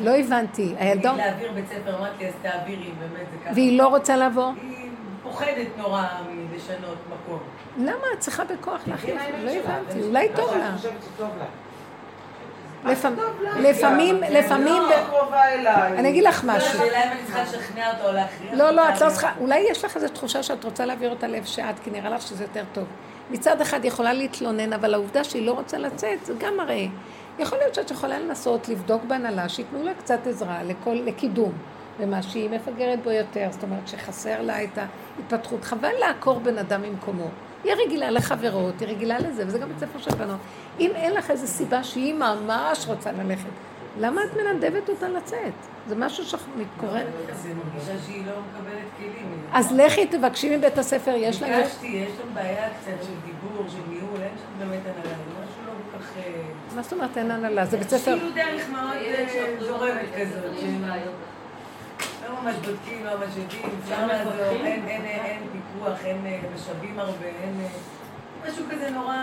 לא. לא הבנתי, נגיד להעביר בית ספר, אמרת לי, אז תעבירי, באמת זה ככה. והיא לא רוצה לבוא? היא פוחדת נורא מלשנות מקום. למה את צריכה בכוח האמת לא הבנתי, אולי טוב לה. לפעמים, לפעמים, לפעמים, לא אליי. אני אגיד לך משהו. השאלה אם אני צריכה לשכנע אותו או להכריח לא, לא. את לא צריכה, אולי יש לך איזו תחושה שאת רוצה להעביר אותה לאיפה שאת, כי נראה לך שזה יותר טוב. מצד אחד יכולה להתלונן, אבל העובדה שהיא לא רוצה לצאת, זה גם מראה. יכול להיות שאת יכולה לנסות לבדוק בהנהלה, שייתנו לה קצת עזרה לכל, לקידום, במה שהיא מפגרת בו יותר, זאת אומרת שחסר לה את ההתפתחות. חבל לעקור בן אדם ממקומו. היא רגילה לחברות, היא רגילה לזה, וזה גם בית ספר של בנות. אם אין לך איזו סיבה שהיא ממש רוצה ללכת, למה את מנדבת אותה לצאת? זה משהו שמתקורר. זה מרגישה שהיא לא מקבלת כלים. אז לכי תבקשי מבית הספר, יש להם... ביקשתי, יש שם בעיה קצת של דיבור, של ניהול, אין שם באמת הנהלה, זה משהו לא כל כך... אה, מה זאת אומרת אין הנהלה? זה בית ספר... כאילו דרך מאוד אה, זורמת כזאת. ממש יודעים, אפשר לעזור, אין- פיקוח, אין אה, משאבים הרבה, אין... אה, משהו כזה נורא...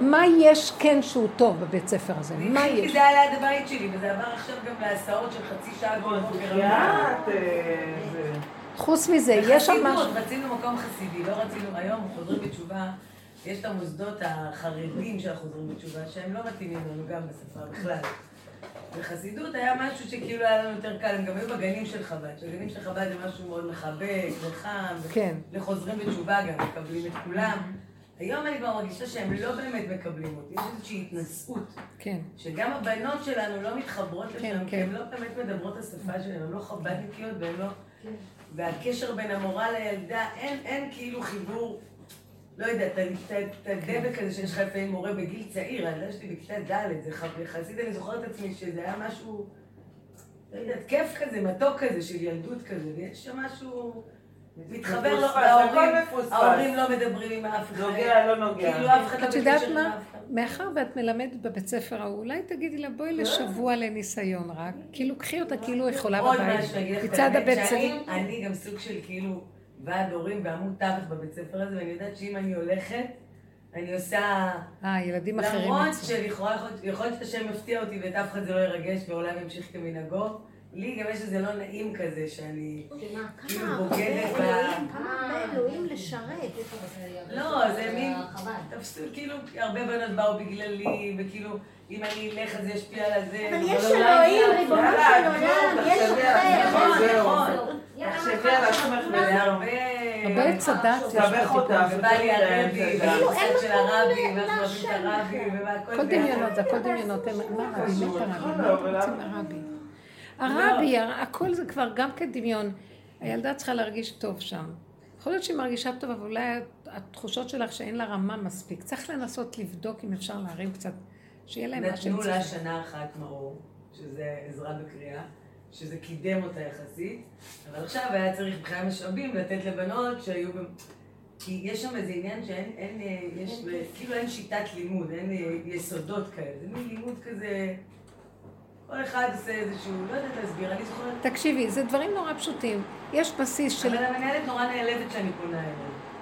מה יש כן שהוא טוב בבית ספר הזה? מה יש? זה היה ליד הבית שלי, וזה עבר עכשיו גם להסעות של חצי שעה כל בוקר. אה, זה... חוץ מזה, יש שם משהו... רצינו מקום חסידי, לא רצינו, היום חוזרים בתשובה, יש את המוסדות החרדים של החוזרים בתשובה, שהם לא מתאימים לנו גם בשפה בכלל. בחסידות היה משהו שכאילו היה לנו יותר קל, הם גם היו בגנים של חב"ד, שהגנים של חב"ד זה משהו מאוד מחבק וחם, כן. לחוזרים בתשובה גם, מקבלים את כולם. היום אני כבר מרגישה שהם לא באמת מקבלים אותי, יש איזושהי התנשאות. כן. שגם הבנות שלנו לא מתחברות לשם, כן, כי כן. הן לא באמת מדברות את השפה שלהן, הן לא חב"דניקיות והן לא... והקשר בין המורה לילדה, אין, אין כאילו חיבור, לא יודע, את את את הדבק הזה שיש לך לפעמים מורה בגיל צעיר, הילדה שלי בכיתה ד', זה ח- יחסית אני זוכרת את עצמי שזה היה משהו, לא יודעת, כיף כזה, מתוק כזה, של ילדות כזה, ויש שם משהו... מתחבר לו, מפוספס. ההורים לא מדברים עם אף אחד. נוגע, לא נוגע. כאילו אף אחד לא את יודעת בקשר עם מה? אף אחד. מאחר ואת מלמדת בבית ספר ההוא, אולי תגידי לה, בואי לשבוע לניסיון רק. כאילו, קחי אותה כאילו היא יכולה עוד בבית. משהו, אני אגיד לך את מצד האמת, הבית ספר. אני גם סוג של כאילו ועד הורים ועמוד תווך בבית ספר הזה, ואני יודעת שאם אני הולכת, אני עושה... אה, ילדים אחרים למרות. שלכאורה יכול להיות- שהשם יפתיע אותי ואת אף אחד זה לא ירגש והעולם ימשיך כמנהגו, לי גם יש איזה לא נעים כזה שאני כאילו כמה בוגדת ב... כמה הרבה אלוהים לשרת. לא, זה מין... תפסו, כאילו, הרבה בנות באו בגללי, וכאילו, אם אני אלך אז זה ישפיע על הזה. אבל יש אלוהים, ריבונו של עולם, תחשבי יש אחר. זהו. נכון. תחשבי על עצמך וזהו. והרבה... הרבה צדקת. תסבך אותה. ובא לי הרבי, כאילו, אין והצד של הרבי, ואז אוהבים את הרבי, הכל דמיונות, זה הכל דמיונות. מה הרבי? מת הרבי, רוצים מהרבי? הרבי, הכל זה כבר גם כדמיון. הילדה צריכה להרגיש טוב שם. יכול להיות שהיא מרגישה טוב, אבל אולי התחושות שלך שאין לה רמה מספיק. צריך לנסות לבדוק אם אפשר להרים קצת, שיהיה להם מה שהם נתנו לה. שנה אחת מאור, שזה עזרה בקריאה, שזה קידם אותה יחסית, אבל עכשיו היה צריך מבחינת משאבים לתת לבנות שהיו... כי יש שם איזה עניין שאין, אין, אה, יש, כאילו אין שיטת לימוד, אין אה, יסודות כאלה, זה מין לימוד כזה, כל אחד עושה איזשהו, לא יודעת להסביר, אני זוכרת, תקשיבי, זה דברים נורא פשוטים. יש בסיס של... אבל המנהלת נורא נעלבת שאני פונה אליה.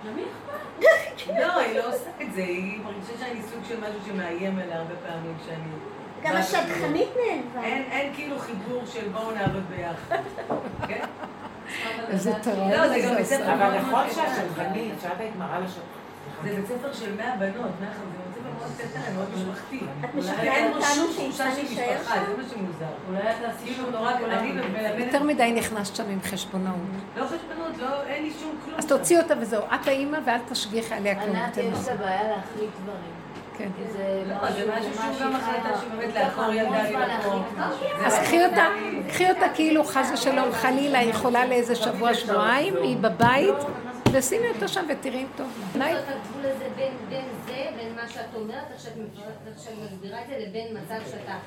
למי אכפת? לא, היא לא עושה את זה, היא מרגישה שאני סוג של משהו שמאיים עליה הרבה פעמים כשאני... גם השטחנית נעלבה. אין, אין כאילו חיבור של בואו נעבוד ביחד. כן? איזה טרור לא, זה גם זה בית עושה. ספר אבל נכון מאוד שאת היית מראה לשטחנית. זה בית ספר של 100 בנות, 100 את משכנעת אותנו שאישה שם? זה מה שמוזר. אולי כאילו נורא. יותר מדי נכנסת שם עם חשבונאות. לא חשבונות, לא, אין לי שום כלום. אז תוציא אותה וזהו. את האימא ואל תשגיחי עליה כלום. ענת, יש לה. בעיה להחליט דברים. כן. זה לא, זה משהו שהוא גם החלטה שבאמת לעקור ילדה ממקום. אז קחי אותה, קחי אותה כאילו חס ושלום חלילה היא יכולה לאיזה שבוע שבועיים, היא בבית, ושימי אותה שם ותראי אם טוב. לה. מה שאת אומרת, איך שאת מסבירה את זה, לבין מצב שאתה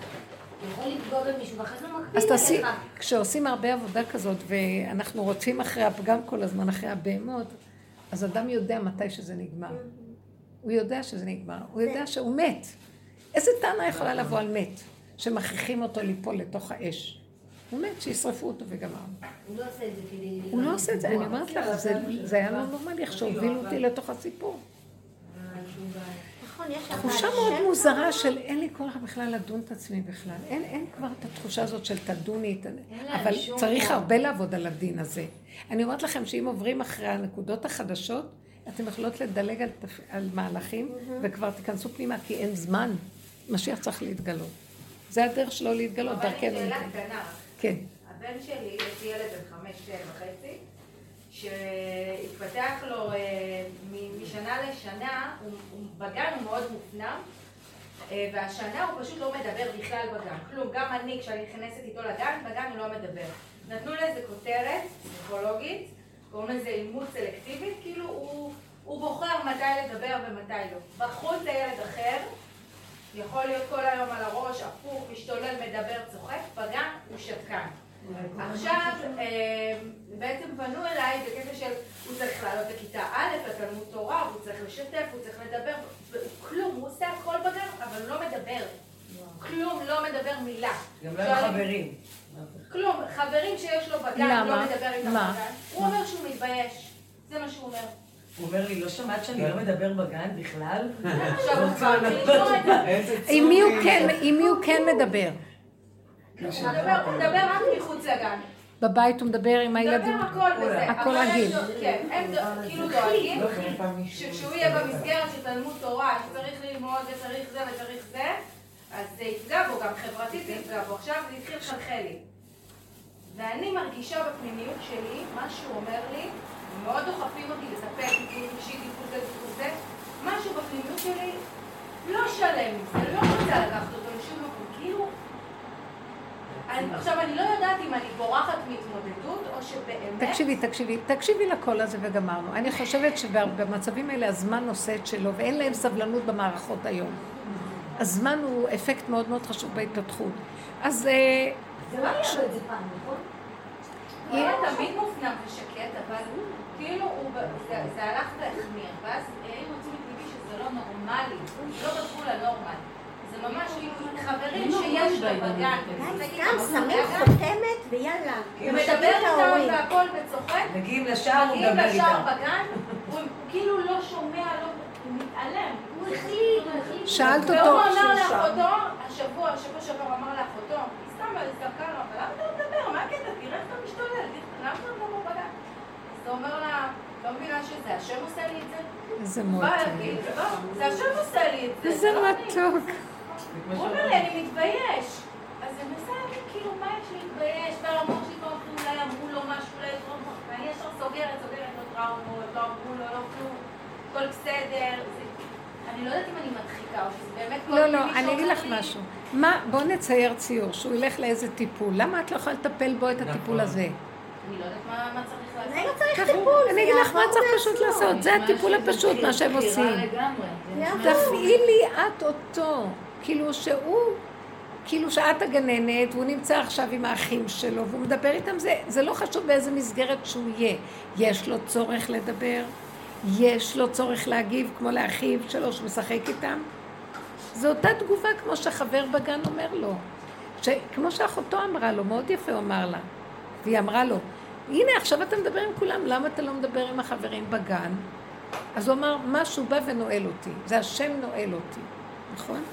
אז תעשי. כשעושים הרבה עבודה כזאת, ואנחנו רודפים אחרי הפגם כל הזמן, אחרי הבהמות, אז אדם יודע מתי שזה נגמר. הוא יודע שזה נגמר, הוא יודע שהוא מת. איזה טענה יכולה לבוא על מת, שמכריחים אותו ליפול לתוך האש? הוא מת, שישרפו אותו וגמרנו. הוא לא עושה את זה כדי... הוא לא עושה את זה, אני אומרת לך, זה היה לא נורמלי איך שהובילו אותי לתוך הסיפור. תחושה מאוד מוזרה של אין לי כוח בכלל לדון את עצמי בכלל. אין, אין כבר את התחושה הזאת של תדוני, אבל צריך. הרבה לעבוד על הדין הזה. אני אומרת לכם שאם עוברים אחרי הנקודות החדשות, אתם יכולות לדלג על. על מהלכים וכבר תיכנסו פנימה, כי אין זמן. משיח צריך להתגלות. זה הדרך שלו להתגלות, אבל דרכנו. שאלה להתגלות. קטנה. כן. הבן שלי, יש לי ילד בן חמש וחצי, שהתפתח לו אה, משנה לשנה, הוא, בגן הוא מאוד מופנם, אה, והשנה הוא פשוט לא מדבר בכלל בגן. כלום, גם אני, כשאני נכנסת איתו לגן, בגן הוא לא מדבר. נתנו לזה כותרת פסיכולוגית, קוראים לזה אימוץ סלקטיבית, כאילו הוא, הוא בוחר מתי לדבר ומתי לא. בחרו את הילד אחר, יכול להיות כל היום על הראש, הפוך, משתולל, מדבר, צוחק, בגן הוא שתקן. עכשיו, אה, בעצם פנו אליי בקטע של הוא צריך לעלות לכיתה א', לתלמוד תורה, הוא צריך לשתף, הוא צריך לדבר, והוא כלום, הוא עושה הכל בגן, אבל הוא לא מדבר. כלום, לא מדבר מילה. גם לא עם חברים. כלום, חברים שיש לו בגן? לא מדבר איתם מה? בגן. הוא אומר שהוא מתבייש. זה מה שהוא אומר. הוא אומר לי, לא שמעת שאני לא מדבר בגן בכלל? עכשיו הוא כבר. עם הוא כן, עם מי הוא כן מדבר? הוא מדבר- רק מחוץ לגן. בבית הוא מדבר עם הילדים? מדבר הכל וזה. הכל רגיל. כן, הם כאילו דואגים שכשהוא יהיה במסגרת של תלמוד תורה, שצריך ללמוד וצריך זה וצריך זה, אז זה יפגע בו, גם חברתית זה יפגע בו. עכשיו זה התחיל לחלחל לי. ואני מרגישה בפנימיות שלי, מה שהוא אומר לי, מאוד דוחפים אותי לטפל טיפול אישי, טיפול זה, טיפול זה, משהו בפנימיות שלי לא שלם זה, לא רוצה לקחת אותו לשום מקום, כאילו... אני, עכשיו, אני לא יודעת אם אני בורחת מהתמודדות, או שבאמת... תקשיבי, תקשיבי, תקשיבי לקול הזה וגמרנו. אני חושבת שבמצבים האלה הזמן עושה את שלו, ואין להם סבלנות במערכות היום. הזמן הוא אפקט מאוד מאוד חשוב בהתפתחות. אז אה, זה לא היה לו את זה פעם, נכון? הוא היה תמיד מופנם ושקט, אבל כאילו זה, הלך והחמיר, ואז העירו את תשומת ליבי שזה לא נורמלי, לא בגבול הנורמל. ממש חברים שיש לו בגן, גם שמים חותמת ויאללה. הוא מדבר איתם. והכל וצוחק, מגיעים לשער, הוא מגיעים מדבר לשער איתם. בגן, הוא כאילו לא שומע, לא, הוא מתעלם. הוא החליט, הוא החליט. שאלת והוא אותו, אמר לאחותו, השבוע, השבוע שעבר אמר לאחותו, סתם זרקה לו, אבל למה אתה לא מדבר? מה הקטע? תראה איך אתה משתולל, למה אתה לא מדבר בגן? אז הוא אומר לה, לא מבינה שזה השם עושה לי את זה? איזה מותק. לא, זה השם עושה לי את זה. איזה לא אני." מתוק. הוא אומר לי, אני מתבייש. אז אני מנסה להגיד, כאילו, מה יש להתבייש? והמוח שלי כבר אמרו, אולי אמרו לו משהו, אולי יש לו ואני ישר סוגרת, סוגרת, לא טראומות, לא אמרו לו, לא כלום, הכל בסדר. זה- אני לא יודעת אם אני מדחיקה, או שזה באמת כל לא, לא, אני אגיד לך משהו. מה, בוא נצייר ציור, שהוא ילך לאיזה טיפול. למה את לא יכולה לטפל בו את הטיפול הזה? אני לא יודעת מה צריך לעשות. אולי לא צריך טיפול, אני אגיד לך מה צריך פשוט. לעשות, זה הטיפול הפשוט, מה שהם עושים. תפעילי את אותו, כאילו שהוא, כאילו שאת הגננת, והוא נמצא עכשיו עם האחים שלו, והוא מדבר איתם, זה, זה לא חשוב באיזה מסגרת שהוא יהיה. יש לו צורך לדבר, יש לו צורך להגיב כמו לאחיו שלו שהוא משחק איתם. זו אותה תגובה כמו שחבר בגן אומר לו. ש... כמו שאחותו אמרה לו, מאוד יפה הוא אמר לה. והיא אמרה לו, הנה עכשיו אתה מדבר עם כולם, למה אתה לא מדבר עם החברים בגן? אז הוא אמר, משהו בא ונועל אותי, זה השם נועל אותי, נכון?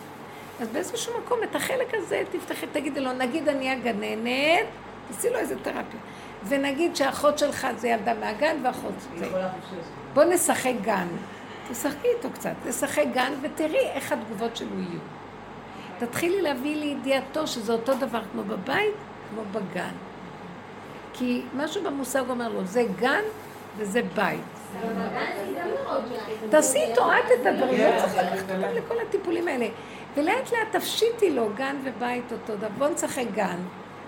אז באיזשהו מקום את החלק הזה תפתחי, תגידי לו, נגיד אני הגננת, תעשי לו איזה תרפיה. ונגיד שאחות שלך זה ילדה מהגן ואחות זה. בוא נשחק גן. תשחקי איתו קצת, תשחק גן ותראי איך התגובות שלו יהיו. תתחילי להביא לידיעתו שזה אותו דבר כמו בבית, כמו בגן. כי משהו במושג אומר לו, זה גן וזה בית. תעשי איתו את את הדברים, לא צריך לקחת אותם לכל הטיפולים האלה. ולאט לאט תפשיטי לו גן ובית אותו דבר. בוא נשחק גן.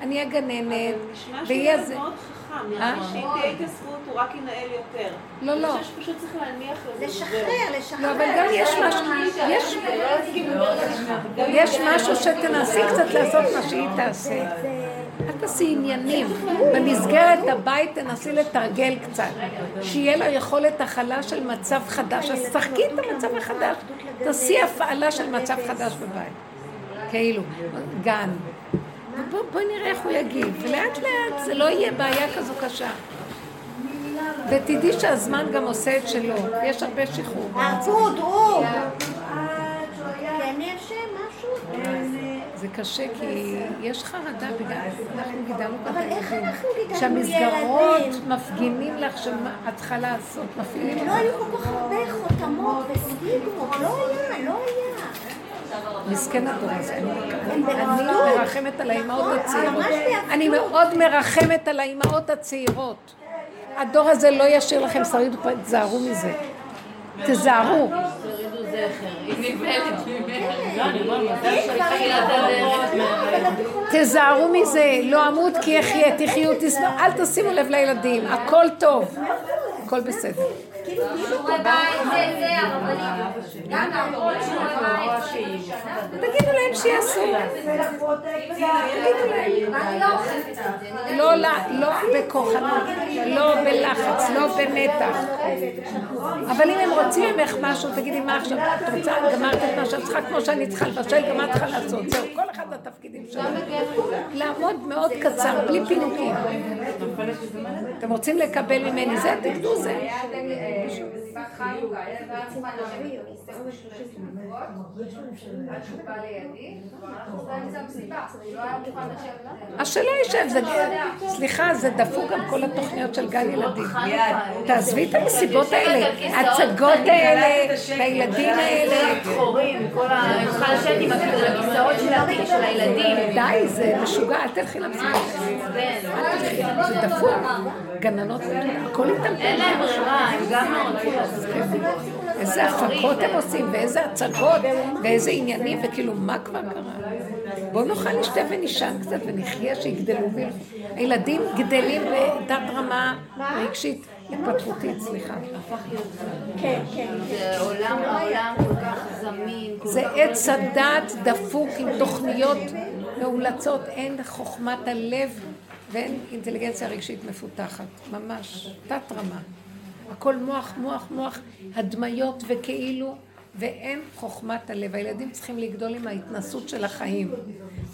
אני אהיה גננת, נשמע ויהיה שילד זה... מאוד חכם, אה? נראה לי שאם תהיה התעסקות הוא רק ינהל יותר. לא, לא. אני חושבת שפשוט צריך להניח לזה. לשחרר, לשחרר. לא, אבל גם יש משהו, יש, יש משהו שתנסי קצת לעשות מה שהיא תעשה. אל תעשי עניינים. במסגרת הבית תנסי לתרגל קצת. שיהיה לה יכולת הכלה של מצב חדש. אז תשחקי את המצב החדש. תעשי הפעלה של מצב חדש בבית. כאילו, גן. בוא, בוא נראה איך הוא יגיב. ולאט לאט זה לא יהיה בעיה כזו קשה. ותדעי שהזמן גם עושה את שלו. יש הרבה שחרור. הוא. אני אשם, משהו. זה קשה כי יש חרדה בגלל, אנחנו גידלנו אבל איך. אנחנו גידלנו שהמסגרות ילדים? מפגינים לך שמה את צריכה לעשות, מפעילים לא לך. היו כל כך הרבה חותמות וסטיגמות, לא היה, לא היה. מסכן הדור הזה. אני הם אני בנפלות. מרחמת על האימהות הצעירות. ממש באפלות. אני מאוד מרחמת על האימהות הצעירות. הדור הזה לא ישאיר לכם שריד תזהרו מזה. תזהרו. היא נבהלת ממנה. תזהרו מזה, לא אמות כי אחיה, תחיו, תשנאו, אל תשימו לב לילדים, הכל טוב, הכל בסדר. תגידו להם שיעשו. את זה. לא, לא, בכוחנות, לא בלחץ, לא במתח. אבל אם הם רוצים ממך משהו, תגידי מה עכשיו, את רוצה, גמרת את מה שאת צריכה, כמו שאני צריכה לבשל, גם את צריכה לעשות. זהו, כל אחד בתפקידים שלו. לעמוד מאוד קצר, בלי פינוקים. אתם רוצים לקבל ממני זה, תקדו זה. מסיבת חנוכה, הילד לא היה מוכן לשבת בכיסא של תינוקות, עד שהוא בא לידי, ואנחנו באמצע המסיבה, הוא לא היה מוכן לשבת. אז שלא יישב, זה... סליחה, זה דפוק גם כל התוכניות של גן ילדים. תעזבי את המסיבות האלה, ההצגות האלה, והילדים האלה. חורים, כל ה... אני צריכה לשבת עם הכיסאות של הילדים. די, זה משוגע, אל תלכי למסיבות. זה דפוק. גננות, הכל איתם. אין להם ברירה, הם גם לא רוצים איזה הפקות הם עושים, ואיזה הצגות, ואיזה עניינים, וכאילו, מה כבר קרה? בואו נאכל נשתה ונישן קצת ונחיה שיגדלו. הילדים גדלים בתת רמה רגשית התפתחותית, סליחה. כן, כן. זה עולם העולם כל כך זמין. זה עץ הדת דפוק עם תוכניות מאולצות, אין חוכמת הלב ואין אינטליגנציה רגשית מפותחת, ממש, תת רמה. הכל מוח, מוח, מוח, הדמיות וכאילו, ואין חוכמת הלב. הילדים צריכים לגדול עם ההתנסות של החיים,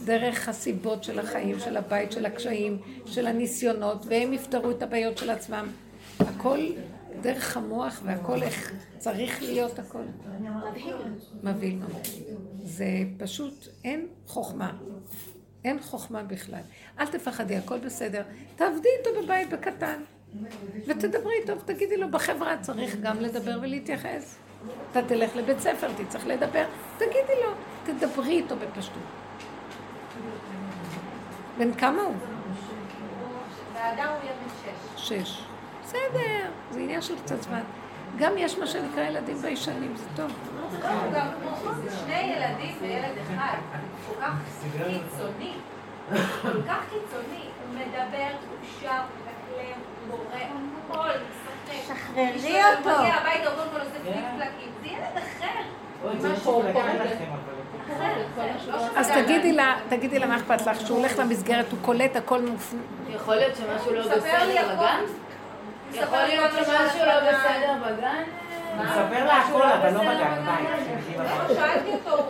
דרך הסיבות של החיים, של הבית, של הקשיים, של הניסיונות, והם יפתרו את הבעיות של עצמם. הכל דרך המוח והכל איך צריך להיות הכל. מבהיל ממש. זה פשוט, אין חוכמה. אין חוכמה בכלל. אל תפחדי, הכל בסדר. תעבדי איתו בבית בקטן. ותדברי איתו ותגידי לו, בחברה צריך גם לדבר ולהתייחס. אתה תלך לבית ספר, תצטרך לדבר, תגידי לו, תדברי איתו בפשטות. בן כמה הוא? והאדם הוא יהיה בן שש. שש. בסדר, זה עניין של קצת זמן. גם יש מה שנקרא ילדים ביישנים, זה טוב. לא, הוא גם זה שני ילדים וילד אחד. כל כך קיצוני. כל כך קיצוני. הוא מדבר, הוא שר, הוא מקלם, הוא קורא, הכל, משחק. שחררי אשתו, הוא אותו. מגיע הביתה, אומרים לו, זה פליק פלקים. זה ילד אחר. לא שזה אז. תגידי לה, תגידי לה מה אכפת לך, שהוא הולך למסגרת, הוא קולט הכל מופנה. יכול להיות שמשהו לא לי בסדר. בגן? יכול להיות שמשהו לא. בסדר בגן? הוא מספר לה הכל, אבל לא בגן, בית. לא, שאלתי אותו,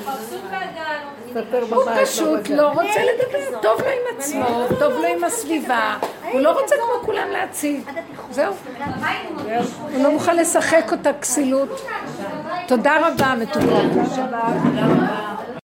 מבסוט מהגן. הוא פשוט לא רוצה לדבר, טוב לו עם עצמו, טוב לו עם הסביבה, הוא לא רוצה כמו כולם להציג. זהו. הוא לא מוכן לשחק אותה כסילות. תודה רבה, מתוקות.